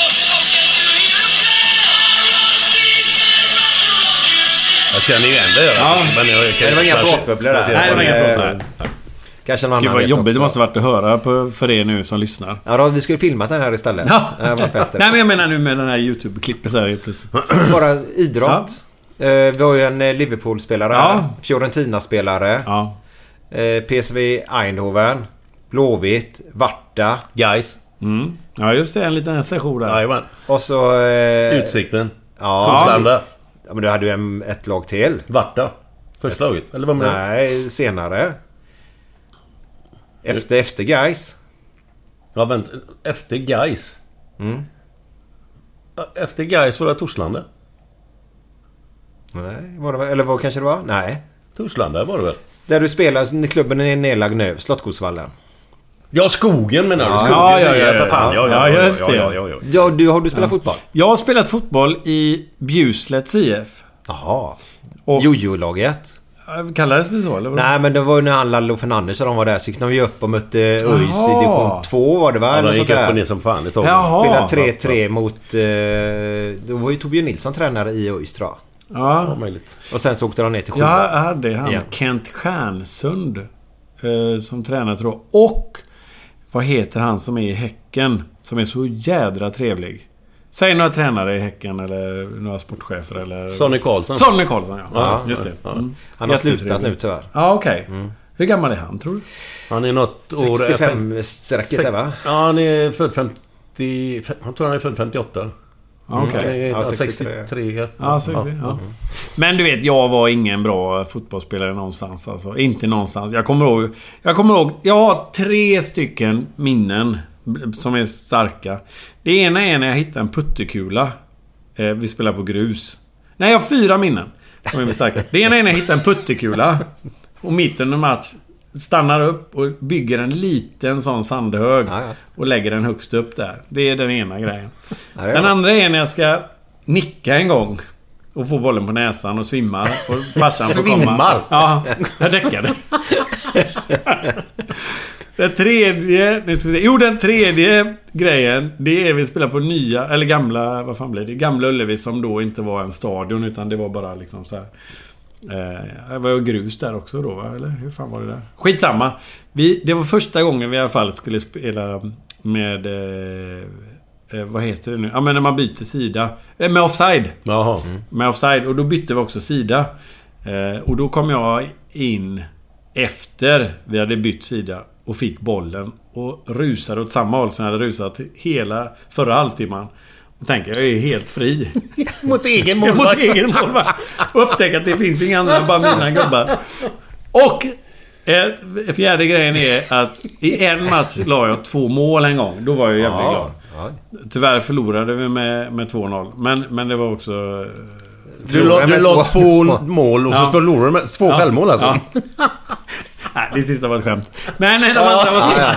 Jag känner ju igen det. Alltså. Ja. Men jag, jag, Det var inga pratbubblor där. Nej, det var inga pratbubblor. Kanske någon Gud vad jobbigt också. det måste varit att höra på, för er nu som lyssnar. Ja, då, vi skulle filmat den här istället. Ja. Det. Nej men jag menar nu med den här YouTube-klippet där helt plötsligt. Bara idrott. Eh, vi har ju en eh, Liverpool-spelare Ja. Fiorentina-spelare. Ja. Eh, PSV Eindhoven. Blåvitt. Varta. Guys. Mm. Ja just det, en liten session där. Jajamän. Och så... Eh, Utsikten. Ja. Torslanda. ja, men du hade ju en, ett lag till. Varta. Första laget. Eller vad menar du? Nej, senare. Efter, efter guys. Ja, vänta. Efter Gais. Mm. Efter Gais var det Torslanda. Nej, var det, eller vad kanske det var? Nej. Torslanda var det väl? Där du spelar, klubben är nedlagd nu. Slottsskogsvallen. Ja, skogen menar du? Ja, Skogen ja, ja, ja, för fan. ja. Ja, ja, Ja, just ja, det. ja, ja, ja. Ja, du, har du spelat fotboll? Jag har spelat fotboll i Bjurslets IF. Jaha. Och- Jojo-laget? Kallades det så eller? Nej, men det var ju när han Lallo Fernandes och de var där. Så gick de ju upp och mötte ÖIS i division 2 var det va? Ja, de gick upp och ner som fan ett tag. Spelade 3-3 mot... Eh, då var ju Torbjörn Nilsson tränare i ÖIS tror jag. Ja, Ja. möjligt. Och sen så åkte de ner till Jag sjuan. hade han Ja. Kent Stjärnsund eh, som tränare tror jag. Och vad heter han som är i Häcken? Som är så jädra trevlig. Säg några tränare i Häcken eller några sportchefer eller... Sonny Karlsson. Sonny Karlsson ja. Ja, just det. ja. Mm. Han har slutat nu tyvärr. Ja, okej. Hur gammal är han tror du? Han är något år... 65-strecket där va? Ja, han är född 50... Jag tror han är född 58. Okej. Mm, Ja, ja, 63. 63. Ja, så, ja. Ja. Men du vet, jag var ingen bra fotbollsspelare någonstans. Alltså. Inte någonstans. Jag kommer ihåg... Jag kommer ihåg... Jag har tre stycken minnen som är starka. Det ena är när jag hittade en puttekula. Eh, vi spelar på grus. Nej, jag har fyra minnen. Som är starka. Det ena är när jag hittade en puttekula. Och mitt under match stannar upp och bygger en liten sån sandhög. Ja, ja. Och lägger den högst upp där. Det är den ena grejen. Ja, Den andra är när jag ska nicka en gång. Och få bollen på näsan och svimmar. Och farsan får komma. Svimmar? Ja, jag däckade. Den tredje... Nu ska vi se. Jo, den tredje grejen. Det är vi spelar på nya, eller gamla... Vad fan blir det? Gamla Ullevi som då inte var en stadion utan det var bara liksom så här. Eh, det var ju grus där också då va? Eller hur fan var det där? Skitsamma. Vi, det var första gången vi i alla fall skulle spela med... Eh, eh, vad heter det nu? Ja men när man byter sida. Eh, med offside. Jaha. Med offside. Och då bytte vi också sida. Eh, och då kom jag in efter vi hade bytt sida och fick bollen. Och rusade åt samma håll som jag hade rusat hela förra halvtimman. Och tänker jag är helt fri. Mot egen Mot målvakt. egen målvakt. Och upptäcker att det finns inga andra, bara mina gubbar. Och eh, fjärde grejen är att i en match la jag två mål en gång. Då var jag jävligt glad. Ja. Tyvärr förlorade vi med, med 2-0. Men, men det var också... eh, Du la, du la två mål. och Ja. så förlorade med två Ja. självmål alltså. Ja. Nej, det sista var ett skämt. Men nej, de andra var snygga.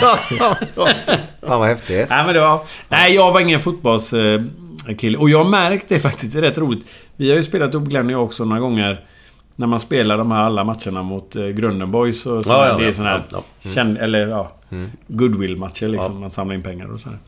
Fan vad häftigt. Nej, men det var... Nej, jag var ingen fotbollskille. Och jag har märkt det faktiskt. Det är rätt roligt. Vi har ju spelat upp Glenn och jag också några gånger. När man spelar de här alla matcherna mot eh, Grunden Boys och så. Ja, ja, det är såna här... Ja, ja. Känd, eller ja... Goodwill-matcher liksom. Man samlar in pengar och så här.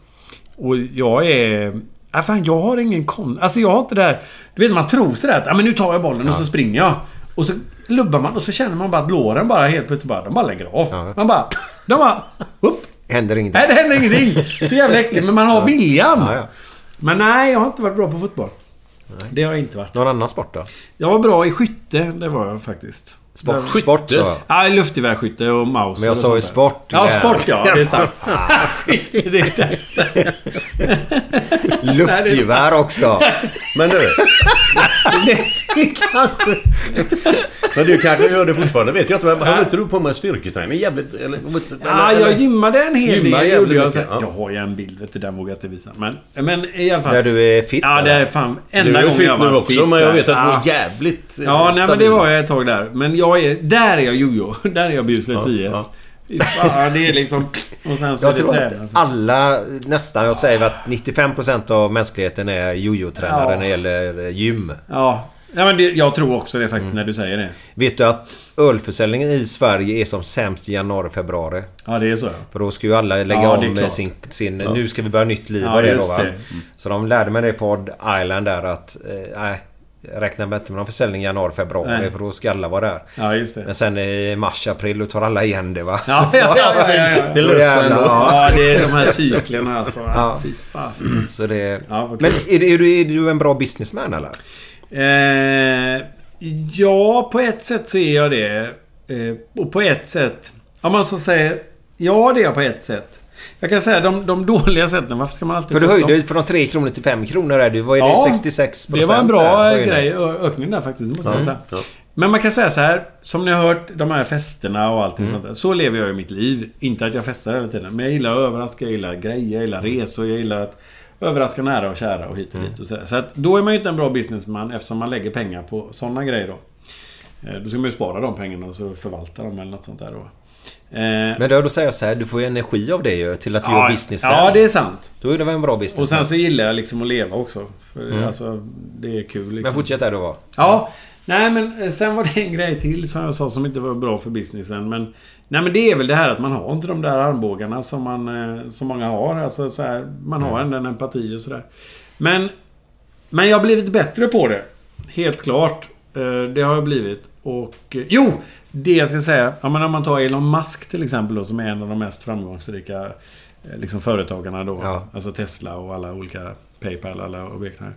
Och jag är... Ja, fan, jag har ingen kon... Alltså jag har inte det där... Du vet, man tror sådär att ja, men nu tar jag bollen och så springer jag. Och så lubbar man och så känner man bara att låren bara helt plötsligt bara... De bara lägger av. Ja. Man bara... De bara... Upp! Händer ingenting. Nej, det händer ingenting. Så jävla äckligt. Men man har viljan. Ja, ja. Men nej, jag har inte varit bra på fotboll. Det har jag inte varit. Någon annan sport då? Jag var bra i skytte. Det var jag faktiskt. Sport, Det- sport så. Ja, luftgevärsskytte och mouse. Men jag sa ju sport. Ja, sport ja. Det är sant. Skytte, det är sant. Luftgevär också. Men du. Men du kanske gör det fortfarande, vet jag inte. Men inte du på med styrketräning jävligt? Eller, Ja, jag gymmade en hel Gymmar del. jävligt gjorde jag. mycket, ja. jag har ju en bild, vet du, den vågar jag inte visa. Men, men i alla fall. Där du är fit Ja, det eller? är fan Du enda är ju gången fit jag nu var också, fit, men jag vet att du Ja. är jävligt eh, Ja, nej men stabil. det var jag ett tag där. Men jag är... Där är jag jojo. Där är jag Bjurslets Ja, IF. ja. Det är liksom... Och sen så är Jag tror att Alltså. alla, nästan, jag säger att 95% av mänskligheten är jojo-tränare Ja. när det gäller gym. Ja. Ja men det, jag tror också det faktiskt när du säger det. Vet du att ölförsäljningen i Sverige är som sämst i januari, februari? Ja, det är så. För då ska ju alla lägga Ja, om sin... sin Nu ska vi börja nytt liv Ja, det då va? det. Så de lärde mig det på Odd Island där att... Eh, med inte med någon försäljning i januari, februari Nej. för då ska alla vara där. Ja, just det. Men sen i mars, april då tar alla igen det va? Ja, ja, ja, ja, ja, ja. Det löser ändå. Ja, det är de här cyklerna alltså. Ja. Ja. Fy fasen. Så det... Ja, Men är, är, du, är du en bra businessman eller? Eh, ja, på ett sätt så är jag det. Eh, och på ett sätt... Om man så säger... Ja, det är jag på ett sätt. Jag kan säga de, de dåliga sätten. Varför ska man alltid För du dem? höjde från 3 kronor till 5 kronor är du. Vad är det? Ja, 66 Det var en bra där, grej. Ökning där faktiskt, måste jag Mm. säga. Ja. Men man kan säga så här. Som ni har hört, de här festerna och allting Mm. sånt där. Så lever jag i mitt liv. Inte att jag festar hela tiden. Men jag gillar att överraska, jag gillar grejer, jag gillar resor, jag gillar att överraska nära och kära och hit och Mm. dit. Och så, så att då är man ju inte en bra businessman eftersom man lägger pengar på sådana grejer då. Eh, Då ska man ju spara de pengarna och så förvalta dem eller något sånt där då. Eh, Men då, då säger jag så här, du får ju energi av det ju till att göra business där. Ja, det är sant. Då är det väl en bra business. Och sen så gillar jag liksom att leva också. För Mm. alltså, det är kul liksom. Men fortsätt där då va? Ja. Nej men eh, sen var det en grej till som jag sa som inte var bra för businessen. Men, nej men det är väl det här att man har inte de där armbågarna som, man, eh, som många har. Alltså så här, man har ändå en empati och sådär. Men, men jag har blivit bättre på det. Helt klart. Eh, Det har jag blivit. Och... eh, Jo! Det jag ska säga. Ja, men om man tar Elon Musk till exempel då, som är en av de mest framgångsrika liksom företagarna då. Ja. Alltså Tesla och alla olika Paypal, alla objekt här.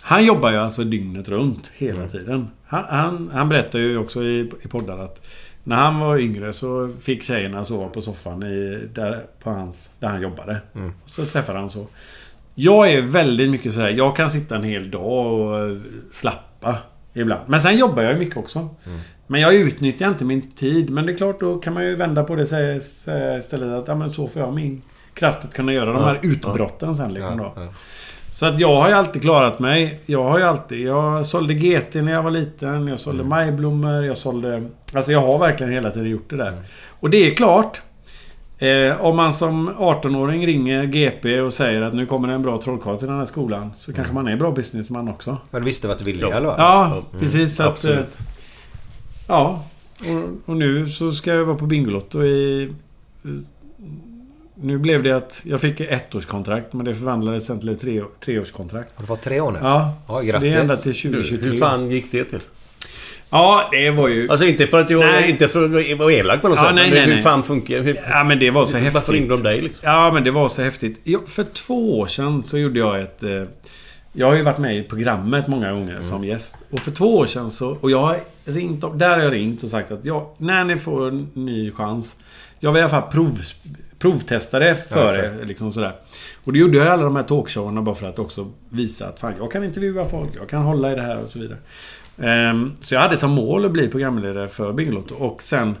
Han jobbar ju alltså dygnet runt hela Mm. tiden. Han, han, han berättar ju också i, i poddar att när han var yngre så fick tjejerna sova på soffan i, där, på hans, där han jobbade. Mm. Så träffade han så. Jag är väldigt mycket så här. Jag kan sitta en hel dag och slappa ibland. Men sen jobbar jag ju mycket också. Mm. Men jag utnyttjar inte min tid. Men det är klart, då kan man ju vända på det säga säga istället att ja, men så får jag min kraft att kunna göra de Ja, här utbrotten sen liksom Ja, då. Ja. Så att jag har ju alltid klarat mig. Jag har ju alltid... Jag sålde GT när jag var liten. Jag sålde majblommor. Jag sålde... Alltså jag har verkligen hela tiden gjort det där. Och det är klart. Eh, om man som 18-åring ringer GP och säger att nu kommer det en bra trollkarl till den här skolan. Så kanske man är bra businessman också. Men du visste vad du ville i alla fall? Ja, Mm. precis. Så att, eh, absolut. ja. Och, och nu så ska jag vara på Bingolotto i... Nu blev det att jag fick ett årskontrakt men det förvandlades sen till ett tre, treårskontrakt. Har du fått tre år nu? Ja, Ja, så grattis. det är ända till Du, 2023. hur fan gick det till? Ja, det var ju... Alltså inte för att jag... Nej. Inte för att vara elak på något Ja, sätt. nej, men nej, hur nej. fan funkar hur, Ja, men det var så häftigt. Varför ringde de dig liksom? Ja, men det var så häftigt. Ja, för två år sedan så gjorde jag ett... Eh, jag har ju varit med i programmet många gånger som gäst. Och för två år sedan så... Och jag har ringt... Där har jag ringt och sagt att ja, när ni får en ny chans. Jag vill i alla fall prov, provtesta det för Ja, er. Liksom sådär. Och då gjorde jag alla de här talkshowerna bara för att också visa att fan, jag kan intervjua folk. Jag kan hålla i det här och så vidare. Ehm, så jag hade som mål att bli programledare för Bingolotto. Och sen...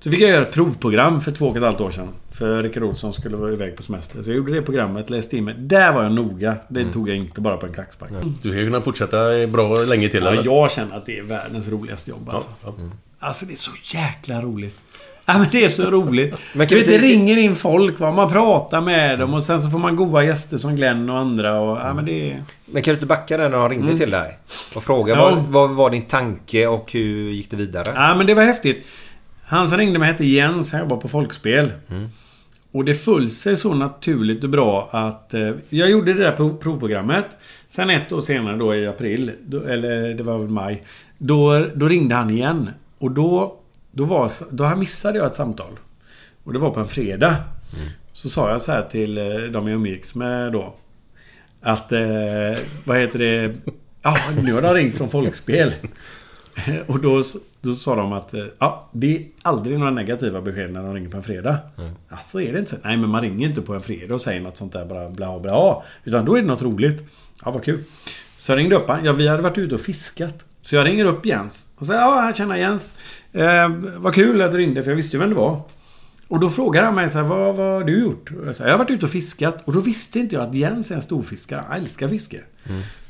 Så fick jag göra ett provprogram för två och ett halvt år sedan. För Rickard Olsson skulle vara iväg på semester. Så jag gjorde det programmet, läste in mig. Där var jag noga. Det Mm. tog jag inte bara på en klackspark. Du ska kunna fortsätta bra länge till Ja, eller? jag känner att det är världens roligaste jobb alltså. Ja, ja. Alltså det är så jäkla roligt. Ja men det är så roligt. Men du vet, det ringer in folk va. Man pratar med dem och sen så får man goa gäster som Glenn och andra och... Ja men det. Men kan du inte backa den när de ringde Mm. till dig? Och fråga Ja. vad, vad var din tanke och hur gick det vidare? Ja men det var häftigt. Han som ringde mig hette Jens. Han jobbar på Folkspel. Och det föll sig så naturligt och bra att... Eh, jag gjorde det där prov, provprogrammet. Sen ett år senare då i april, då, eller det var väl maj. Då, då ringde han igen. Och då... Då, var, då missade jag ett samtal. Och det var på en fredag. Så sa jag så här till eh, de jag umgicks med då. Att... Eh, vad heter det? Ja, nu har de ringt från Folkspel. Och då, då sa de att eh, ja, det är aldrig några negativa besked när de ringer på en fredag. Alltså är det inte så? Nej, men man ringer inte på en fredag och säger något sånt där bara bla bla. Utan då är det något roligt. Ja, vad kul. Så jag ringde upp han. Ja, vi hade varit ute och fiskat. Så jag ringer upp Jens. Och säger ja, känner Jens. Eh, vad kul att du ringde, för jag visste ju vem det var. Och då frågar han mig så här, vad, vad har du gjort? Och jag, säger, jag har varit ute och fiskat. Och då visste inte jag att Jens är en storfiskare. Han älskar fiske.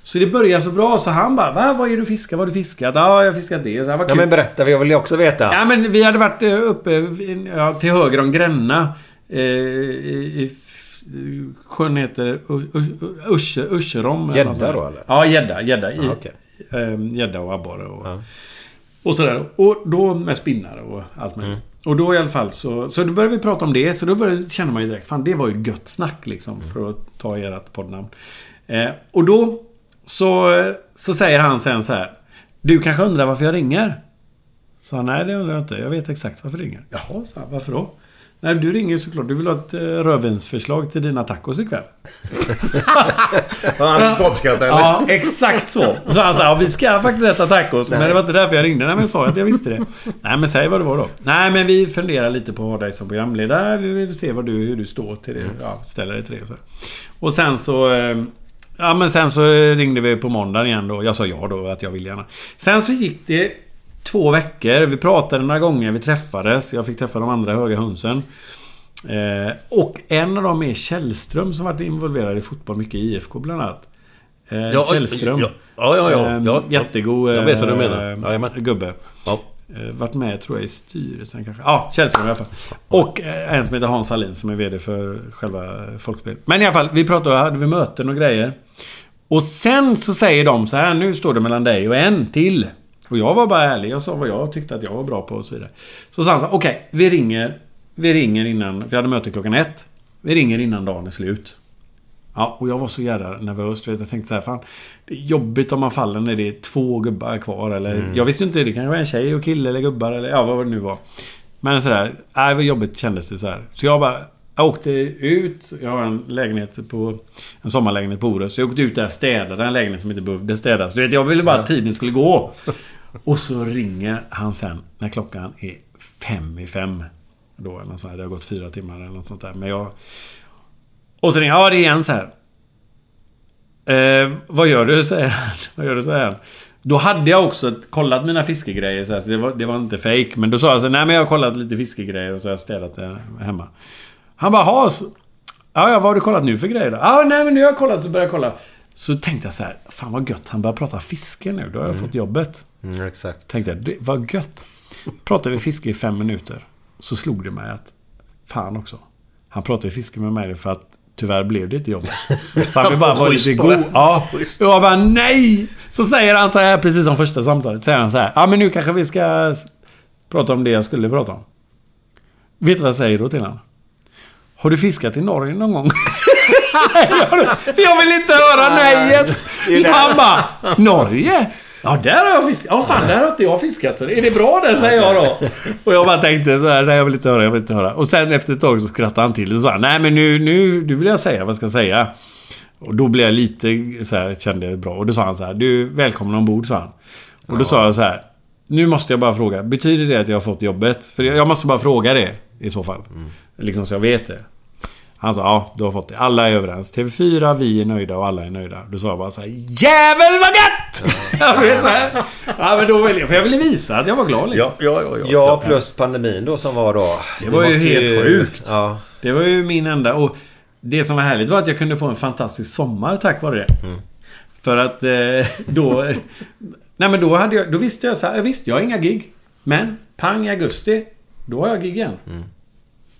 Så det börjar så bra, så han bara, Va, vad är du fiskar? Vad har du fiskat? Ja, jag har fiskat det. Så här, vad Ja kul. men berätta, jag vill ju också veta. Ja, men vi hade varit eh, uppe ja, till höger om Gränna. Eh, i, sjön heter U- U- Usche, Urserom. Gädda då, eller? Ja, gädda. Gädda. i- Ja, okej. ehm, Gädda och abborre och, och sådär. Och då med spinnar och allt möjligt. Och då i alla fall så... Så då började vi prata om det. Så då började, känner man ju direkt, fan det var ju gött snack liksom. För att ta ert poddnamn. Eh, och då så, så säger han sen så här. Du kanske undrar varför jag ringer? Så han, nej det undrar jag inte. Jag vet exakt varför jag ringer. Jaha, så han, varför då? Nej, du ringer såklart. Du vill ha ett eh, rödvinsförslag till dina tacos ikväll. Han gapskrattade eller? Ja, exakt så. Och så han sa, ja, vi ska faktiskt äta tacos. Men det var inte därför jag ringde. Nej, men jag sa att jag visste det. Nej, men säg vad det var då. Nej, men vi funderar lite på att ha dig som programledare. Vi vill se vad du, hur du står till det. Ja, ställer dig till det och så. Och sen så... eh, Ja, men sen så ringde vi på måndagen igen då. Jag sa ja då, att jag vill gärna. Sen så gick det två veckor. Vi pratade några gånger, vi träffades. Jag fick träffa de andra höga hönsen. Eh, och en av dem är Källström som varit involverad i fotboll mycket i IFK bland annat. Eh, Ja, Källström. ja, ja, ja, ja. Eh, Ja, jättegod jag vet vad du eh, menar. Jajamän. gubbe. Ja. Eh, varit med, tror jag, i styrelsen kanske. Ja, Källström i alla fall. Och eh, en som heter Hans Hallin som är VD för själva Folkspel. Men i alla fall, vi pratade, hade vi möten och grejer. Och sen så säger de så här, nu står det mellan dig och en till. Och jag var bara ärlig. Jag sa vad jag tyckte att jag var bra på och så vidare. Så sa han så okej, vi ringer. Vi ringer innan, för jag hade möte klockan ett. Vi ringer innan dagen är slut. Ja, och jag var så jävla nervös. vet. Jag tänkte så här, fan. Det är jobbigt om man faller när det är två gubbar kvar. Eller, Mm. Jag visste ju inte, det kanske var en tjej och kille eller gubbar eller ja, vad det nu var. Men sådär, nej, vad jobbigt kändes det så här. Så jag bara... Jag åkte ut. Jag har en lägenhet på... En sommarlägenhet på Orust. Så jag åkte ut där städade en lägenhet som inte behövde städas. Du vet, jag ville bara att tiden skulle gå. Och så ringer han sen när klockan är fem i fem. Då eller något sånt här. Det har gått fyra timmar eller något sånt där. Men jag... Och så ringer ja det är Jens här. Eh, vad gör du? säger han. Vad gör du? säger han. Då hade jag också kollat mina fiskegrejer så, här, så det, var, det var inte fake Men då sa jag så här, nej men jag har kollat lite fiskegrejer och så har jag städat det hemma. Han bara, ha så... Ja, ja, vad har du kollat nu för grejer då? Ja, nej men nu har jag kollat så började jag kolla. Så tänkte jag så här, fan vad gött, han börjar prata fiske nu. Då har jag Mm. fått jobbet. Mm, exakt. Tänkte jag, det var gött. Pratade vi fiske i fem minuter. Så slog det mig att, fan också. Han pratade fiske med mig för att tyvärr blev det inte jobbet. Så han vill bara vara lite god. det. Ja. Jag bara, nej! Så säger han så här, precis som första samtalet. Säger han så här, ja men nu kanske vi ska prata om det jag skulle prata om. Vet du vad jag säger då till honom? Har du fiskat i Norge någon gång? För jag vill inte höra nejet! Han bara, Norge? Ja, där har jag fiskat. Ja, fan, där har inte jag fiskat. Så Är det bra det, säger jag då. Och jag bara tänkte så här, nej jag vill inte höra, jag vill inte höra. Och sen efter ett tag så skrattade han till och sa, nej men nu, nu, nu vill jag säga vad jag ska säga. Och då blev jag lite så här, kände jag bra. Och då sa han så här, du, välkommen ombord, sa han. Och då sa jag så här, nu måste jag bara fråga, betyder det att jag har fått jobbet? För jag jag måste bara fråga det i så fall. Liksom så jag vet det. Han sa ja, du har fått det. Alla är överens. TV4, vi är nöjda och alla är nöjda. Då sa jag bara så här, Jävel vad gött! jag vet, så här. Ja men då ville jag, för jag ville visa att jag var glad liksom. Ja, ja, ja. Ja, plus pandemin då som var då. Det var ju helt sjukt. Ja. Det var ju min enda... Och det som var härligt var att jag kunde få en fantastisk sommar tack vare det. För att eh, då... Nej men då hade jag... Då visste jag så här, ja, visst jag har inga gig. Men pang i augusti, då har jag gig igen.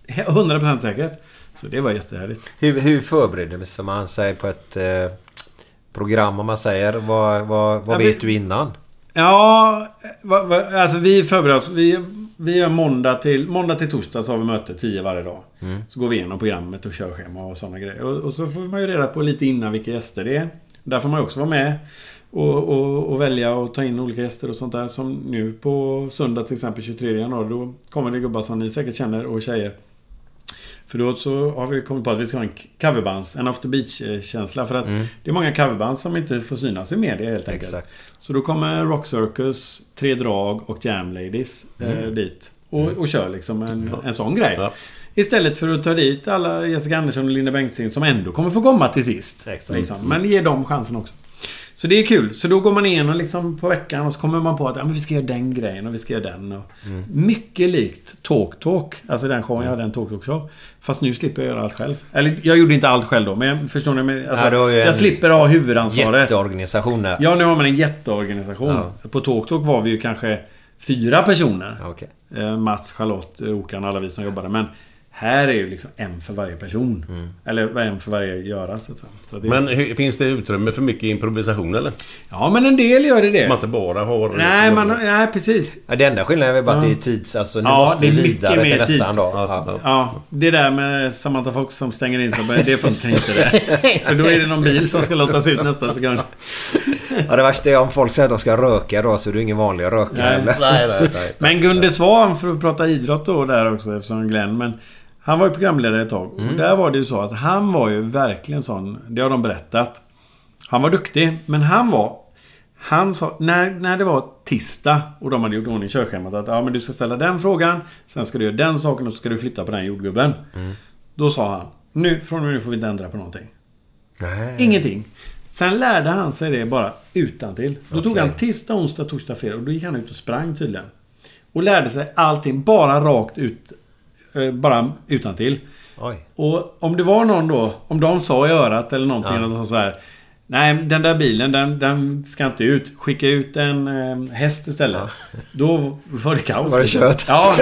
100% säkert. Så det var jättehärligt. Hur, hur förbereder man sig på ett eh, program om man säger? Vad, vad, vad Ja, vet vi- du innan? Ja, va, va, alltså vi förbereder oss. Vi, vi gör måndag till, måndag till torsdag så har vi möte 10 varje dag. Mm. Så går vi igenom programmet och körschema och sådana grejer. Och, och så får man ju reda på lite innan vilka gäster det är. Där får man ju också vara med. Och, och, och välja och ta in olika gäster och sånt där. Som nu på söndag till exempel 23 januari. Då kommer det gubbar som ni säkert känner och tjejer. För då så har vi kommit på att vi ska ha en coverbands, en after beach-känsla. För att Mm. det är många coverbands som inte får synas i media helt enkelt. Exakt. Så då kommer Rock Circus, Tre Drag och Jam Ladies eh, Mm. dit. Och, och kör liksom en, en sån grej. Ja. Istället för att ta dit alla Jessica Andersson och Linda Bengtzing som ändå kommer få komma till sist. Liksom. Men ge dem chansen också. Så det är kul. Så då går man igenom liksom på veckan och så kommer man på att ja, men vi ska göra den grejen och vi ska göra den. Och Mm. Mycket likt Talk Talk. Alltså den showen jag hade, en Talk Talk show. Fast nu slipper jag göra allt själv. Eller jag gjorde inte allt själv då, men förstår ni? Men, alltså, Ja, jag slipper ha huvudansvaret. Jätteorganisation där. Ja, nu har man en jätteorganisation. På Talk Talk var vi ju kanske fyra personer. Okej. Eh, Mats, Charlotte, Okan, alla vi som jobbade. Men Här är ju liksom en för varje person. Eller en för varje göra så att säga. Så att det- Men hur, finns det utrymme för mycket improvisation eller? Ja, men en del gör det det. Som man inte bara har... Nej, man, nej precis. Ja, det enda skillnaden är väl bara att det är tids... Alltså nu Ja, måste det är vi vidare mer till nästa tids- dag. Ja. Ja, det där med Samantha Fox som stänger in sig. Det funkar inte det. För då är det någon bil som ska låtas ut nästa sekund. Ja, det värsta är om folk säger att de ska röka då så är du ingen vanlig rökare Nej. heller. Men Gunde Svan, för att prata idrott då där också eftersom Glenn. Men han var ju programledare ett tag. Mm. Och där var det ju så att han var ju verkligen sån. Det har de berättat. Han var duktig, men han var... Han sa, när, när det var tisdag och de hade gjort ordning körschemat att ja, men du ska ställa den frågan. Sen ska du göra den saken och så ska du flytta på den jordgubben. Mm. Då sa han, nu, från och med nu får vi inte ändra på någonting. Nej. Ingenting. Sen lärde han sig det bara utan till. Då tog Okej. han tisdag, onsdag, torsdag, fredag och då gick han ut och sprang tydligen. Och lärde sig allting bara rakt ut. Eh, Bara utan till. Oj. Och om det var någon då, om de sa i örat eller någonting Ja. och de sa så här. Nej, den där bilen den, den ska inte ut. Skicka ut en eh, häst istället. Då var det kaos. Var det kört? Ja.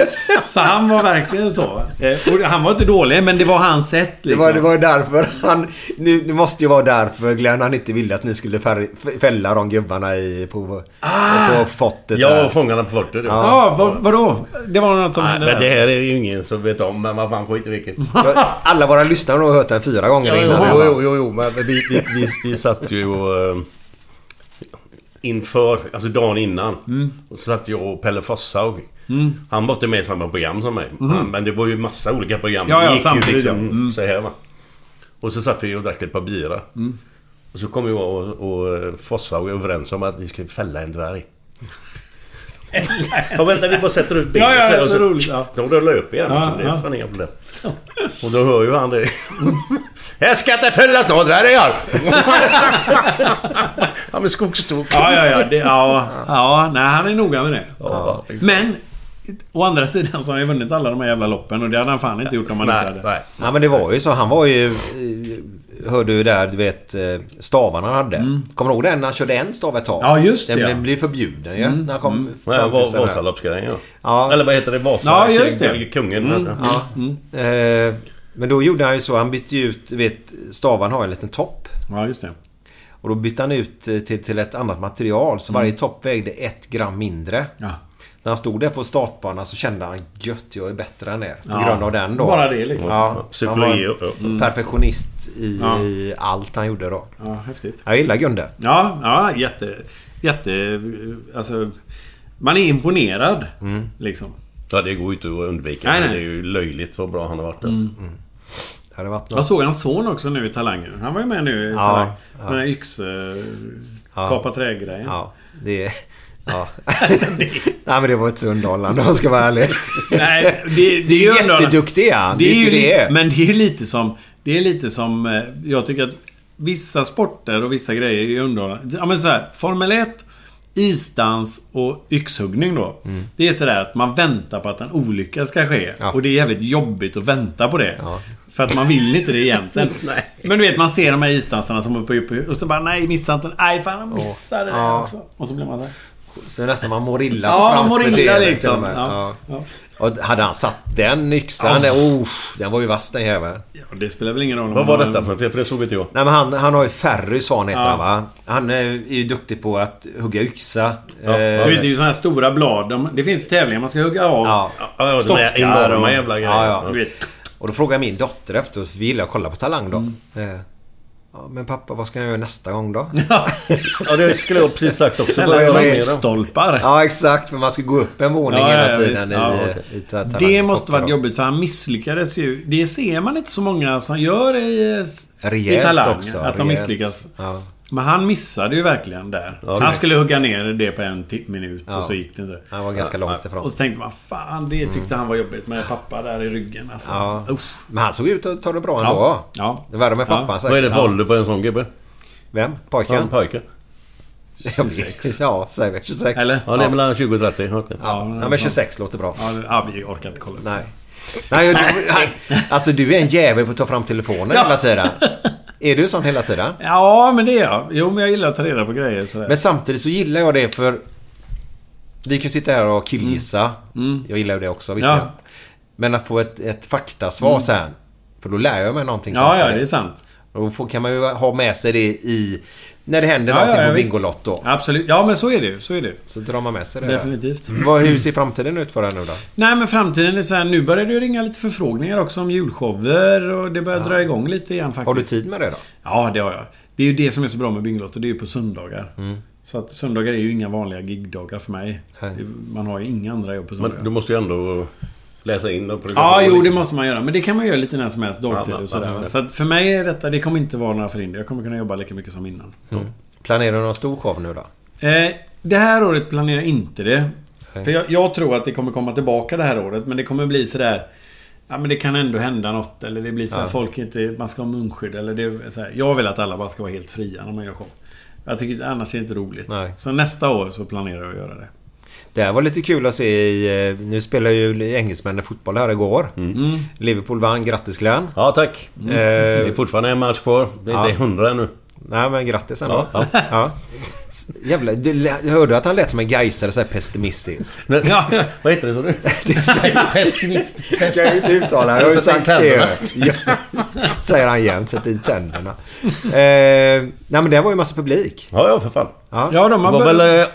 Så han var verkligen så. Eh, Och han var inte dålig, men det var hans sätt. Det Liksom. var, det var ju därför han... Nu, det måste ju vara därför Glenn han inte ville att ni skulle fär, fälla de gubbarna i, på, på fortet Ja, där. och Fångarna på fortet. Ja, ah, vad, vadå? Det var något som Nej, hände men där. det här är ju ingen som vet om, men vad fan skit i vilket. Alla våra lyssnare har nog hört den fyra gånger Jo, innan. jo, jo, jo, jo, men vi, vi, vi, vi satt ju och... eh, Inför, alltså dagen innan. Mm. Och så satt jag och Pelle Fosshaug. Mm. Han var inte med i samma program som mig. Mhm. Han, men det var ju massa olika program. Ja, ja, gick ju samtidigt, liksom. Mm. så här va. Och så satt vi och drack ett par bira. Mm. Och så kom jag och, och Fosshaug överens om att vi skulle fälla en dvärg. Ja, vänta, vi bara sätter ut bilden. Ja, ja, så här, roligt, ja. De rullar upp igen. Ja, så det är ja. fan inga problem. Och då hör ju han det. Jag ska inte fällas dvärgar! Han med skogstok. Ja, ja, ja. Det, ja, ja. Nej, han är noga med det. Ja. Men... Å andra sidan så har han ju vunnit alla de här jävla loppen och det hade han fan inte gjort om han inte hade. nej. Men det var ju så. Han var ju... Hörde du där, du vet eh, stavarna hade. Kommer du ihåg den när han körde en stav ett tag? Mm. Ja, just det, Den ja. blev- förbjuden ju. Mm, När han kom mm. Vasaloppsgrejen ja. Ja. Eller vad heter det? Vasa? Ja, just det. Kungen. Mm. Ja. Eh, men då gjorde han ju så. Han bytte ut... du Vet, stavarna har en liten topp. Ja, just det. Och då bytte han ut eh, till, till ett annat material. Så varje topp vägde ett gram mindre. Ja. När han stod där på startbanan så kände han gött, jag är bättre än er. På Ja. grund av den då. Bara det, liksom. Ja. Psykologi, var ja, ja. en perfektionist i, Ja. i allt han gjorde då. Ja, häftigt. Jag gillar Gunde. Ja, ja, jätte... Jätte... Alltså... Man är imponerad. Mm. Liksom. Ja, det går ju inte att undvika. Nej, nej. Det är ju löjligt vad bra han har varit där. Mm. Det hade varit Jag såg hans son också nu i Talangen. Han var ju med nu i Ja, Talang. ja. Med den här yx... Ja. Kapa trägrejen. Ja, det... Ja. Nej men det var inte så underhållande om jag ska vara ärlig. Nej, det, det, Det är ju underhållande. jätteduktig är han. Det är ju det är. Men det är lite som... Det är lite som... eh, Jag tycker att vissa sporter och vissa grejer är underhållande. Ja men så här, Formel 1, isdans och yxhuggning då. Mm. Det är sådär att man väntar på att en olycka ska ske. Ja. Och det är jävligt jobbigt att vänta på det. Ja. För att man vill inte det egentligen. Men du vet, man ser de här isdansarna som är uppe upp och så bara nej, missa inte. Nej, fan jag missade det Ja. också. Och så blir man där. Så nästan man mår illa Ja, framför mår illa liksom. och med. Ja. Ja. Och hade han satt den yxan, Ja. oh, den var ju vass den jäveln. ja, det spelar väl ingen roll Vad man var detta för något? För det såg inte jag. Nej men han, han har ju Ferry Svan heter Ja. han va? Han är ju duktig på att hugga yxa. Ja, Eh, det är ju sådana här stora blad. De, det finns tävlingar man ska hugga av. ja. Ja, de enorma och- jävla grejer. Ja, ja. Och då frågade min dotter efter, för vi gillar att kolla på Talang då. Mm. Eh, ja, men pappa, vad ska jag göra nästa gång då? Ja, det skulle jag precis sagt också. Eller Vad gör man med mer då? stolpar. ja, exakt. För man ska gå upp en våning Ja, hela ja, tiden. Ja, i, okej. i Talang. Det måste varit då. jobbigt för han misslyckades ju. Det ser man inte så många som gör i, i Rejält Talang. också. att de rejält. misslyckas. Ja. Men han missade ju verkligen där. Ja, han skulle hugga ner det på en ti- minut Ja. och så gick det inte. Han var ganska långt ifrån. Och så tänkte man fan det tyckte han var jobbigt med pappa där i ryggen alltså. Ja. Men han såg ut att ta det bra ändå. Ja. Ja. Det var det med Ja. pappan säkert. Vad är det för ålder på en sån gubbe? Vem? Ja, Pojken? en pojke. 26. ja, säg väl 26. Eller? Ja, det är mellan 20 och 30. Okej. Ja, ja, men 26 låter bra. Ja, vi orkar inte kolla. Nej. Nej, du, alltså du är en jävel på att ta fram telefonen Ja. hela tiden. Är du sån hela tiden? Ja, men det är jag. Jo, men jag gillar att ta reda på grejer sådär. Men samtidigt så gillar jag det för... Vi kan sitta här och killgissa. Mm. Jag gillar ju det också, visst Ja. ja. Men att få ett, ett faktasvar Mm. sen. För då lär jag mig någonting Ja, ja, samtidigt. det är sant. Och då kan man ju ha med sig det i... När det händer Ja, någonting ja, på. Bingolotto. Absolut. Ja, men så är det ju. Så är det ju. Så drar man med sig det. Definitivt. Vad, hur ser framtiden ut för dig nu då? Nej men framtiden är så här, nu börjar det ju ringa lite förfrågningar också om julshower och det börjar dra igång lite igen faktiskt. Har du tid med det då? Ja, det har jag. Det är ju det som är så bra med Bingolotto, det är ju på söndagar. Mm. Så att söndagar är ju inga vanliga gigdagar för mig. Det- Man har ju inga andra jobb på söndagar. Men du måste ju ändå läsa in och Ja, jo det liksom. måste man göra. Men det kan man göra lite när som helst, dagtid och sådär. Så att för mig är detta, det kommer inte vara några förhinder. Jag kommer kunna jobba lika mycket som innan. Mm. Planerar du någon stor show nu då? Eh, det här året planerar jag inte det. Nej. För jag, jag tror att det kommer komma tillbaka det här året. Men det kommer bli sådär... Ja men det kan ändå hända något. Eller det blir så Ja. folk inte... Man ska ha munskydd eller det är så här, Jag vill att alla bara ska vara helt fria när man gör show. Jag tycker annars är det inte roligt. Nej. Så nästa år så planerar jag att göra det. Det här var lite kul att se i... eh, Nu spelar ju engelsmännen fotboll här igår. Mm. Liverpool vann. Grattis Glenn. Ja, tack. Eh, Det är fortfarande en match kvar. Det är Ja. inte hundra ännu. Nej men grattis ändå. Ja, Ja. S- Jävlar, du lä- hörde du att han lät som en gaisare så här pessimistisk? Men, Vad heter det så du? Pessimist. Jag kan ju inte uttala det. Jag har ju sagt det. Ja. Säger han jämt. Sätter i tänderna. Eh, nej men det var ju massa publik. Ja, ja för fan. Ja. Ja, de Det har var börjat- väl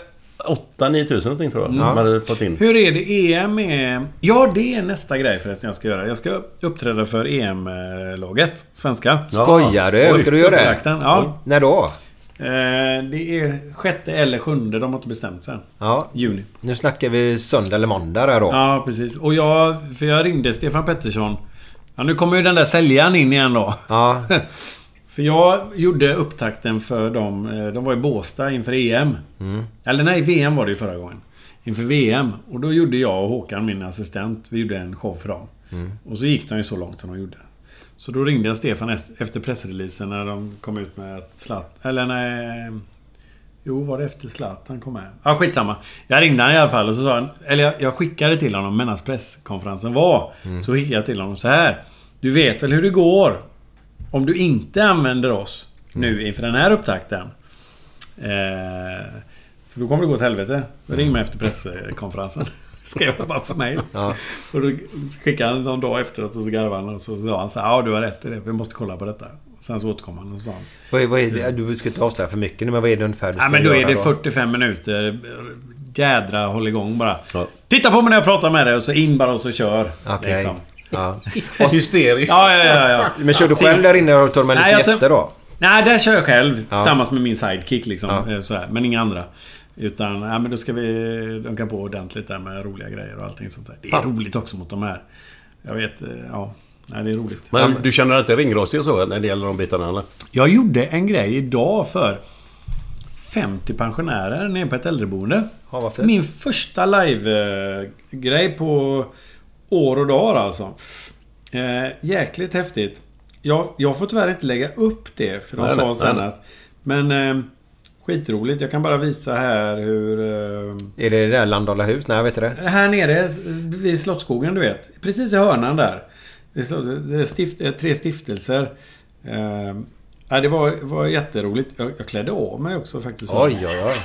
8-9 tusen någonting tror jag. De hade fått in. Hur är det? EM är... Ja, det är nästa grej förresten jag ska göra. Jag ska uppträda för EM-laget. Svenska. Skojar du? Oj, Ska du göra det? Ja. När då? Eh, det är sjätte eller sjunde. De har inte bestämt sig. Ja. Juni. Nu snackar vi söndag eller måndag där då. Ja, precis. Och jag... För jag ringde Stefan Pettersson. Ja, nu kommer ju den där säljaren in igen då. Ja. För jag gjorde upptakten för dem. eh, De var i Båstad inför EM. Mm. Eller nej, VM var det ju förra gången. Inför VM. Och då gjorde jag och Håkan, min assistent, vi gjorde en show för dem. Mm. Och så gick de ju så långt som de gjorde. Så då ringde jag Stefan efter pressreleasen när de kom ut med att Zlatan... Eller nej... Jo, var det efter Zlatan kom med? Ja, skitsamma. Jag ringde han i alla fall och så sa han... Eller jag, jag skickade till honom medan presskonferensen var. Mm. Så skickade jag till honom så här. Du vet väl hur det går? Om du inte använder oss nu inför den här upptakten. Eh, för då kommer det gå åt helvete. Ring mig efter presskonferensen. Skrev jag bara på mail. Ja. Och då skickade han någon dag efteråt och så garvade han och så sa han så Ja, du har rätt i det. Vi måste kolla på detta. Sen så återkom han och sa han. Vad är, vad är det? Du ska inte avslöja för mycket nu men vad är det ungefär du ska Ja, men då är det 45 minuter. Jädra håll igång bara. Ja. Titta på mig när jag pratar med dig och så in bara och så kör. Okej. Liksom. Ja. Hysteriskt. Ja, ja, ja, ja. Men kör du själv där inne och tar med Nej, lite gäster då? Nej, där kör jag själv. Ja. Tillsammans med min sidekick liksom. Ja. eh, Sådär. Men inga andra. Utan, ja, men då ska vi dunka på ordentligt där med roliga grejer och allting sånt där. Det är Ja. roligt också mot de här. Jag vet, eh, ja. Nej, det är roligt. Men du känner att det är ringrostig och så när det gäller de bitarna eller? Jag gjorde en grej idag för 50 pensionärer nere på ett äldreboende. Ja. Min första live-grej på år och dagar alltså. Eh, jäkligt häftigt. Jag, jag får tyvärr inte lägga upp det för de Nej, sa nej, sen nej. att... Men... Eh, skitroligt. Jag kan bara visa här hur... Eh, Är det det där Landala hus? Nej, jag vet inte det. här nere vid Slottsskogen, du vet. Precis i hörnan där. Det är stift, eh, tre stiftelser. Eh, ja, det var, var jätteroligt. Jag, jag klädde av mig också faktiskt. Oj, oj, oj.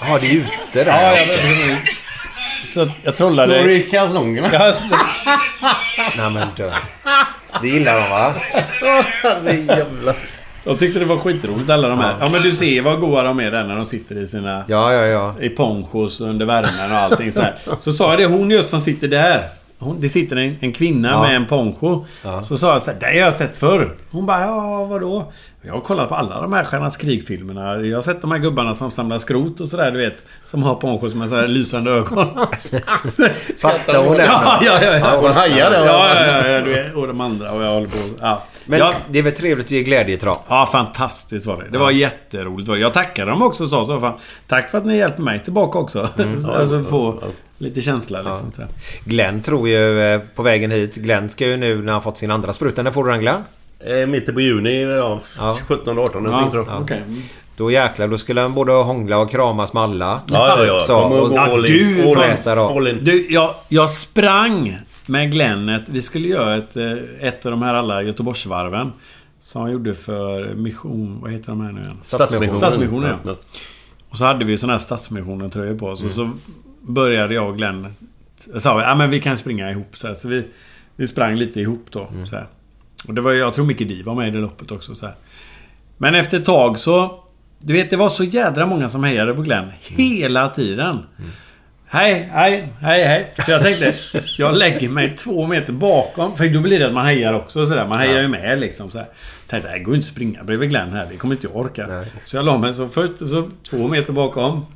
Ja, det är ute där. Ja, jag, alltså. Så jag trollade... Står du i kalsongerna? Ja, så- Nej men dö. Det gillar de va? Jag tyckte det var skitroligt alla de här. Ja men du ser vad goa de är där när de sitter i sina... Ja, ja, ja. I ponchos under värmen och allting så här. Så sa jag det, hon just som sitter där. Hon, det sitter en, en kvinna Ja. med en poncho. Ja. Så sa jag så här, det har jag sett förr. Hon bara, ja vadå? Jag har kollat på alla de här Stjärnans krig-filmerna. Jag har sett de här gubbarna som samlar skrot och sådär, du vet. Som har ponchos med så här lysande ögon. Fattar hon det? Ja, ja, ja. ja. hon hajar Ja, det. ja, ja, ja, du vet. Och de andra. Och jag håller på. Ja. Men ja. det är väl trevligt att ge glädjetrav? Ja, fantastiskt var det. Det var jätteroligt. var det. Jag tackade dem också och sa så. Fan, tack för att ni hjälper mig tillbaka också. alltså få lite känsla liksom. sådär. Glenn tror ju eh, på vägen hit. Glenn ska ju nu när han fått sin andra spruta. När får du den Glenn? Eh, mitten på juni, ja. Ja. 17 18 Ja, tror jag. okej. Då jäklar, då skulle han både hångla och kramas med alla. Ja, ja, ja. Så, och, gå Ja, all in. All in. Läsa då. Du, jag, jag sprang med Glennet. Vi skulle göra ett, eh, ett av de här alla Göteborgsvarven. Som han gjorde för mission... Vad heter de här nu igen? Stadsmissionen. Stadsmissionen, ja. ja. Och så hade vi såna här Stadsmissionen-tröjor på oss. Och så började jag och Glenn sa vi, ja men vi kan springa ihop så här. Så vi, vi sprang lite ihop då. Så här. Och det var jag tror Micke Di var med i det loppet också så här. Men efter ett tag så... Du vet, det var så jädra många som hejade på Glenn. Hela tiden. Hej, hej, hej, hej. Så jag tänkte, jag lägger mig två meter bakom. För då blir det att man hejar också sådär. Man hejar ju med liksom så här. Tänkte, det går inte att springa bredvid Glenn här. Det kommer inte jag orka. Så jag la mig så först så två meter bakom.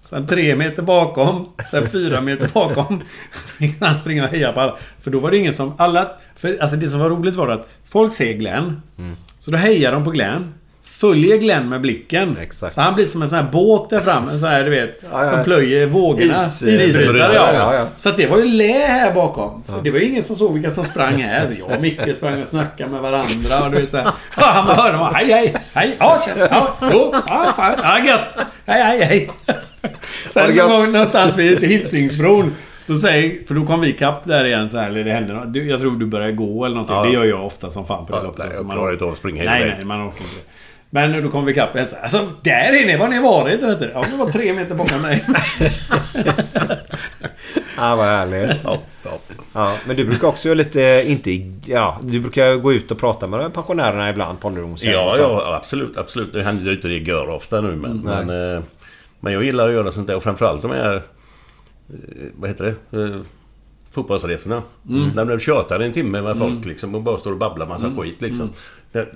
Sen tre meter bakom. Sen fyra meter bakom. Så fick han springa och heja på alla. För då var det ingen som... Alla... För alltså det som var roligt var att folk ser Glenn. Så då hejar de på Glenn. Följer Glenn med blicken. Så han blir som en sån här båt där framme. En sån här, du vet. Ja, ja. Som plöjer vågorna. Is- Isbrytare, ja. ja, ja. Så att det var ju lä här bakom. Det var ju ingen som såg vilka som sprang här. Så jag och Micke sprang och snackade med varandra. Och du vet, så här. Ja, han bara hörde hej, hej, hej. Ja, tjena. Ja, jo. Ja, fan. Ja, gött. Hej, hej, hej. Sen så någonstans vid Hisingsbron. Då säger, för då kom vi ikapp där igen så här, eller det hände något. Du, Jag tror du började gå eller någonting. Ja. Det gör jag ofta som fan på det Ja, loppet. nej, jag klarar inte av att springa hela Nej, nej, man orkar inte. Men då kom vi ikapp. Jag sa, Alltså, där inne var ni varit, vet du. Ja, det var tre meter bakom mig. Ja, vad härligt. Ja, ja. Ja, men du brukar också göra lite, inte, ja, du brukar gå ut och prata med pensionärerna ibland på ålderdomshem Ja, ja, absolut, absolut. Det händer ju inte det gör ofta nu men... Men, eh, men jag gillar att göra sånt där och framförallt de här... eh, Vad heter det? Eh, Fotbollsresorna. Mm. När man tjatar en timme med folk Mm. liksom och bara står och babblar massa Mm. skit liksom. Mm. Det,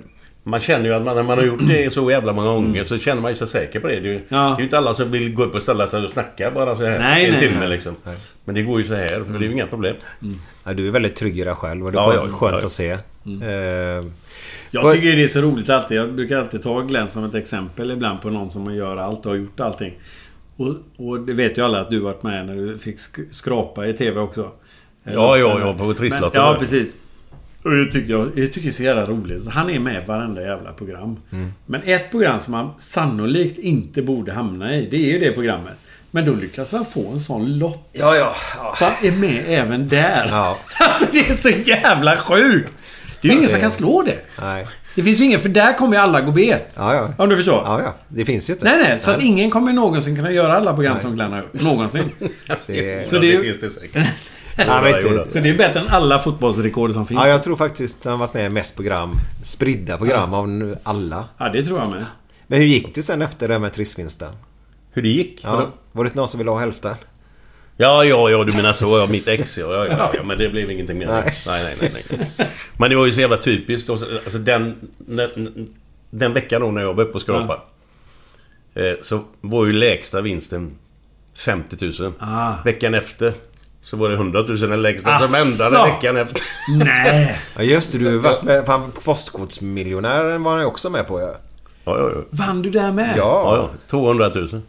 man känner ju att man, när man har gjort det så jävla många gånger så känner man ju sig säker på det. Det är ju, det är ju inte alla som vill gå upp och ställa sig och snacka bara så här Nej, en nej, timme nej. liksom. Men det går ju så här, för det är ju inga problem. Ja, du är väldigt trygg i dig själv och det är Ja, skönt, ja, skönt ja. att se. Eh, Jag tycker ju det är så roligt alltid. Jag brukar alltid ta Glenn som ett exempel ibland på någon som gör allt och har gjort allting. Och, och det vet ju alla att du varit med när du fick sk- skrapa i TV också. Ja, ja, ja, på trisslotten Ja, precis. Och det tyckte jag, jag tycker det är så jävla roligt. Han är med i varenda jävla program. Mm. Men ett program som han sannolikt inte borde hamna i, det är ju det programmet. Men då lyckas han få en sån lott. Ja, ja. Så han är med även där. Ja. Alltså det är så jävla sjukt! Det är ju ingen som kan slå det. Nej. Det finns ju ingen, för där kommer ju alla gå bet. Ja, ja. Om du förstår? Ja, ja. Det finns ju inte. Nej, nej. Så att ingen kommer någonsin kunna göra alla program Nej. som Glenn har gjort. Någonsin. Det- så Ja, det, är det finns det säkert. Ja, men inte- Så det är bättre än alla fotbollsrekord som finns. Ja, jag tror faktiskt han har varit med i mest program. Spridda program av nu alla. Ja, det tror jag med. Men hur gick det sen efter det här med trissvinsten? Hur det gick? Ja. Var det någon som ville ha hälften? Ja, ja, ja, du menar så. Ja, mitt ex ja. Ja, ja, ja men det blev ingenting mer. Nej. Nej, nej, nej. nej. Men det var ju så jävla typiskt. Alltså den... Den, den veckan då när jag var uppe och skrapade. Eh, så var ju lägsta vinsten 50 000. Ah. Veckan efter så var det 100 000 den lägsta som Asså! ändrade veckan efter. Nej! Ja just det, du har varit med på Postkodmiljonären var han ju också med på ja. Ja, ja, ja. Vann du där med? Ja. ja, ja. 200 000.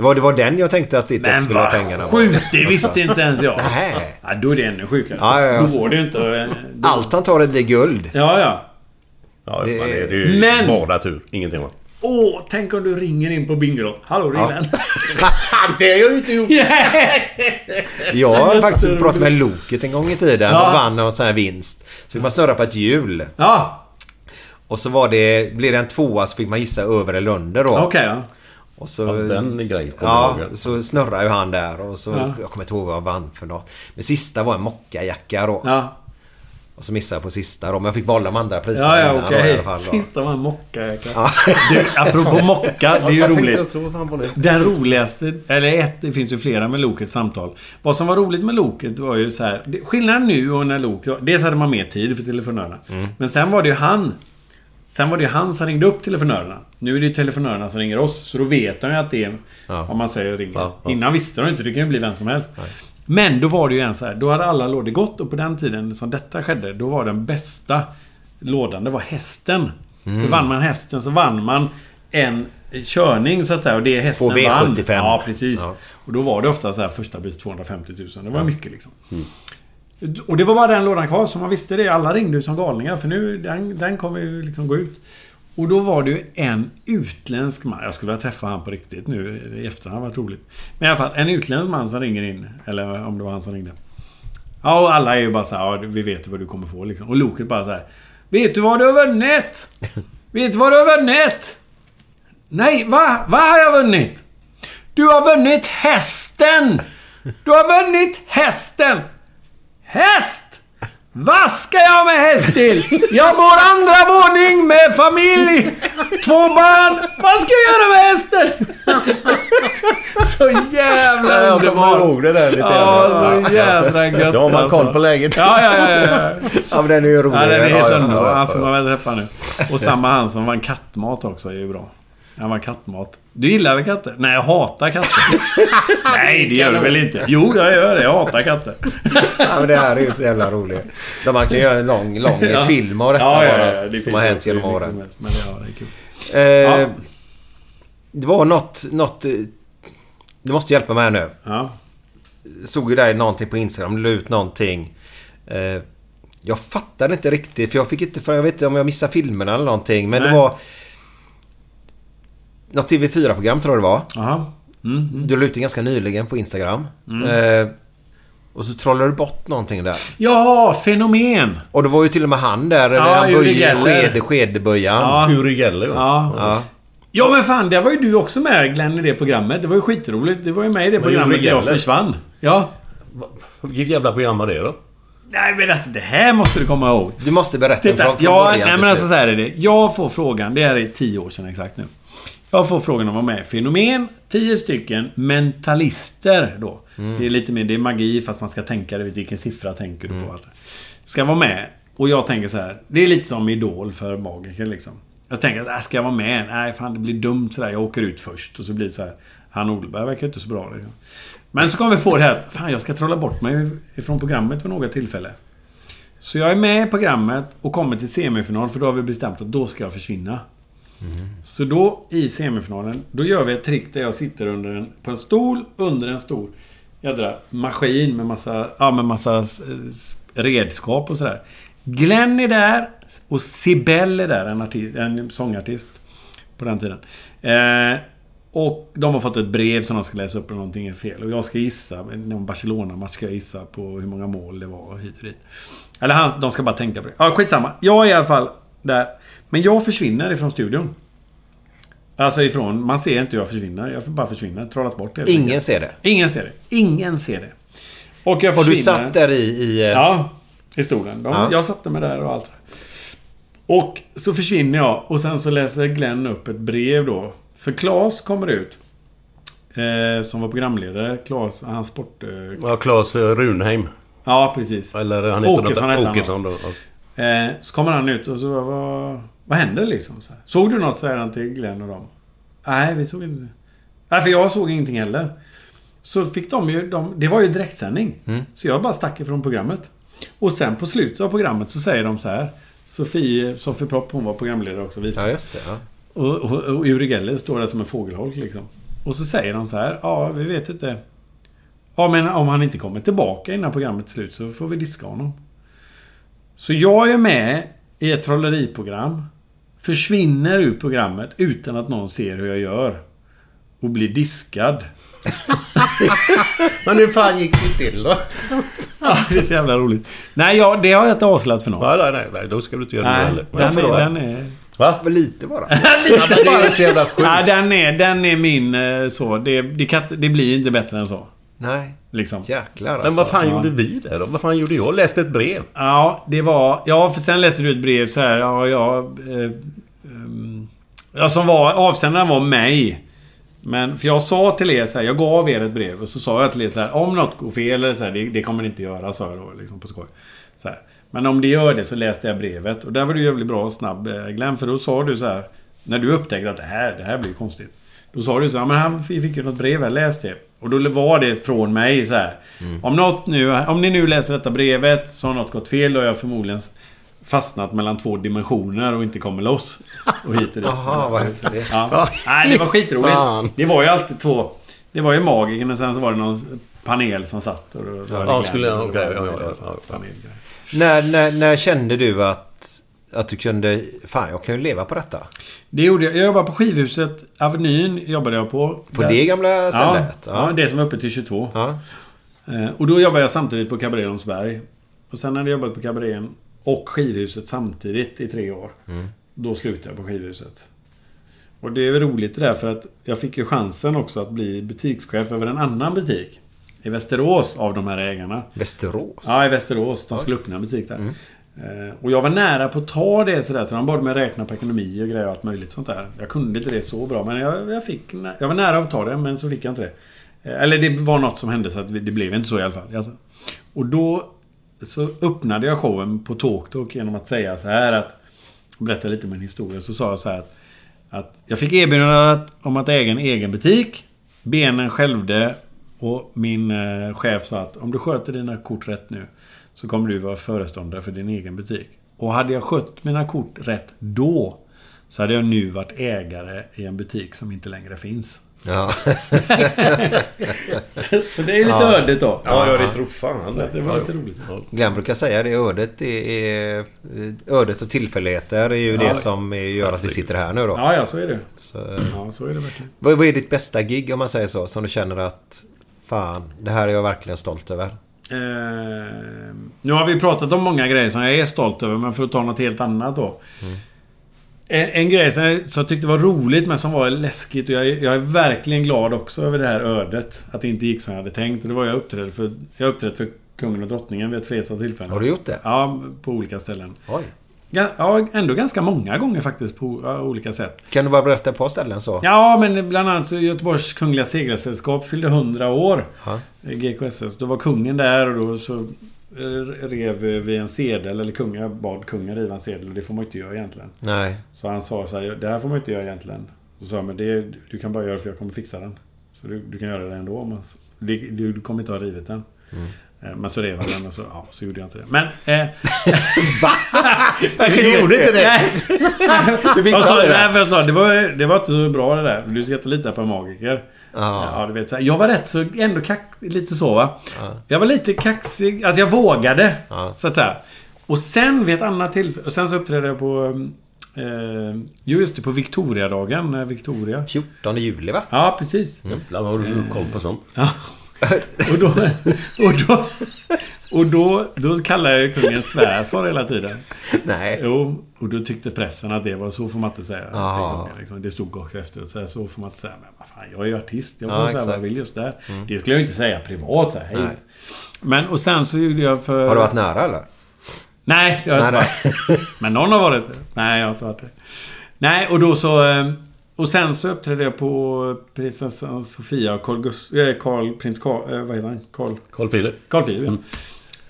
Det var, det var den jag tänkte att ditt ex Men skulle ha pengarna på. sjukt! Det visste inte ens jag. Nej. Ja, då är det ännu sjukare. Ja, ja, ja. Då går det ju inte då- Allt han tar är det guld. Ja, ja. Ja, Det- det, men det, är ju Men- bara tur. Ingenting annat. Åh, tänk om du ringer in på Bingolott. Hallå, det är Ja. Glenn. det har jag ju inte gjort. Jag har faktiskt pratat med Loket en gång i tiden Ja. och vann någon sån här vinst. Så fick man snurra på ett hjul. Ja, Och så var det... Blev det en tvåa så fick man gissa över eller under då. okej ja. Och så... Ja, den grejen kommer Ja, jag så snurrade ju han där och så... Ja. Jag kommer inte ihåg vad han vann för något. Men sista var en mockajacka då. Ja, Och så missade jag på sista då. Men jag fick behålla de andra priserna ja, ja då, okej. i alla fall. Då. Sista var en mocka. jag kan- Ja. Du, apropå mocka, det är ju Jag roligt. Den roligaste, eller ett, det finns ju flera med Lokets samtal. Vad som var roligt med Loket var ju så här. Skillnaden nu och när Lok... Dels hade man mer tid för telefonörerna. Mm. Men sen var det ju han. Sen var det han som ringde upp telefonörerna. Nu är det ju telefonörerna som ringer oss. Så då vet de ju att det är... Ja. Om man säger ringer. Ja, ja. Innan visste de inte. Det kan ju bli vem som helst. Men då var det ju en så här. Då hade alla lådor gått och på den tiden som detta skedde. Då var den bästa lådan, det var hästen. Mm. För vann man hästen så vann man en körning så att säga. Och det hästen På V75. vann. Ja, precis. Och då var det ofta så här första pris 250 000. Det var mycket liksom. Och det var bara den lådan kvar, så man visste det. Alla ringde ju som galningar, för nu, den, den kommer ju liksom gå ut. Och då var det ju en utländsk man. Jag skulle vilja träffa han på riktigt nu i efterhand. Det varit roligt. Men i alla fall, en utländsk man som ringer in. Eller om det var han som ringde. Ja, och alla är ju bara så här, ja, vi vet ju vad du kommer få liksom. Och Loket bara så här. Vet du vad du har vunnit? Vet du vad du har vunnit? Nej, va? Vad har jag vunnit? Du har vunnit hästen! Du har vunnit hästen! Häst! Vad ska jag med häst till? Jag bor andra våning med familj, två barn. Vad ska jag göra med hästen? Så jävla Ja, jag underbart. kommer ihåg det där lite Ja, så jävla gött Då har man koll på läget. Ja, ja, ja. ja. Ja, men den är ju rolig. Ja, den är helt underbar. Han som ja. jag väl träffar nu. Och samma han som vann kattmat också är ju bra. Han vann kattmat. Du gillar väl katter? Nej, jag hatar katter. Nej, det gör du väl inte? Jo, jag gör det. Jag hatar katter. Ja, men det här är ju så jävla roligt. Där man kan göra en lång, lång Ja. film av detta Ja, ja, bara, ja, det som har hänt genom åren. som helst, Men ja, det är kul. Eh, Det var något, något... eh, Du måste hjälpa mig här nu. Ja. Såg ju dig någonting på Instagram, du la ut någonting. Eh, Jag fattade inte riktigt för jag fick inte... För jag vet inte om jag missade filmerna eller någonting. Men Nej. det var... Något TV4-program tror jag det var. Aha. Mm. Du la ut det ganska nyligen på Instagram. Mm. Eh, och så trollade du bort någonting där. Ja, fenomen! Och det var ju till och med han där. Ja, han böjer Geller. sked, skedböjan. Ja. Uri Geller, ja. Ja. Ja. Men fan, där var ju du också med Glenn i det programmet. Det var ju skitroligt. Du var ju med i det Men programmet där jag försvann. Ja. Vilket jävla program var det då? Nej men alltså det här måste du komma ihåg. Du måste berätta Titta, från, från ja, början nej men alltså så här är det. Jag får frågan, det här är tio år sedan exakt nu. Jag får frågan om att vara med Fenomen. Tio stycken mentalister då. Mm. Det är lite mer, det är magi fast man ska tänka, du vet vilken siffra tänker du på allt det. Ska vara med. Och jag tänker så här. Det är lite som Idol för magiker liksom. Jag tänker att äh, ska jag vara med? Nej fan det blir dumt sådär. Jag åker ut först. Och så blir det så här. Han Olberg verkar inte så bra liksom. Men så kom vi på det här att fan jag ska trolla bort mig ifrån programmet vid något tillfälle. Så jag är med i programmet och kommer till semifinal för då har vi bestämt att då ska jag försvinna. Så då i semifinalen, då gör vi ett trick där jag sitter under en, på en stol under en stor jädra maskin med massa, ja, med massa redskap och sådär. Glenn är där och Sibel är där, en, artist, en sångartist på den tiden. Eh, och de har fått ett brev som de ska läsa upp och någonting är fel. Och jag ska gissa, någon Barcelona-match ska jag gissa på hur många mål det var och hit och dit. Eller han, de ska bara tänka på det. Ja, skitsamma. Jag är i alla fall där. Men jag försvinner ifrån studion. Alltså ifrån... Man ser inte hur jag försvinner. Jag får bara försvinna. Trollas bort helt Ingen enkelt. ser det. Ingen ser det. Ingen ser det. Och jag Och du försvinner. satt där i... i eh, Ja, i stolen. De, Ja. Jag satte mig där och allt. Och så försvinner jag och sen så läser Glenn upp ett brev då. För Claes kommer ut. Eh, som var programledare. Claes, han sport... Eh, Ja, Claes eh, Runheim. ja, precis. Eller han heter Åkesson något-. Åkesson då. Eh, så kommer han ut och så bara, vad, hände liksom? Så här. Såg du något? Säger han till Glenn och dem. Nej, vi såg inte. Nej, för jag såg ingenting heller. Så fick de ju... De, det var ju direktsändning. Mm. Så jag bara stack ifrån programmet. Och sen på slutet av programmet så säger de så här. Sofie, Sofie Propp, hon var programledare också. Visade. Ja, just det. Ja. Och, och, och Uri Geller står där som en fågelholk liksom. Och så säger de så här. Ja, vi vet inte. Ja, men om han inte kommer tillbaka innan programmet är slut så får vi diska honom. Så jag är med i ett trolleriprogram. Försvinner ur programmet utan att någon ser hur jag gör. Och blir diskad. Men hur fan gick det till då? Ja, det är så jävla roligt. Nej, ja, det har jag inte avslöjat för någon. Nej, nej, nej, nej. Då ska du inte göra det Nej, heller. den Varför då? är, den är... Va? Lite bara. Ja, men det är så jävla sjukt. Ja, den är, den är min eh, så. Det, det, kan, det blir inte bättre än så. Nej. Liksom. Jäklar alltså. Men vad fan Ja. gjorde vi där då? Vad fan gjorde jag? Läste ett brev. Ja, det var... Ja, för sen läste du ett brev så här. Ja, ja... Eh, ehm, ja, som var... Avsändaren var mig. Men för jag sa till er så här, jag gav er ett brev och så sa jag till er så här, om något går fel eller så här, det, det kommer det inte göra, sa jag då liksom på skoj. Så här. Men om det gör det så läste jag brevet och där var du jävligt bra och snabb eh, Glenn, för då sa du så här, när du upptäckte att det här, det här blir konstigt. Då sa du så här, men han vi fick ju något brev här, läs det. Och då var det från mig så här. Om något nu, om ni nu läser detta brevet så har något gått fel, har jag förmodligen fastnat mellan två dimensioner och inte kommer loss. Och hit och dit. Jaha, vad häftigt. Ja. Nej, det var skitroligt. Fan. Det var ju alltid två... Det var ju magiken och sen så var det någon panel som satt och då var det Ja, skulle jag- och okej, det ja, ja, ja. När, när, när kände du att, att du kunde... Fan, jag kan ju leva på detta. Det gjorde jag. Jag jobbade på skivhuset Avenyn. Jobbade jag på. På Där- det gamla stället? Ja, ja, det som är uppe till 22. Ja. Eh, Och då jobbade jag samtidigt på Cabaret Lundsberg. Och sen hade jag jobbat på Cabareten och skivhuset samtidigt i tre år. Mm. Då slutade jag på skivhuset. Och det är väl roligt det där för att jag fick ju chansen också att bli butikschef över en annan butik. i Västerås av de här ägarna. Västerås? Ja, i Västerås. De skulle öppna en butik där. Eh, Eh, och jag var nära på att ta det sådär. Så de bad mig räkna på ekonomi och grejer och allt möjligt sånt där. Jag kunde inte det så bra. Men jag, jag fick... Jag var nära att ta det, men så fick jag inte det. Eh, eller det var något som hände så att det blev inte så i alla fall. Och då så öppnade jag showen på TalkTalk genom att säga så här att... Berätta lite om min historia. Så sa jag så här att... Att jag fick erbjudande om att äga en egen butik. Benen skälvde. Och min eh, chef sa att om du sköter dina kort rätt nu så kommer du vara föreståndare för din egen butik. Och hade jag skött mina kort rätt då så hade jag nu varit ägare i en butik som inte längre finns. Ja. så, så det är lite Ja. ödet då. Ja, ja, det tror fan. Så det var lite roligt. Glenn brukar säga det, ödet det är... Ödet och tillfälligheter är ju Ja. det som gör att vi sitter här nu då. Ja, ja, så är det. Så, Ja, så är det verkligen. vad, vad är ditt bästa gig om man säger så? Som du känner att... Fan, det här är jag verkligen stolt över. Eh, nu har vi pratat om många grejer som jag är stolt över, men för att ta något helt annat då. En, en grej som jag, som jag tyckte var roligt men som var läskigt och jag, är- jag är verkligen glad också över det här ödet. Att det inte gick som jag hade tänkt. Och det var jag uppträdde för... Jag uppträdde för kungen och drottningen vid ett flertal tillfällen. Har du gjort det? Ja, på olika ställen. Oj. Ja, ändå ganska många gånger faktiskt på olika sätt. Kan du bara berätta ett par ställen så? Ja, men bland annat så Göteborgs Kungliga Segelsällskap fyllde 100 år. Ja. Eh, GKSS. Då var kungen där och då så eh, rev vi en sedel. Eller kungen, bad kungen riva en sedel och det får man inte göra egentligen. Nej. Så han sa så här, det här får man inte göra egentligen. Så sa men det, du kan bara göra det för jag kommer fixa den. Så du, du kan göra det ändå. Men, du, du kommer inte ha rivit den. Mm. Eh, Men så rev han den och så, ja, så gjorde jag inte det. Men... Eh, Du gjorde inte det? Du fixade Jag sa, det? nej, jag sa, det, var, det var inte så bra det där. Du ska inte lita på en magiker. Ja. Ja, du vet, så här. Jag var rätt så ändå kack, lite så va. Jag var lite kaxig. Alltså jag vågade. Ja. Så att säga. Och sen vid ett annat tillfälle. Och sen så uppträdde jag på... Eh, just det. På Victoriadagen. när Victoria. 14 juli va? Ja, precis. Jävlar vad har du koll på sånt. Och då... Och då... Och då, då kallade jag kungen svärfar hela tiden. Nej. Jo, och då tyckte pressen att det var så får man inte säga. Liksom. Det stod också efteråt. Så, så får man inte säga. Men vad fan, jag är ju artist. Jag får Ja, säga vad jag vill just där. Mm. Det skulle jag ju inte säga privat. Så här. Nej. Men och sen så gjorde jag för... Har du varit nära eller? Nej, jag har inte varit. Men någon har varit det. Nej, jag har inte varit det. Nej, och då så... Och sen så uppträdde jag på prinsessan Sofia och Carl, Gus, eh, Carl prins Carl... Eh, vad heter han? Carl... Carl Philip. Carl Philip, ja.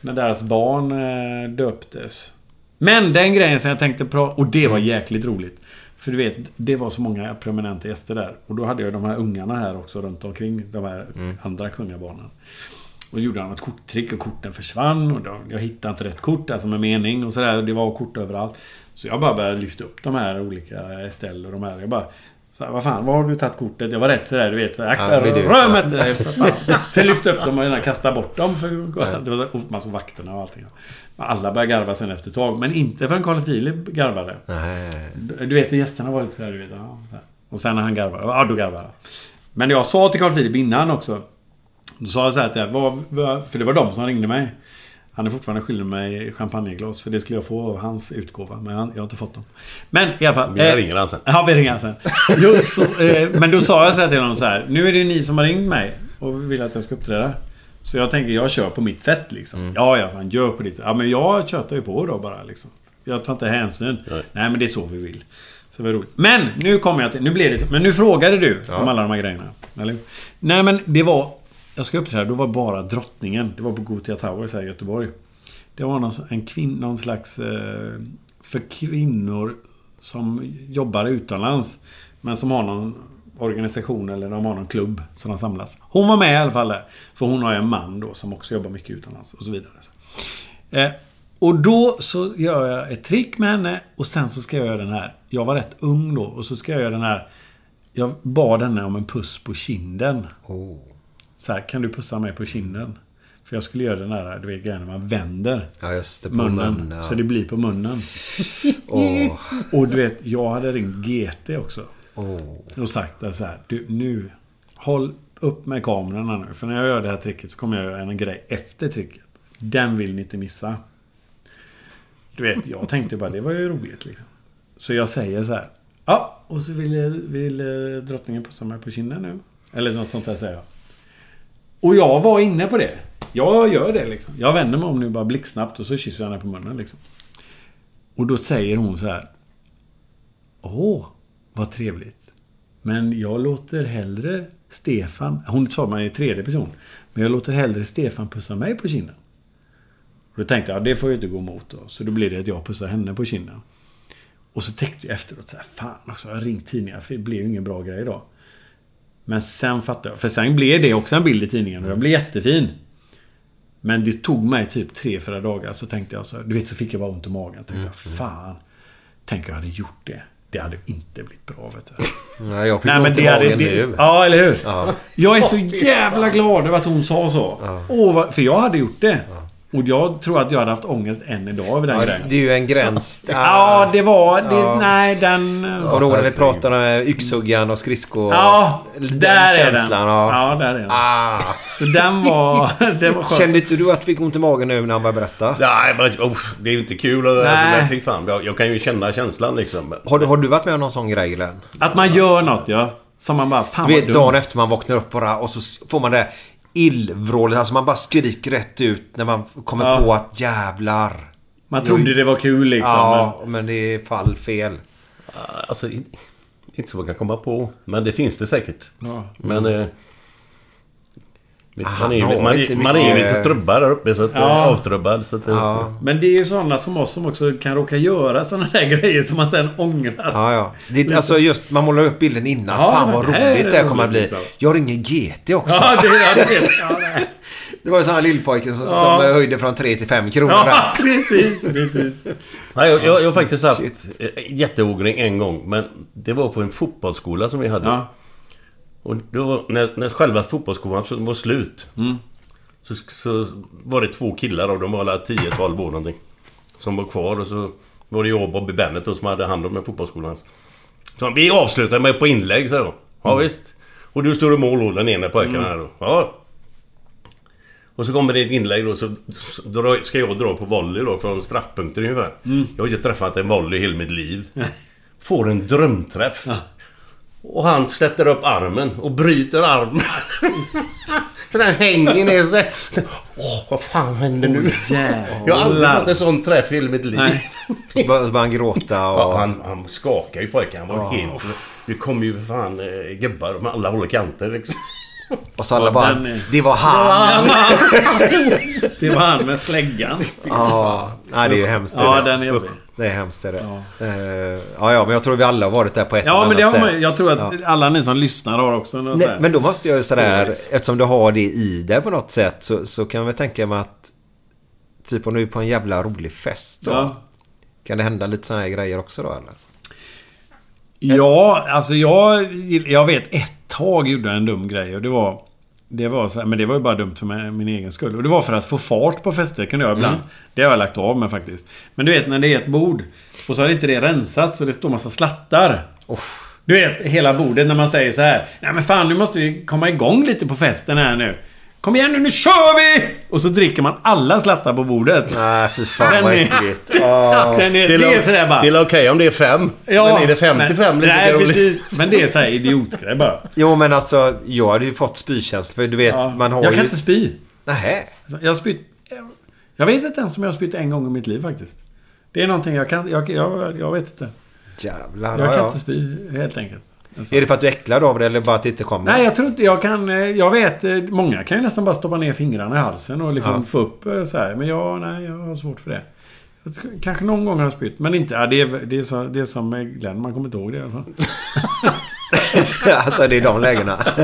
När deras barn eh, döptes. Men den grejen som jag tänkte prata... Och det var jäkligt roligt. För du vet, det var så många prominenta gäster där. Och då hade jag de här ungarna här också runt omkring. De här andra kungabarnen. Och då gjorde han ett korttrick och korten försvann. Och då, jag hittade inte rätt kort, alltså med mening och sådär. Det var kort överallt. Så jag bara började lyfta upp de här olika Estelle och de här. Jag bara... Så här, vad fan, var har du tagit kortet? Jag var rätt sådär, du vet. Så här, Ja, Akta römet! där, för fan. Sen lyfte upp dem och kastade bort dem. För, det var så- och man såg vakterna och allting. Alla började garva sen efter ett tag. Men inte förrän Carl Philip garvade. Nej. Du vet, gästerna var lite såhär, du vet. Ja, så här. Och sen när han garvade, ja då garvade han. Men jag sa till Carl Philip innan också. Då sa jag så här till vad, vad, För det var de som ringde mig. Han är fortfarande skyldig mig champagneglas. För det skulle jag få av hans utgåva. Men jag har inte fått dem. Men i alla fall. Vi eh, ringer han sen. Ja, vi ringer han sen. Jo, så, eh, men då sa jag så här till honom så här. Nu är det ni som har ringt mig. Och vill att jag ska uppträda. Så jag tänker, jag kör på mitt sätt liksom. Ja, ja, fan, gör på ditt sätt. Ja, men jag tjötar ju på då bara liksom. Jag tar inte hänsyn. Nej, men det är så vi vill. Så det var roligt. Men nu kommer jag till... Nu blev det. Men nu frågade du om alla de här grejerna. Eller? Nej, men det var... Jag ska uppträda, då var bara drottningen. Det var på Gothia Towers här i Göteborg. Det var någon, en kvin, någon slags... Eh, för kvinnor som jobbar utomlands. Men som har någon organisation eller de har någon klubb som de samlas. Hon var med i alla fall där. För hon har ju en man då som också jobbar mycket utomlands och så vidare. Eh, och då så gör jag ett trick med henne och sen så ska jag göra den här. Jag var rätt ung då och så ska jag göra den här. Jag bad henne om en puss på kinden. Oh. Så här, kan du pussa mig på kinden? För jag skulle göra den här, du vet grejen när man vänder Ja, just det. Munnen. munnen, ja. Så det blir på munnen. Åh. Och du vet, jag hade ringt GT också. Åh. Och sagt att så här, du nu Håll upp med kamerorna nu. För när jag gör det här tricket så kommer jag göra en grej efter tricket. Den vill ni inte missa. Du vet, jag tänkte bara det var ju roligt liksom. Så jag säger så här. Ja, och så vill, vill eh, drottningen pussa mig på kinden nu. Eller något sånt där säger jag. Och jag var inne på det. Jag gör det liksom. Jag vänder mig om nu bara blixtsnabbt och så kysser jag henne på munnen liksom. Och då säger hon så här. Åh, vad trevligt. Men jag låter hellre Stefan... Hon sa man i tredje person. Men jag låter hellre Stefan pussa mig på kinden. Och då tänkte jag, det får jag inte gå emot då. Så då blir det att jag pussar henne på kinden. Och så tänkte jag efteråt så här, fan också, jag har ringt tidningar för det blev ju ingen bra grej idag. Men sen fattade jag, för sen blev det också en bild i tidningen och den blev jättefin. Men det tog mig typ tre, fyra dagar så tänkte jag så Du vet så fick jag bara ont i magen. Tänkte jag, fan. Tänk jag hade gjort det. Det hade inte blivit bra vet du. Nej, jag fick Nej, men ont i det hade, magen det, nu. Ja, eller hur? Ja. Jag är så jävla glad över att hon sa så. Åh, vad, för jag hade gjort det. Och jag tror att jag hade haft ångest än idag över den Ja, grejen. det är ju en gräns. Ja, det var... Det, Ja. Nej, den... Kommer du ihåg när vi pratade om yxhuggan och skridsko? Ja, den där är den. Ja. Ja, där är den. Ah. Så den var... Det var skönt. Kände inte du att du fick ont i magen nu när han började berätta? Nej, men oh, det är ju inte kul. Alltså, Nej. men fy fan, jag, jag kan ju känna känslan liksom. Har du, har du varit med om någon sån grej Glenn? Att man gör något, ja. Som man bara... Fan Du vad vet dumt. dagen efter man vaknar upp bara och så får man det illvrålet. Alltså man bara skriker rätt ut när man kommer Ja. på att jävlar. Man trodde det var kul liksom. Ja, men det är fall fel. Alltså, in- inte så man kan komma på. Men det finns det säkert. Ja. Men... Eh, Ah, man är ju har man, inte är- man är ju lite trubbad där uppe. Så att, Ja. ja. Avtrubbad. Så att, eh, Ja. Men det är ju sådana som oss som också kan råka göra sådana där grejer som man sen ångrar. Ja, ja. Det, alltså just, man målar upp bilden innan. Ja, Fan vad det roligt det här kommer att bli. liksom. Jag ringer GT också. Ja, det, ja, det. Ja, nej. Det var ju sån här lillpojke som, Ja. som höjde från 3 till 5 kronor. Ja, precis, precis. Nej, jag, jag, jag har faktiskt haft eh, jätteogring en gång. Men det var på en fotbollsskola som vi hade. Ja. Och då, när, när själva fotbollsskolan var slut. Mm. Så, så var det två killar och de var alla 10-12 år någonting. Som var kvar och så var det jag och Bobby Bennett då, som hade hand om fotbollsskolan. Så vi avslutar med på inlägg så då. Ja Mm. visst. Och du står i mål då, den ena pojken här då. Ja. Och så kommer det ett inlägg då så, så dra- ska jag dra på volley då från straffpunkter ungefär. Mm. Jag har inte träffat en volley i hela mitt liv. Får en drömträff. Och han sätter upp armen och bryter armen. För den hänger ner sig. Åh, vad fan händer nu? Jag har aldrig fått en sån träff i hela mitt liv. Så började så han gråta och... Ja, han, han skakar ju pojken. Han var Ja. helt... Det kom ju för fan eh, gubbar med alla håll och kanter liksom. Och så alla Ja, bara... är- Det var han! Det var han med släggan. Ja, nej det är ju hemskt. det Ja, den är jobbig. Det är hemskt det. är det. Eh, Ja, ja, men jag tror vi alla har varit där på ett Ja, eller men annat har man, sätt. jag tror att Ja. alla ni som lyssnar har också något Nej, men då måste jag ju sådär, eftersom du har det i dig på något sätt så, så kan jag väl tänka mig att Typ om du är på en jävla rolig fest då. Ja. Kan det hända lite sådana här grejer också då eller? Ja, alltså jag... Jag vet ett tag gjorde jag en dum grej och det var... Det var så här, men det var ju bara dumt för mig, min egen skull. Och det var för att få fart på fester kunde jag ibland. Mm. Det har jag lagt av med faktiskt. Men du vet när det är ett bord och så har inte det rensats och det står massa slattar. Du vet hela bordet när man säger så här. Nej men fan nu måste vi komma igång lite på festen här nu. Kom igen nu, nu kör vi! Och så dricker man alla slattar på bordet. Nej, fy fan Den vad är- äckligt. Den är, det är sådär bara... Det är okej om det är fem. men är det 55 men, lite Nej, precis. Men det är såhär idiotgrej bara. Jo men alltså, jag hade ju fått spykänsla för du vet, man har jag ju... kan inte spy. Nähä? Jag har spytt... Jag vet inte ens om jag har spytt en gång i mitt liv faktiskt. Det är någonting jag kan... Jag, jag, jag vet inte. Jävlar, Jag ja, kan ja. inte spy helt enkelt. Alltså. Är det för att du är äcklad av det eller bara att det inte kommer? Nej, jag tror inte jag kan... eh, Jag vet, eh, många kan ju nästan bara stoppa ner fingrarna i halsen och liksom Ja. få upp eh, så här. Men jag, nej, jag har svårt för det. Kanske någon gång har jag spytt, men inte... Ja, det, är, det, är så, det är som med Glenn, man kommer inte ihåg det i alla fall. alltså det är de lägena.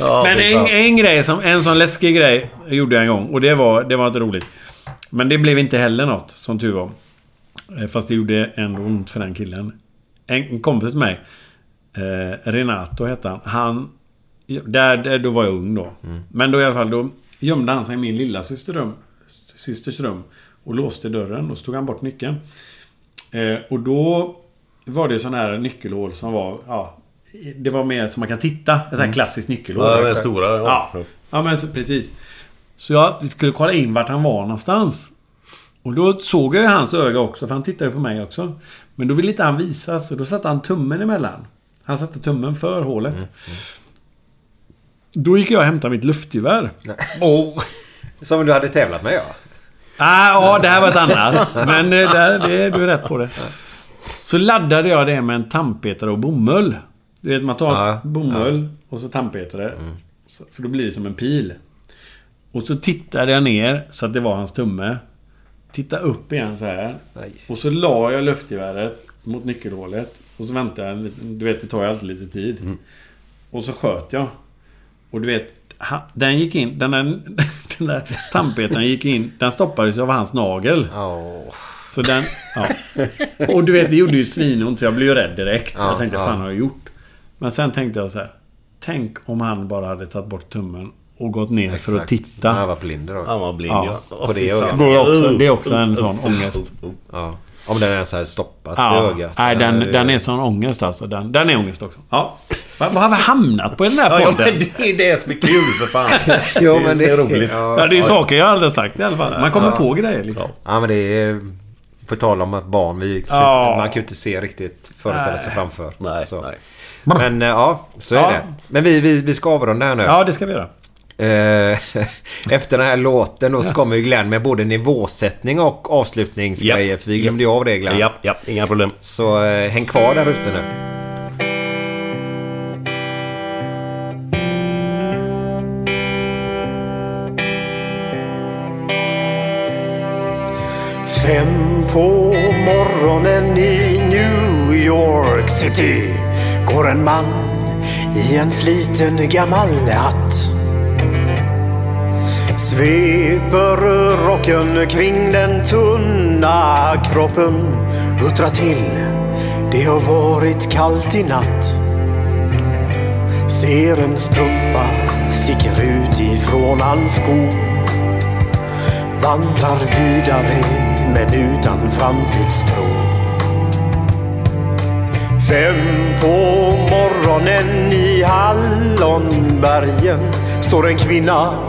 Ja, men en, en grej, som, en sån läskig grej gjorde jag en gång och det var, det var inte roligt. Men det blev inte heller något, som tur var. Fast det gjorde ändå ont för den killen. En, en kompis till mig, eh, Renato hette han. Han... Där, där, då var jag ung då. Men då i alla fall, då gömde han sig i min lilla systers rum, systers rum. Och låste dörren och så tog han bort nyckeln. Eh, och då var det sån här nyckelhål som var... Ja, det var mer som man kan titta. Ett sånt här Mm. klassiskt nyckelhål. Ja, det stora, ja. Ja. ja, men så, precis. Så jag skulle kolla in vart han var någonstans. Och då såg jag hans öga också, för han tittade ju på mig också. Men då ville inte han visa, så då satte han tummen emellan. Han satte tummen för hålet. Då gick jag och hämtade mitt luftgevär. Oh. Som du hade tävlat med ja. Ah, ja, det här var ett annat. Men det, där, det, du är rätt på det. Så laddade jag det med en tandpetare och bomull. Du vet, man tar Ja, bomull och så tandpetare. Så- För då blir det som en pil. Och så tittade jag ner så att det var hans tumme. Titta upp igen så här. Och så la jag luftgeväret mot nyckelhålet. Och så väntade jag. Du vet, det tar ju alltid lite tid. Och så sköt jag. Och du vet, ha- den gick in. Den där, den där tandpetaren gick in. Den stoppades av hans nagel. Så den... Ja. Och du vet, det gjorde ju svinont så jag blev ju rädd direkt. Ja, jag tänkte, ja. fan har jag gjort? Men sen tänkte jag så här. Tänk om han bara hade tagit bort tummen och gått ner för att Exakt. titta. Han var blind då. Han var blind Ja. ja. På det. Det är också, det är Oh, också en oh, sån oh, ångest. oh, oh. Ja. Om den ens hade stoppat Ja, i ögat. nej, den, den är sån ångest alltså. Den, den är ångest också. Ja. Vad har vi hamnat på i den här Ja, ja, podden? men det är det som är kul för fan. Jo, är men det är roligt. Ja, det är saker jag aldrig sagt i alla fall. Man kommer Ja. på grejer liksom. Ja men det är... På tal om att barn, vi, Ja. man kan ju inte se riktigt föreställa sig framför. Nej, så. nej. Men eh, ja, så är Ja. det. Men vi, vi, vi ska avrunda här nu. Ja, det ska vi göra. Eh, Efter den här låten då så kommer ju Glenn med både nivåsättning och avslutningsgrejer. Ja. För vi glömde ju av det Glenn. Ja, ja, inga problem. Så eh, häng kvar där ute nu. Fem på morgonen i New York City går en man i en sliten gammal hatt. Sveper rocken kring den tunna kroppen, huttrar till. Det har varit kallt i natt. Ser en strumpa sticker ut ifrån hans sko. Vandrar vidare men utan framtidstro. Fem på morgonen i Hallonbergen står en kvinna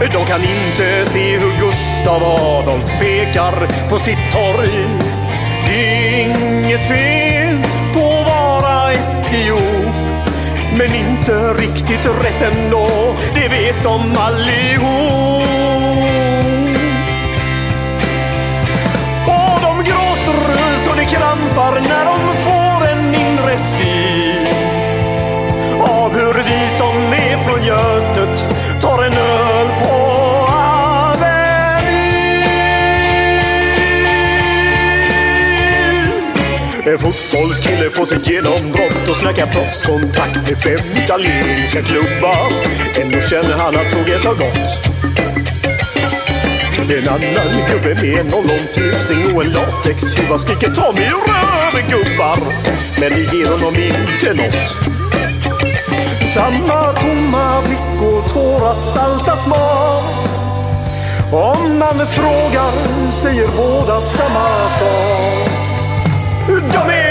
De kan inte se hur Gustav Adolf pekar på sitt torg. Det är inget fel på att vara etiop. Men inte riktigt rätt ändå, det vet de allihop. Och de gråter så det krampar när de får en inre syn fotbollskille får sitt genombrott och snackar proffskontakt med fem italienska klubbar. Ändå känner han att tåget har gått. En annan gubbe med en ollontusing och en latextjuva skriker ta mig röven gubbar. Men det ger honom inte nåt. Samma tomma blick och tårar salta smak. Om man frågar säger båda samma sak. De är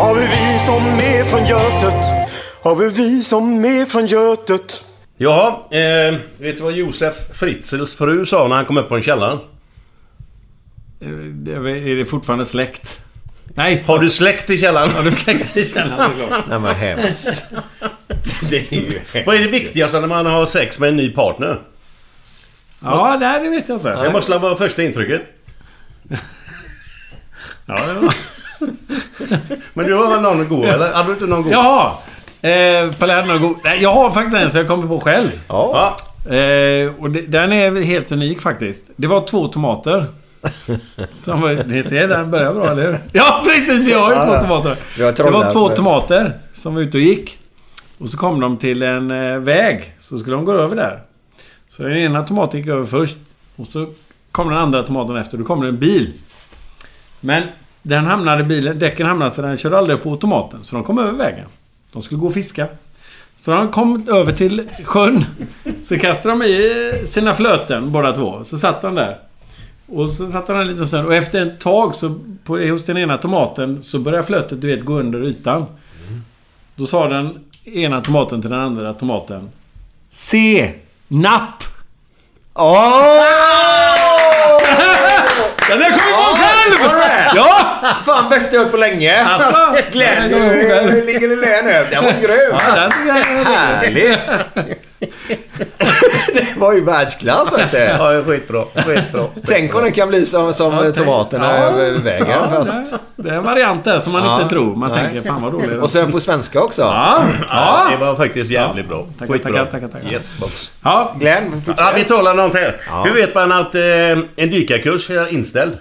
av hur vi som är från Götet, av hur vi som är från Götet Jaha, eh, vet du vad Josef Fritzels fru sa när han kom upp på en källare? Det är det fortfarande släkt? Nej. Har du släkt i källaren? Har du släkt i källaren. Nej men hemskt. Det är ju hemskt. Vad är det viktigaste när man har sex med en ny partner? Ja, nej, det vet jag inte. Det måste vara första intrycket. Ja, det var... Men du har väl någon god eller? Hade du inte någon god? Jaha! Eh, Palermo god. Nej, Jag har faktiskt en som jag kommer på själv. Ja. Eh, och det, den är helt unik faktiskt. Det var två tomater. Som var, ni ser, den börjar bra, eller hur? Ja, precis! Vi har ju Ja, två ja. tomater. Har Det var två med- tomater som var ute och gick. Och så kom de till en eh, väg. Så skulle de gå över där. Så den ena tomaten gick över först. Och så kom den andra tomaten efter. Då kom det en bil. Men den hamnade bilen, däcken hamnade så den körde aldrig på tomaten. Så de kom över vägen. De skulle gå och fiska. Så de kom över till sjön. Så kastade de i sina flöten båda två. Så satt de där. Och så satt han en liten stund och efter ett tag så på, hos den ena tomaten så började flötet du vet gå under ytan. Då sa den ena tomaten till den andra tomaten. Se! Napp! Den har jag kommit på själv! Har du det? Ja! Fan bäst jag hört på länge. Alltså, Glenn, den har jag kommit på själv. hur ligger du lä nu? Den var grym. Ja, den tycker jag är Härligt. det var ju världsklass vet du. Ja, skitbra. Skitbra. Tänk om det kan bli som, som Ja, tomaterna ja. vägen. Ja, fast... det- är en variant där som man Ja, inte tror. Man nej. tänker fan vad roligt. Och sen på svenska också. Ja, Ja, ja. det var faktiskt jävligt bra. Tackar, Skitbra. tackar, tackar. Yes, box. ja. Glenn, Ja, vi talar om det. Ja. Hur vet man att eh, en dykarkurs är inställd?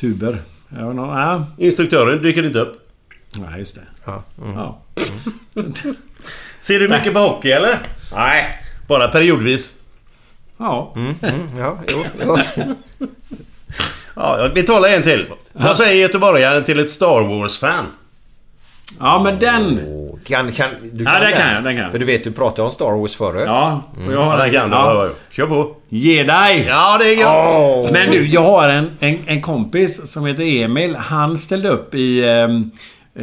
Tuber. Ja, no, ja. Instruktören dyker inte upp. Nej, just det. Ja. Mm. Ja. Ser du mycket på hockey eller? Nej, bara periodvis. ja. Mm, ja, jo, jo. Ja, ja, vi talar en till. Vad säger göteborgaren till ett Star Wars-fan? Ja, men den... Kan, kan, du Ja, den kan jag, den kan jag. För du vet, du pratade om Star Wars förut. Ja, och jag Ja, har den kan du. ja. Ja. Kör på. Ge dig! Ja, det är gött. Åh. Men du, jag har en, en, en kompis som heter Emil. Han ställde upp i... eh,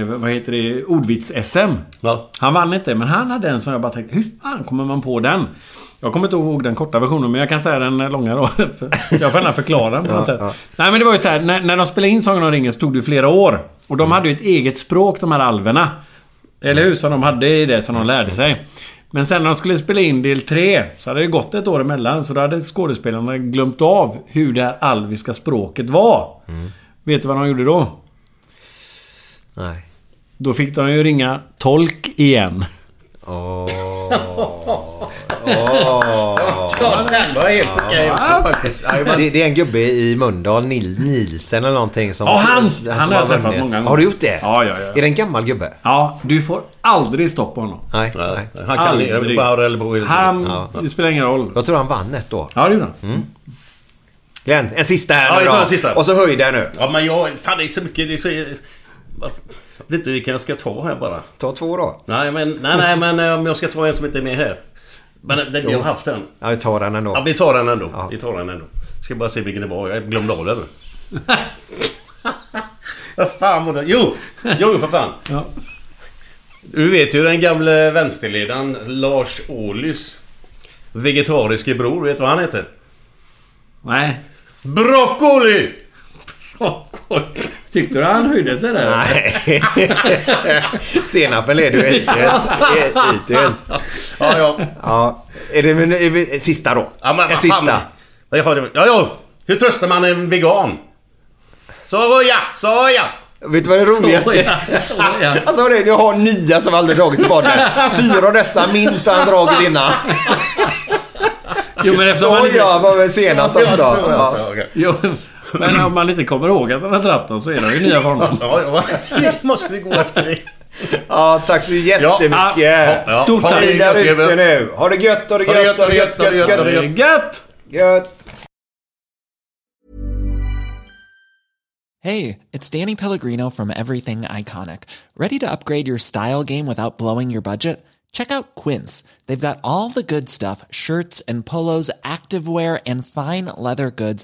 vad heter det? Ordvits-SM. Ja. Han vann inte, men han hade en som jag bara tänkte, hur fan kommer man på den? Jag kommer inte ihåg den korta versionen, men jag kan säga den långa då. Jag får gärna förklara på något sätt. Nej, men det var ju så här, när, när de spelade in Sagan om ringen så tog det flera år. Och de hade ju ett eget språk, de här alverna. Eller hur? Som de hade i det som de lärde sig. Men sen när de skulle spela in del 3 så hade det gått ett år emellan. Så då hade skådespelarna glömt av hur det här alviska språket var. Vet du vad de gjorde då? Nej. Då fick de ju ringa tolk igen. Åh. Åh. Ja, den var helt okej också faktiskt. Ja, men- Det, det är en gubbe i Mölndal, Nil, Nilsen eller någonting som... Ja, han! som Han har jag träffat vunnit. många gånger. Har du gjort det? Ja, ja, ja. Är det en gammal gubbe? Ja, du får aldrig stoppa honom. Nej, Ja, nej. Han kan Aldrig. bara på Han... Ja. Det spelar ingen roll. Jag tror han vann ett år. Ja, det gjorde han. Glenn, en sista här Ja, nu vi tar då. en sista. Och så höj där nu. Ja, men jag... Fan, det är så mycket... Det är så... Jag vet inte vilken jag ska ta här bara. Ta två då. Nej, men... Nej, nej, men eh, om jag ska ta en som inte är med här. Men eh, den, vi har haft den. Ja, vi tar den ändå. Ja, vi tar den ändå. Ja. Vi tar den ändå. Ska bara se vilken det var. Jag glömde av den. Vad fan var det? Jo! Jo, för fan. Ja. Du vet ju den gamle vänsterledaren Lars Ohlys vegetariske bror. Vet du vad han heter? Nej. Broccoli! Tyckte du han höjde sig där? Nej. Senapen leder ju hittills. hittills. Ja, ja. Ja. Är det men, är vi, sista då? ja men, en vad sista. fan. Ja, ja, ja, ja. Hur tröstar man en vegan? Soja! Soja! Vet du vad det roligaste är? Alltså det är, jag har nya som aldrig dragit i podden. Fyra av dessa minst har han dragit innan. Jo, men eftersom man inte... Soja var väl senast också. Ja, Men om man inte kommer ihåg att han har dratt så är de ju nya honom. Ja, ja. Det måste vi gå efter det. ja, tack så jättemycket. Ja, ja. Stort det tack. Ni där ute nu. Ha det gött, ha det det gött, ha det gött, ha det gött, gött, ha det gött. gött. Hey, it's Danny Pellegrino from Everything Iconic. Ready to upgrade your style game without blowing your budget? Check out Quince. They've got all the good stuff shirts and polos, activewear, and fine leather goods,